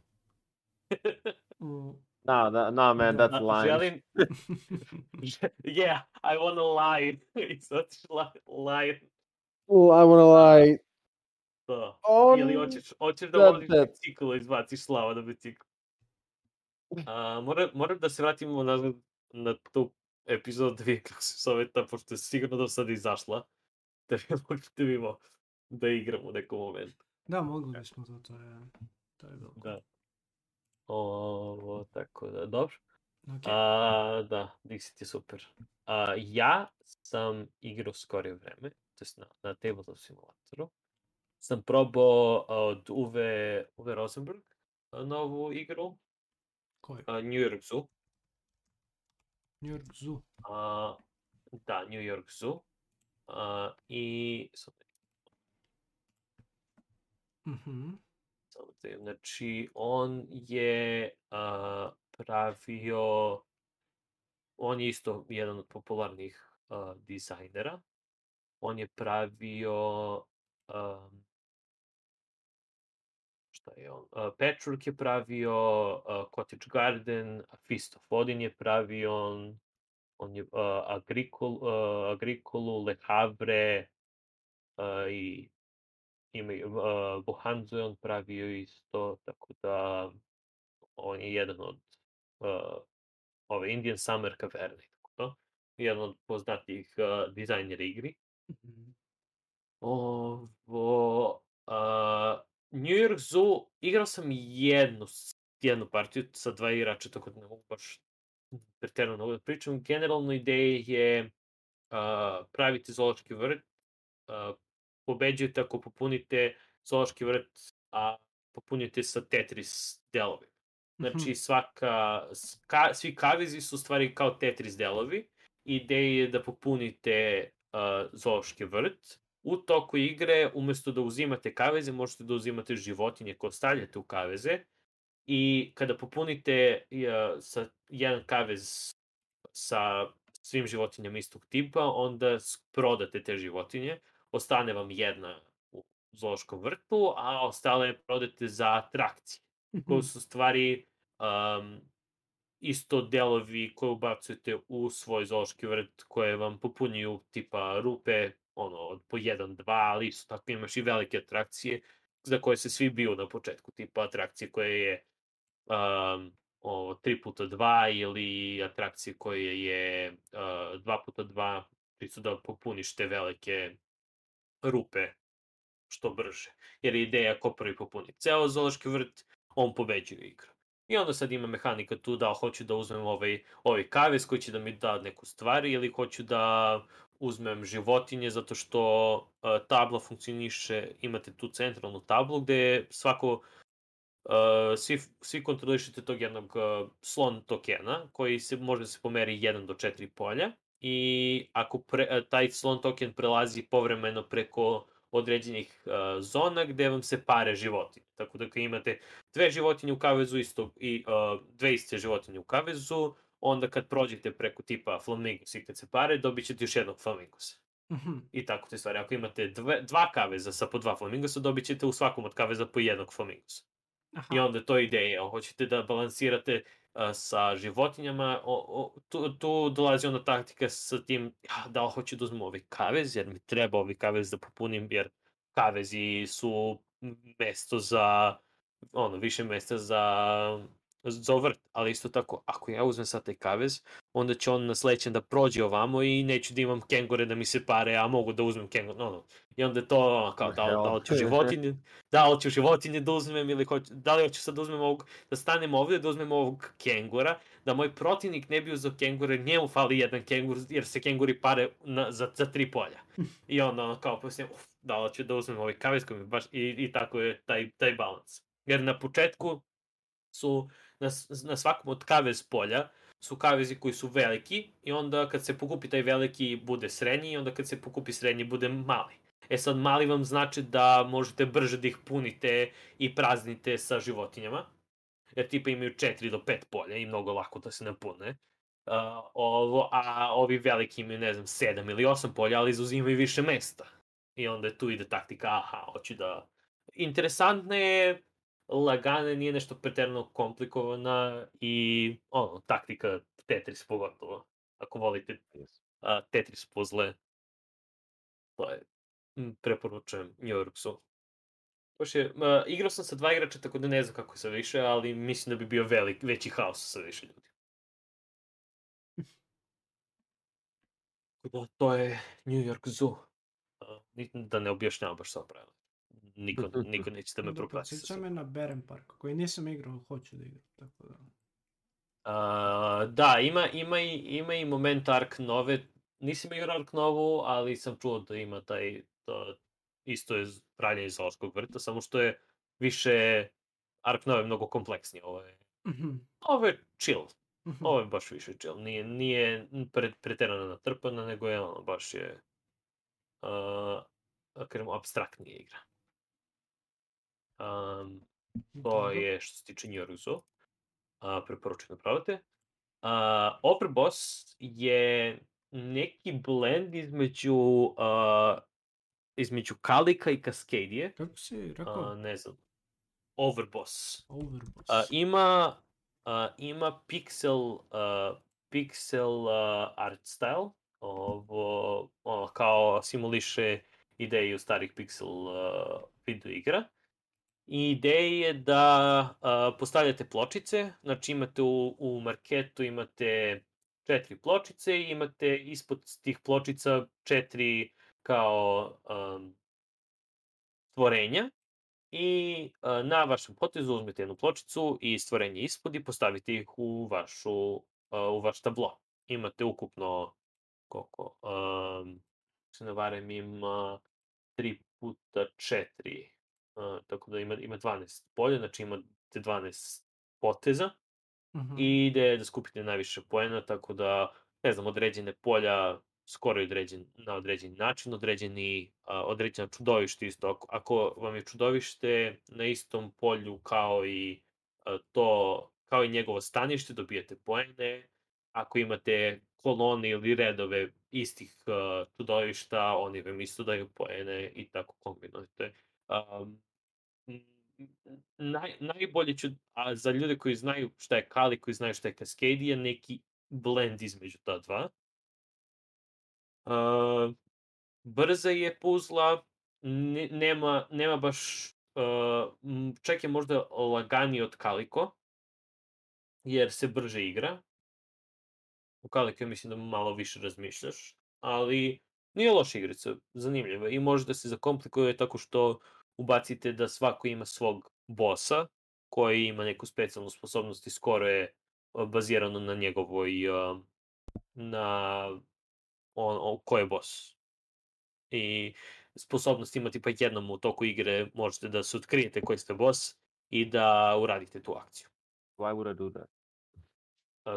No, no, no man, Da, that's A, lying. želim... yeah, I wanna lie. I sad ćeš li- lie. Oh, I wanna lie. To. Oh, Ili hoćeš, hoćeš da da, voziš da. bicikl i izbaciš slava na bicikl. A, moram, moram da se vratimo nazad na tu dvije kako se zove ta, pošto je sigurno do sada izašla. Da mogli da vidimo da igramo u nekom momentu. da, mogli bismo to, to je, to je bilo. cool. Da. Ovo, tako da, dobro. Ok. A, da, Dixit je super. A, ja sam igrao skorije vreme, to jest na, na tabletop simulatoru, sam probao od Uwe, Uwe Rosenberg novu igru, Koji? a, New York Zoo. New York Zoo. A, da, New York Zoo. A, I Mhm. Samo da vidim, Znači, on je a, pravio, on je isto jedan od popularnih a, dizajnera. On je pravio, um, on, uh, Patchwork je pravio, uh, Cottage Garden, Feast of Odin je pravio, on, on je uh, Agricol, uh, Agricolu, Le Havre uh, i ima uh, Bohanzo je on pravio isto, tako da on je jedan od uh, ove Indian Summer Caverne, tako to. Jedan od poznatijih uh, dizajnera igri. Mhm. Ovo, uh, New York Zoo, igrao sam jednu, jednu partiju sa dva igrača, tako da ne mogu baš pretjerano mnogo da pričam. Generalno ideja je uh, praviti zoološki vrt, uh, pobeđujete ako popunite zoološki vrt, a popunite sa Tetris delovima. Znači, svaka, s- ka, svi kavezi su u stvari kao Tetris delovi. Ideja je da popunite uh, zoološki vrt. U toku igre, umesto da uzimate kaveze, možete da uzimate životinje koje stavljate u kaveze. I kada popunite uh, sa jedan kavez sa svim životinjama istog tipa, onda prodate te životinje. Ostane vam jedna u zoološkom vrtu, a ostale prodate za atrakcije koje su u stvari um, isto delovi koje ubacujete u svoj zoološki vrt koje vam popunjuju tipa rupe, ono, od po 1, 2, ali isto tako imaš i velike atrakcije za koje se svi biju na početku, tipa atrakcije koje je um, o, 3 puta 2 ili atrakcije koje je uh, 2 puta 2 čisto da popuniš te velike rupe što brže. Jer je ideja ko prvi popuni ceo zoološki vrt, on pobeđuje igru. I onda sad ima mehanika tu da hoću da uzmem ovaj, ovaj kavez koji će da mi da neku stvar ili hoću da uzmem životinje zato što uh, tabla funkcioniše, imate tu centralnu tablu gde svako uh, svi, svi kontrolišete tog jednog uh, slon tokena koji se može da se pomeri 1 do 4 polja i ako pre, taj slon token prelazi povremeno preko određenih uh, zona gde vam se pare životinje. Tako da kad imate dve životinje u kavezu isto, i uh, dve iste životinje u kavezu, onda kad prođete preko tipa flamingos i kad se pare, dobit ćete još jednog flamingosa. Mhm. I tako te stvari. Ako imate dve, dva kaveza sa po dva flamingosa, dobit ćete u svakom od kaveza po jednog flamingosa. Aha. I onda to je ideja, hoćete da balansirate uh, sa životinjama, o, o, tu, tu dolazi onda taktika sa tim, ja, da hoću da uzmem ovaj kavez, jer mi treba ovaj kavez da popunim, jer kavezi su mesto za, ono, više mesta za, za vrt, ali isto tako, ako ja uzmem sad taj kavez, onda će on na sledećem da prođe ovamo i neću da imam kengure da mi se pare, a mogu da uzmem kengure, no, no. I onda je to ono, kao, da, li- da li ću životinje, da li ću životinje da uzmem ili hoću, da li hoću sad da uzmem ovog, da stanem ovde, da uzmem ovog kengura, da moj protivnik ne bi uzeo kengure, njemu fali jedan kengur, jer se kenguri pare na, za, za tri polja. I onda ono kao poslije, uf, da li ću da uzmem ovaj kavez koji mi baš, i, i tako je taj, taj balans. Jer na početku su na, na svakom od kavez polja su kavezi koji su veliki i onda kad se pokupi taj veliki bude srednji i onda kad se pokupi srednji bude mali. E sad mali vam znači da možete brže da ih punite i praznite sa životinjama. Jer tipa imaju 4 do 5 polja i mnogo lako da se napune. Uh, ovo, a ovi veliki imaju, ne znam, 7 ili 8 polja, ali zauzimaju više mesta. I onda tu ide taktika, aha, hoću da... Interesantna je, lagana, nije nešto preterano komplikovana i, ono, taktika Tetris pogotovo. Ako volite Yes. a, Tetris puzzle, to je, preporučujem New Yorksu. Baš je, a, igrao sam sa dva igrača, tako da ne znam kako je sa više, ali mislim da bi bio velik, veći haos sa više ljudi. Da, to je New York Zoo. A, ni- da ne objašnjavam baš sva pravila. Niko, niko neće da me propasti. svim. me na Beren Park, koji nisam igrao, hoću da igram. Tako da. A, da, ima, ima, i, ima i moment Ark Nove. Nisam igrao Ark Novu, ali sam čuo da ima taj, to, isto je radnje iz Zološkog vrta, samo što je više Ark Nova je mnogo kompleksnije. Ovo je, Mhm, ovo je chill. mhm. Ovo je baš više chill. Nije, nije pre, preterano natrpana, nego je ono, baš je uh, da kažemo, abstraktnija igra. Um, to je što se tiče Njoruzo. A, preporučujem da probate. A, Overboss je neki blend između a, između Kalika i Cascadia. Kako si A, rekao? ne znam. Overboss. Overboss. A, ima a, ima pixel a, pixel a, art style. Ovo, ono, kao simuliše ideju starih pixel a, video igra. I ideja je da a, postavljate pločice, znači imate u, u marketu imate četiri pločice i imate ispod tih pločica četiri kao um, stvorenja i a, na vašem potezu uzmete jednu pločicu i stvorenje ispod i postavite ih u vašu a, u vaš tablo. Imate ukupno koliko? Um, se ne varam ima 3 puta 4 Uh, tako da ima, ima 12 polja, znači imate 12 poteza Mhm. i ide da skupite najviše poena, tako da, ne znam, određene polja skoro je određen na određeni način, određeni, a, određena čudovište isto. Ako, ako vam je čudovište na istom polju kao i a, to, kao i njegovo stanište, dobijate poene. Ako imate kolone ili redove istih a, čudovišta, oni vam isto daju poene i tako kombinujete. Um, naj, najbolje ću, a za ljude koji znaju šta je Kali, koji znaju šta je Cascadia, neki blend između ta dva. Uh, brza je puzla, ne, nema, nema baš, uh, čak je možda laganiji od Kaliko, jer se brže igra. U Kaliko mislim da malo više razmišljaš, ali nije loša igrica, zanimljiva i može da se zakomplikuje tako što ubacite da svako ima svog bossa koji ima neku specijalnu sposobnost i skoro je bazirano na njegovoj na on, on, ko je boss. I sposobnost ima tipa jednom u toku igre možete da se otkrijete koji ste boss i da uradite tu akciju. Why would I do that?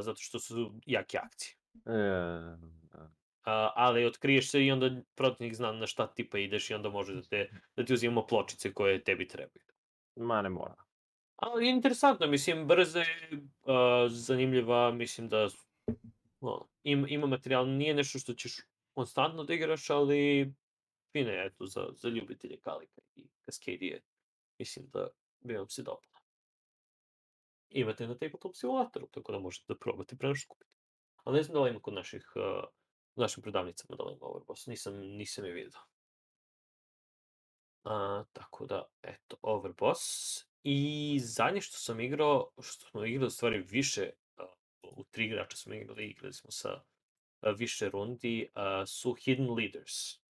Zato što su jake akcije. A, ali otkriješ se i onda protivnik zna na šta tipa ideš i onda može da, te, da ti uzimamo pločice koje tebi trebaju. Ma ne mora. Ali interesantno, mislim, brza je, uh, zanimljiva, mislim da ono, im, ima materijal, nije nešto što ćeš konstantno da igraš, ali fine je, eto, za, za ljubitelje Kalika i Cascadije. Mislim da bi vam se dopala. Imate na Tabletop simulatoru, tako da možete da probate pre nego što kupite. Ali ne znam da li ima kod naših, uh, u našim prodavnicama da ima Overboss, nisam, nisam je vidio. A, tako da, eto, Overboss. I zadnje što sam igrao, što smo igrali u stvari više, a, u tri igrača smo igrali, igrali smo sa a, više rundi, a, su Hidden Leaders.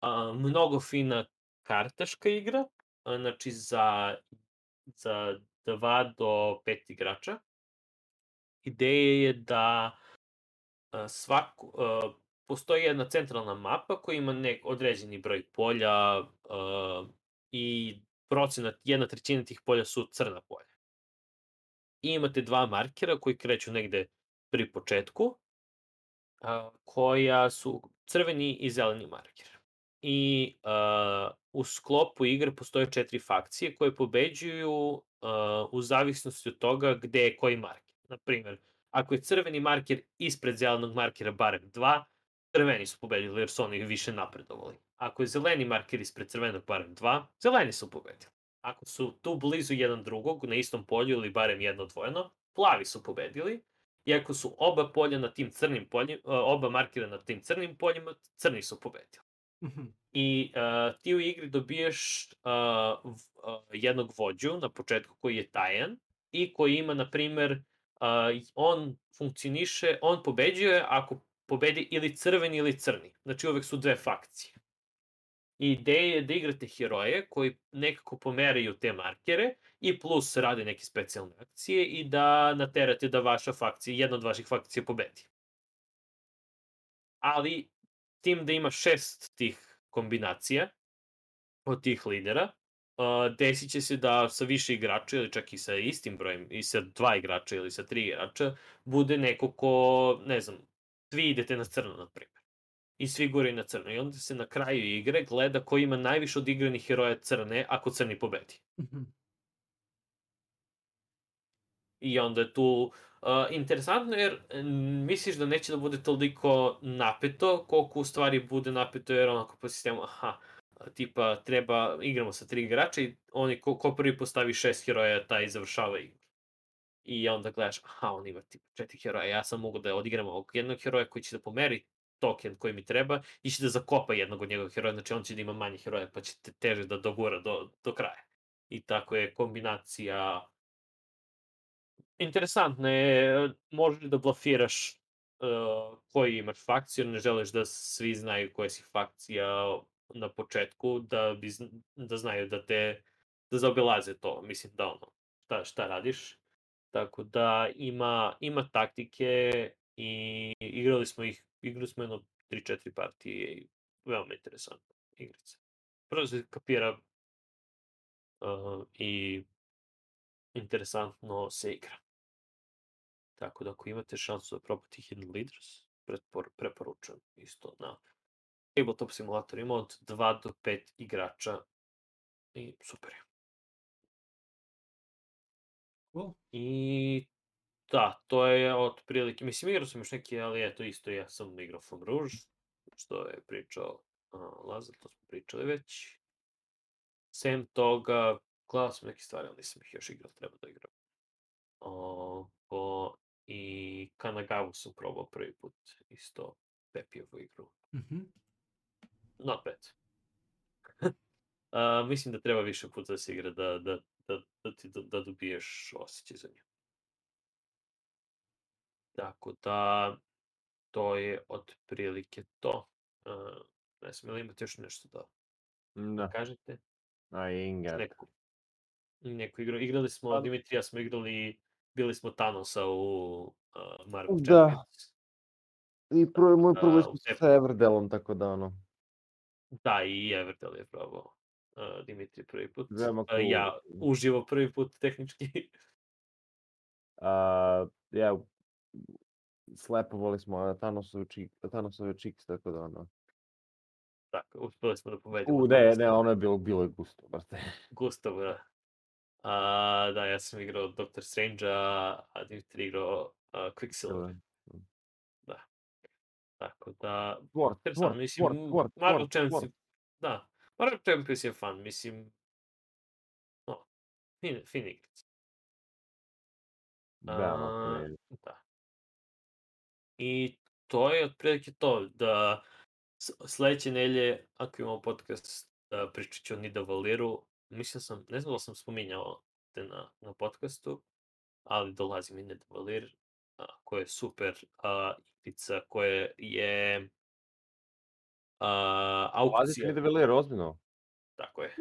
A, mnogo fina kartaška igra, a, znači za, za dva do pet igrača. Ideja je da svaku, postoji jedna centralna mapa koja ima nek određeni broj polja i procenat, jedna trećina tih polja su crna polja. I imate dva markera koji kreću negde pri početku, uh, koja su crveni i zeleni marker. I uh, u sklopu igre postoje četiri fakcije koje pobeđuju uh, u zavisnosti od toga gde je koji marker. Naprimer, ako je crveni marker ispred zelenog markera barem dva, crveni su pobedili jer su oni više napredovali. Ako je zeleni marker ispred crvenog barem dva, zeleni su pobedili. Ako su tu blizu jedan drugog, na istom polju ili barem jedno odvojeno, plavi su pobedili. I ako su oba polja na tim crnim poljima, oba markera na tim crnim poljima, crni su pobedili. Mhm. I uh, ti u igri dobiješ uh, v, uh, jednog vođu na početku koji je tajan i koji ima, na primer, on funkcioniše, on pobeđuje ako pobedi ili crveni ili crni. Znači uvek su dve fakcije. Ideja je da igrate heroje koji nekako pomeraju te markere i plus rade neke specijalne akcije i da naterate da vaša fakcija, jedna od vaših fakcija pobedi. Ali tim da ima šest tih kombinacija od tih lidera. Uh, desit će se da sa više igrača ili čak i sa istim brojem, i sa dva igrača ili sa tri igrača, bude neko ko, ne znam, svi idete na crno, na primjer. I svi gore na crno. I onda se na kraju igre gleda ko ima najviše odigranih heroja crne ako crni pobedi. Mhm. I onda je tu uh, interesantno jer misliš da neće da bude toliko napeto koliko u stvari bude napeto jer onako po sistemu aha, tipa treba igramo sa tri igrača i oni ko, ko prvi postavi šest heroja taj završava igru. I onda gledaš, aha, on ima tipa četiri heroja, ja sam mogu da odigram ovog jednog heroja koji će da pomeri token koji mi treba i će da zakopa jednog od njegovih heroja, znači on će da ima manje heroja pa će te teže da dogura do, do kraja. I tako je kombinacija interesantno je, možeš da blafiraš uh, koji imaš fakciju, ne želiš da svi znaju koja si fakcija na početku, da, bi, da znaju da te, da zaobilaze to, mislim da ono, šta, šta radiš. Tako da ima, ima taktike i igrali smo ih, igrali smo jedno 3-4 partije i veoma interesantna igrica. Prvo se kapira uh, i interesantno se igra. Tako da ako imate šansu da probate Hidden Leaders, prepor, preporučujem isto na Tabletop simulator ima od 2 do 5 igrača i super je. Cool. I da, to je otprilike, mislim igrao sam još neki, ali eto isto ja sam igrao From Rouge, što je pričao uh, Lazar, to smo pričali već. Sem toga, gledao sam neke stvari, ali nisam ih još igrao, treba da igram. O, o, I Kanagavu sam probao prvi put, isto Pepijevu igru. Mhm. Not bad. uh, mislim da treba više puta da se igra da, da, da, da, ti, da, da dobiješ osjećaj za nju. Tako da, to je otprilike to. Uh, ne znam, ili imate još nešto da Da, kažete? a Ingar. Neku, neku igru. Igrali smo, Pa- Dimitrija smo igrali, bili smo Thanosa u uh, Marvel Da. Champions. I prvo, moj prvo A, iskustvo u sa Everdelom, tako da ono, Da, i Everdell je probao uh, Dimitri prvi put. Veoma Uh, ja cool. uživo prvi put tehnički. a, ja, slepovali smo Thanosove, čik, Thanosove čiks, tako da ono. Tako, uspeli smo da pobedimo. U, ne, ne, ono je bilo, bilo je gusto, brate. Gustav, da. A, da, ja sam igrao Doctor Strange-a, a Dimitri igrao uh, Quicksilver. Da. Tako da, interesantno, sport, mislim, sport, sport, Marvel sport, Champions, je- da, Marvel Champions je fun, mislim, no, fin, fin igrica. Veoma A, fina igra. Da. I to je otprilike to, da sledeće nelje, ako imamo podcast, da pričat ću o Nida Valiru, mislim sam, ne znam da sam spominjao te na, na podcastu, ali dolazi mi Nida Valir, koja je super a, igrica, koja je Dolazi aukcija, mi da veli ozbiljno. tako je,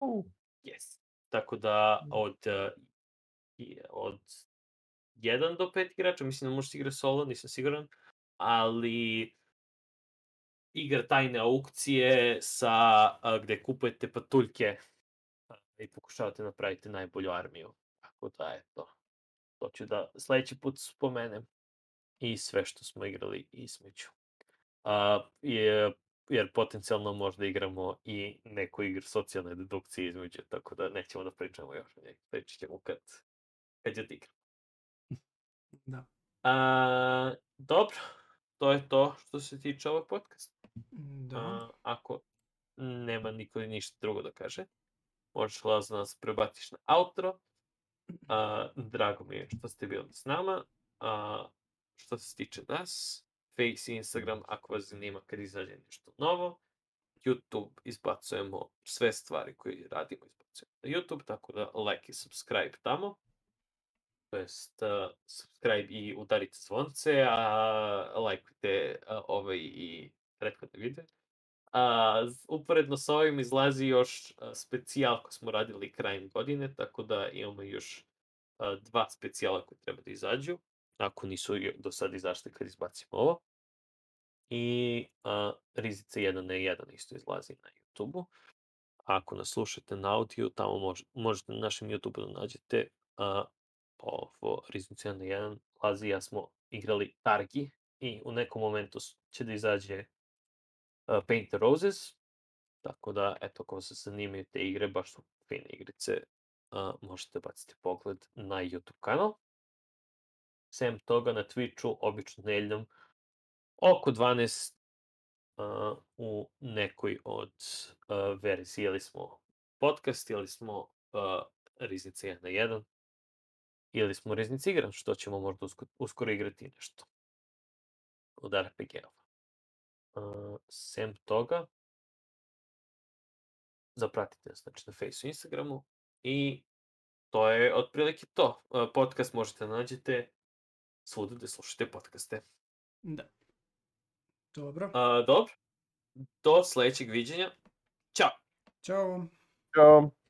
Wow. yes. Tako da od, a, i- od 1 do 5 igrača, mislim da možeš igrati solo, nisam siguran, ali igra tajne aukcije sa, a, gde kupujete patuljke i pokušavate napraviti najbolju armiju. Tako da, eto, to ću da sledeći put spomenem i sve što smo igrali između. A, je, jer potencijalno možda igramo i neku igru socijalne dedukcije između, tako da nećemo da pričamo još o njej. Pričat ćemo kad, kad je igra. Da. A, dobro, to je to što se tiče ovog podcasta. Da. A, ako nema niko ništa drugo da kaže, možeš Lazo da nas prebatiš na outro. A, drago mi je što ste bili s nama. A, što se tiče nas, Face i Instagram ako vas zanima kad izađe nešto novo. YouTube izbacujemo sve stvari koje radimo izbacujemo na YouTube, tako da like i subscribe tamo. To jest uh, subscribe i udarite zvonce, a lajkujte uh, ovaj i prethodne videe. A, uporedno sa ovim izlazi još a, specijal koji smo radili krajem godine, tako da imamo još a, dva specijala koji treba da izađu, ako nisu do sad izašli kad izbacimo ovo. i a, Rizice 1 na 1 isto izlazi na YouTube-u. Ako nas slušate na audiju, tamo mož, možete na našem YouTube-u da nađete a, ovo Riznice 1 na 1. Lazi ja smo igrali Targi i u nekom momentu će da izađe Paint the Roses, tako da, eto, vas se zanimaju te igre, baš su fine igrice, uh, možete baciti pogled na YouTube kanal. Sem toga, na Twitchu, obično nedeljom, oko 12 uh, u nekoj od uh, verzija ili smo podcast, ili smo uh, Riznice 1 na 1, ili smo Riznice igram, što ćemo možda usko, uskoro igrati nešto od RPG-ova. Uh, sem toga, zapratite nas znači, na Faceu i Instagramu i to je otprilike to. Uh, podcast možete da nađete svuda gde slušate podcaste. Da. Dobro. Uh, dobro, do sledećeg viđenja. Ćao! Ćao. Ćao.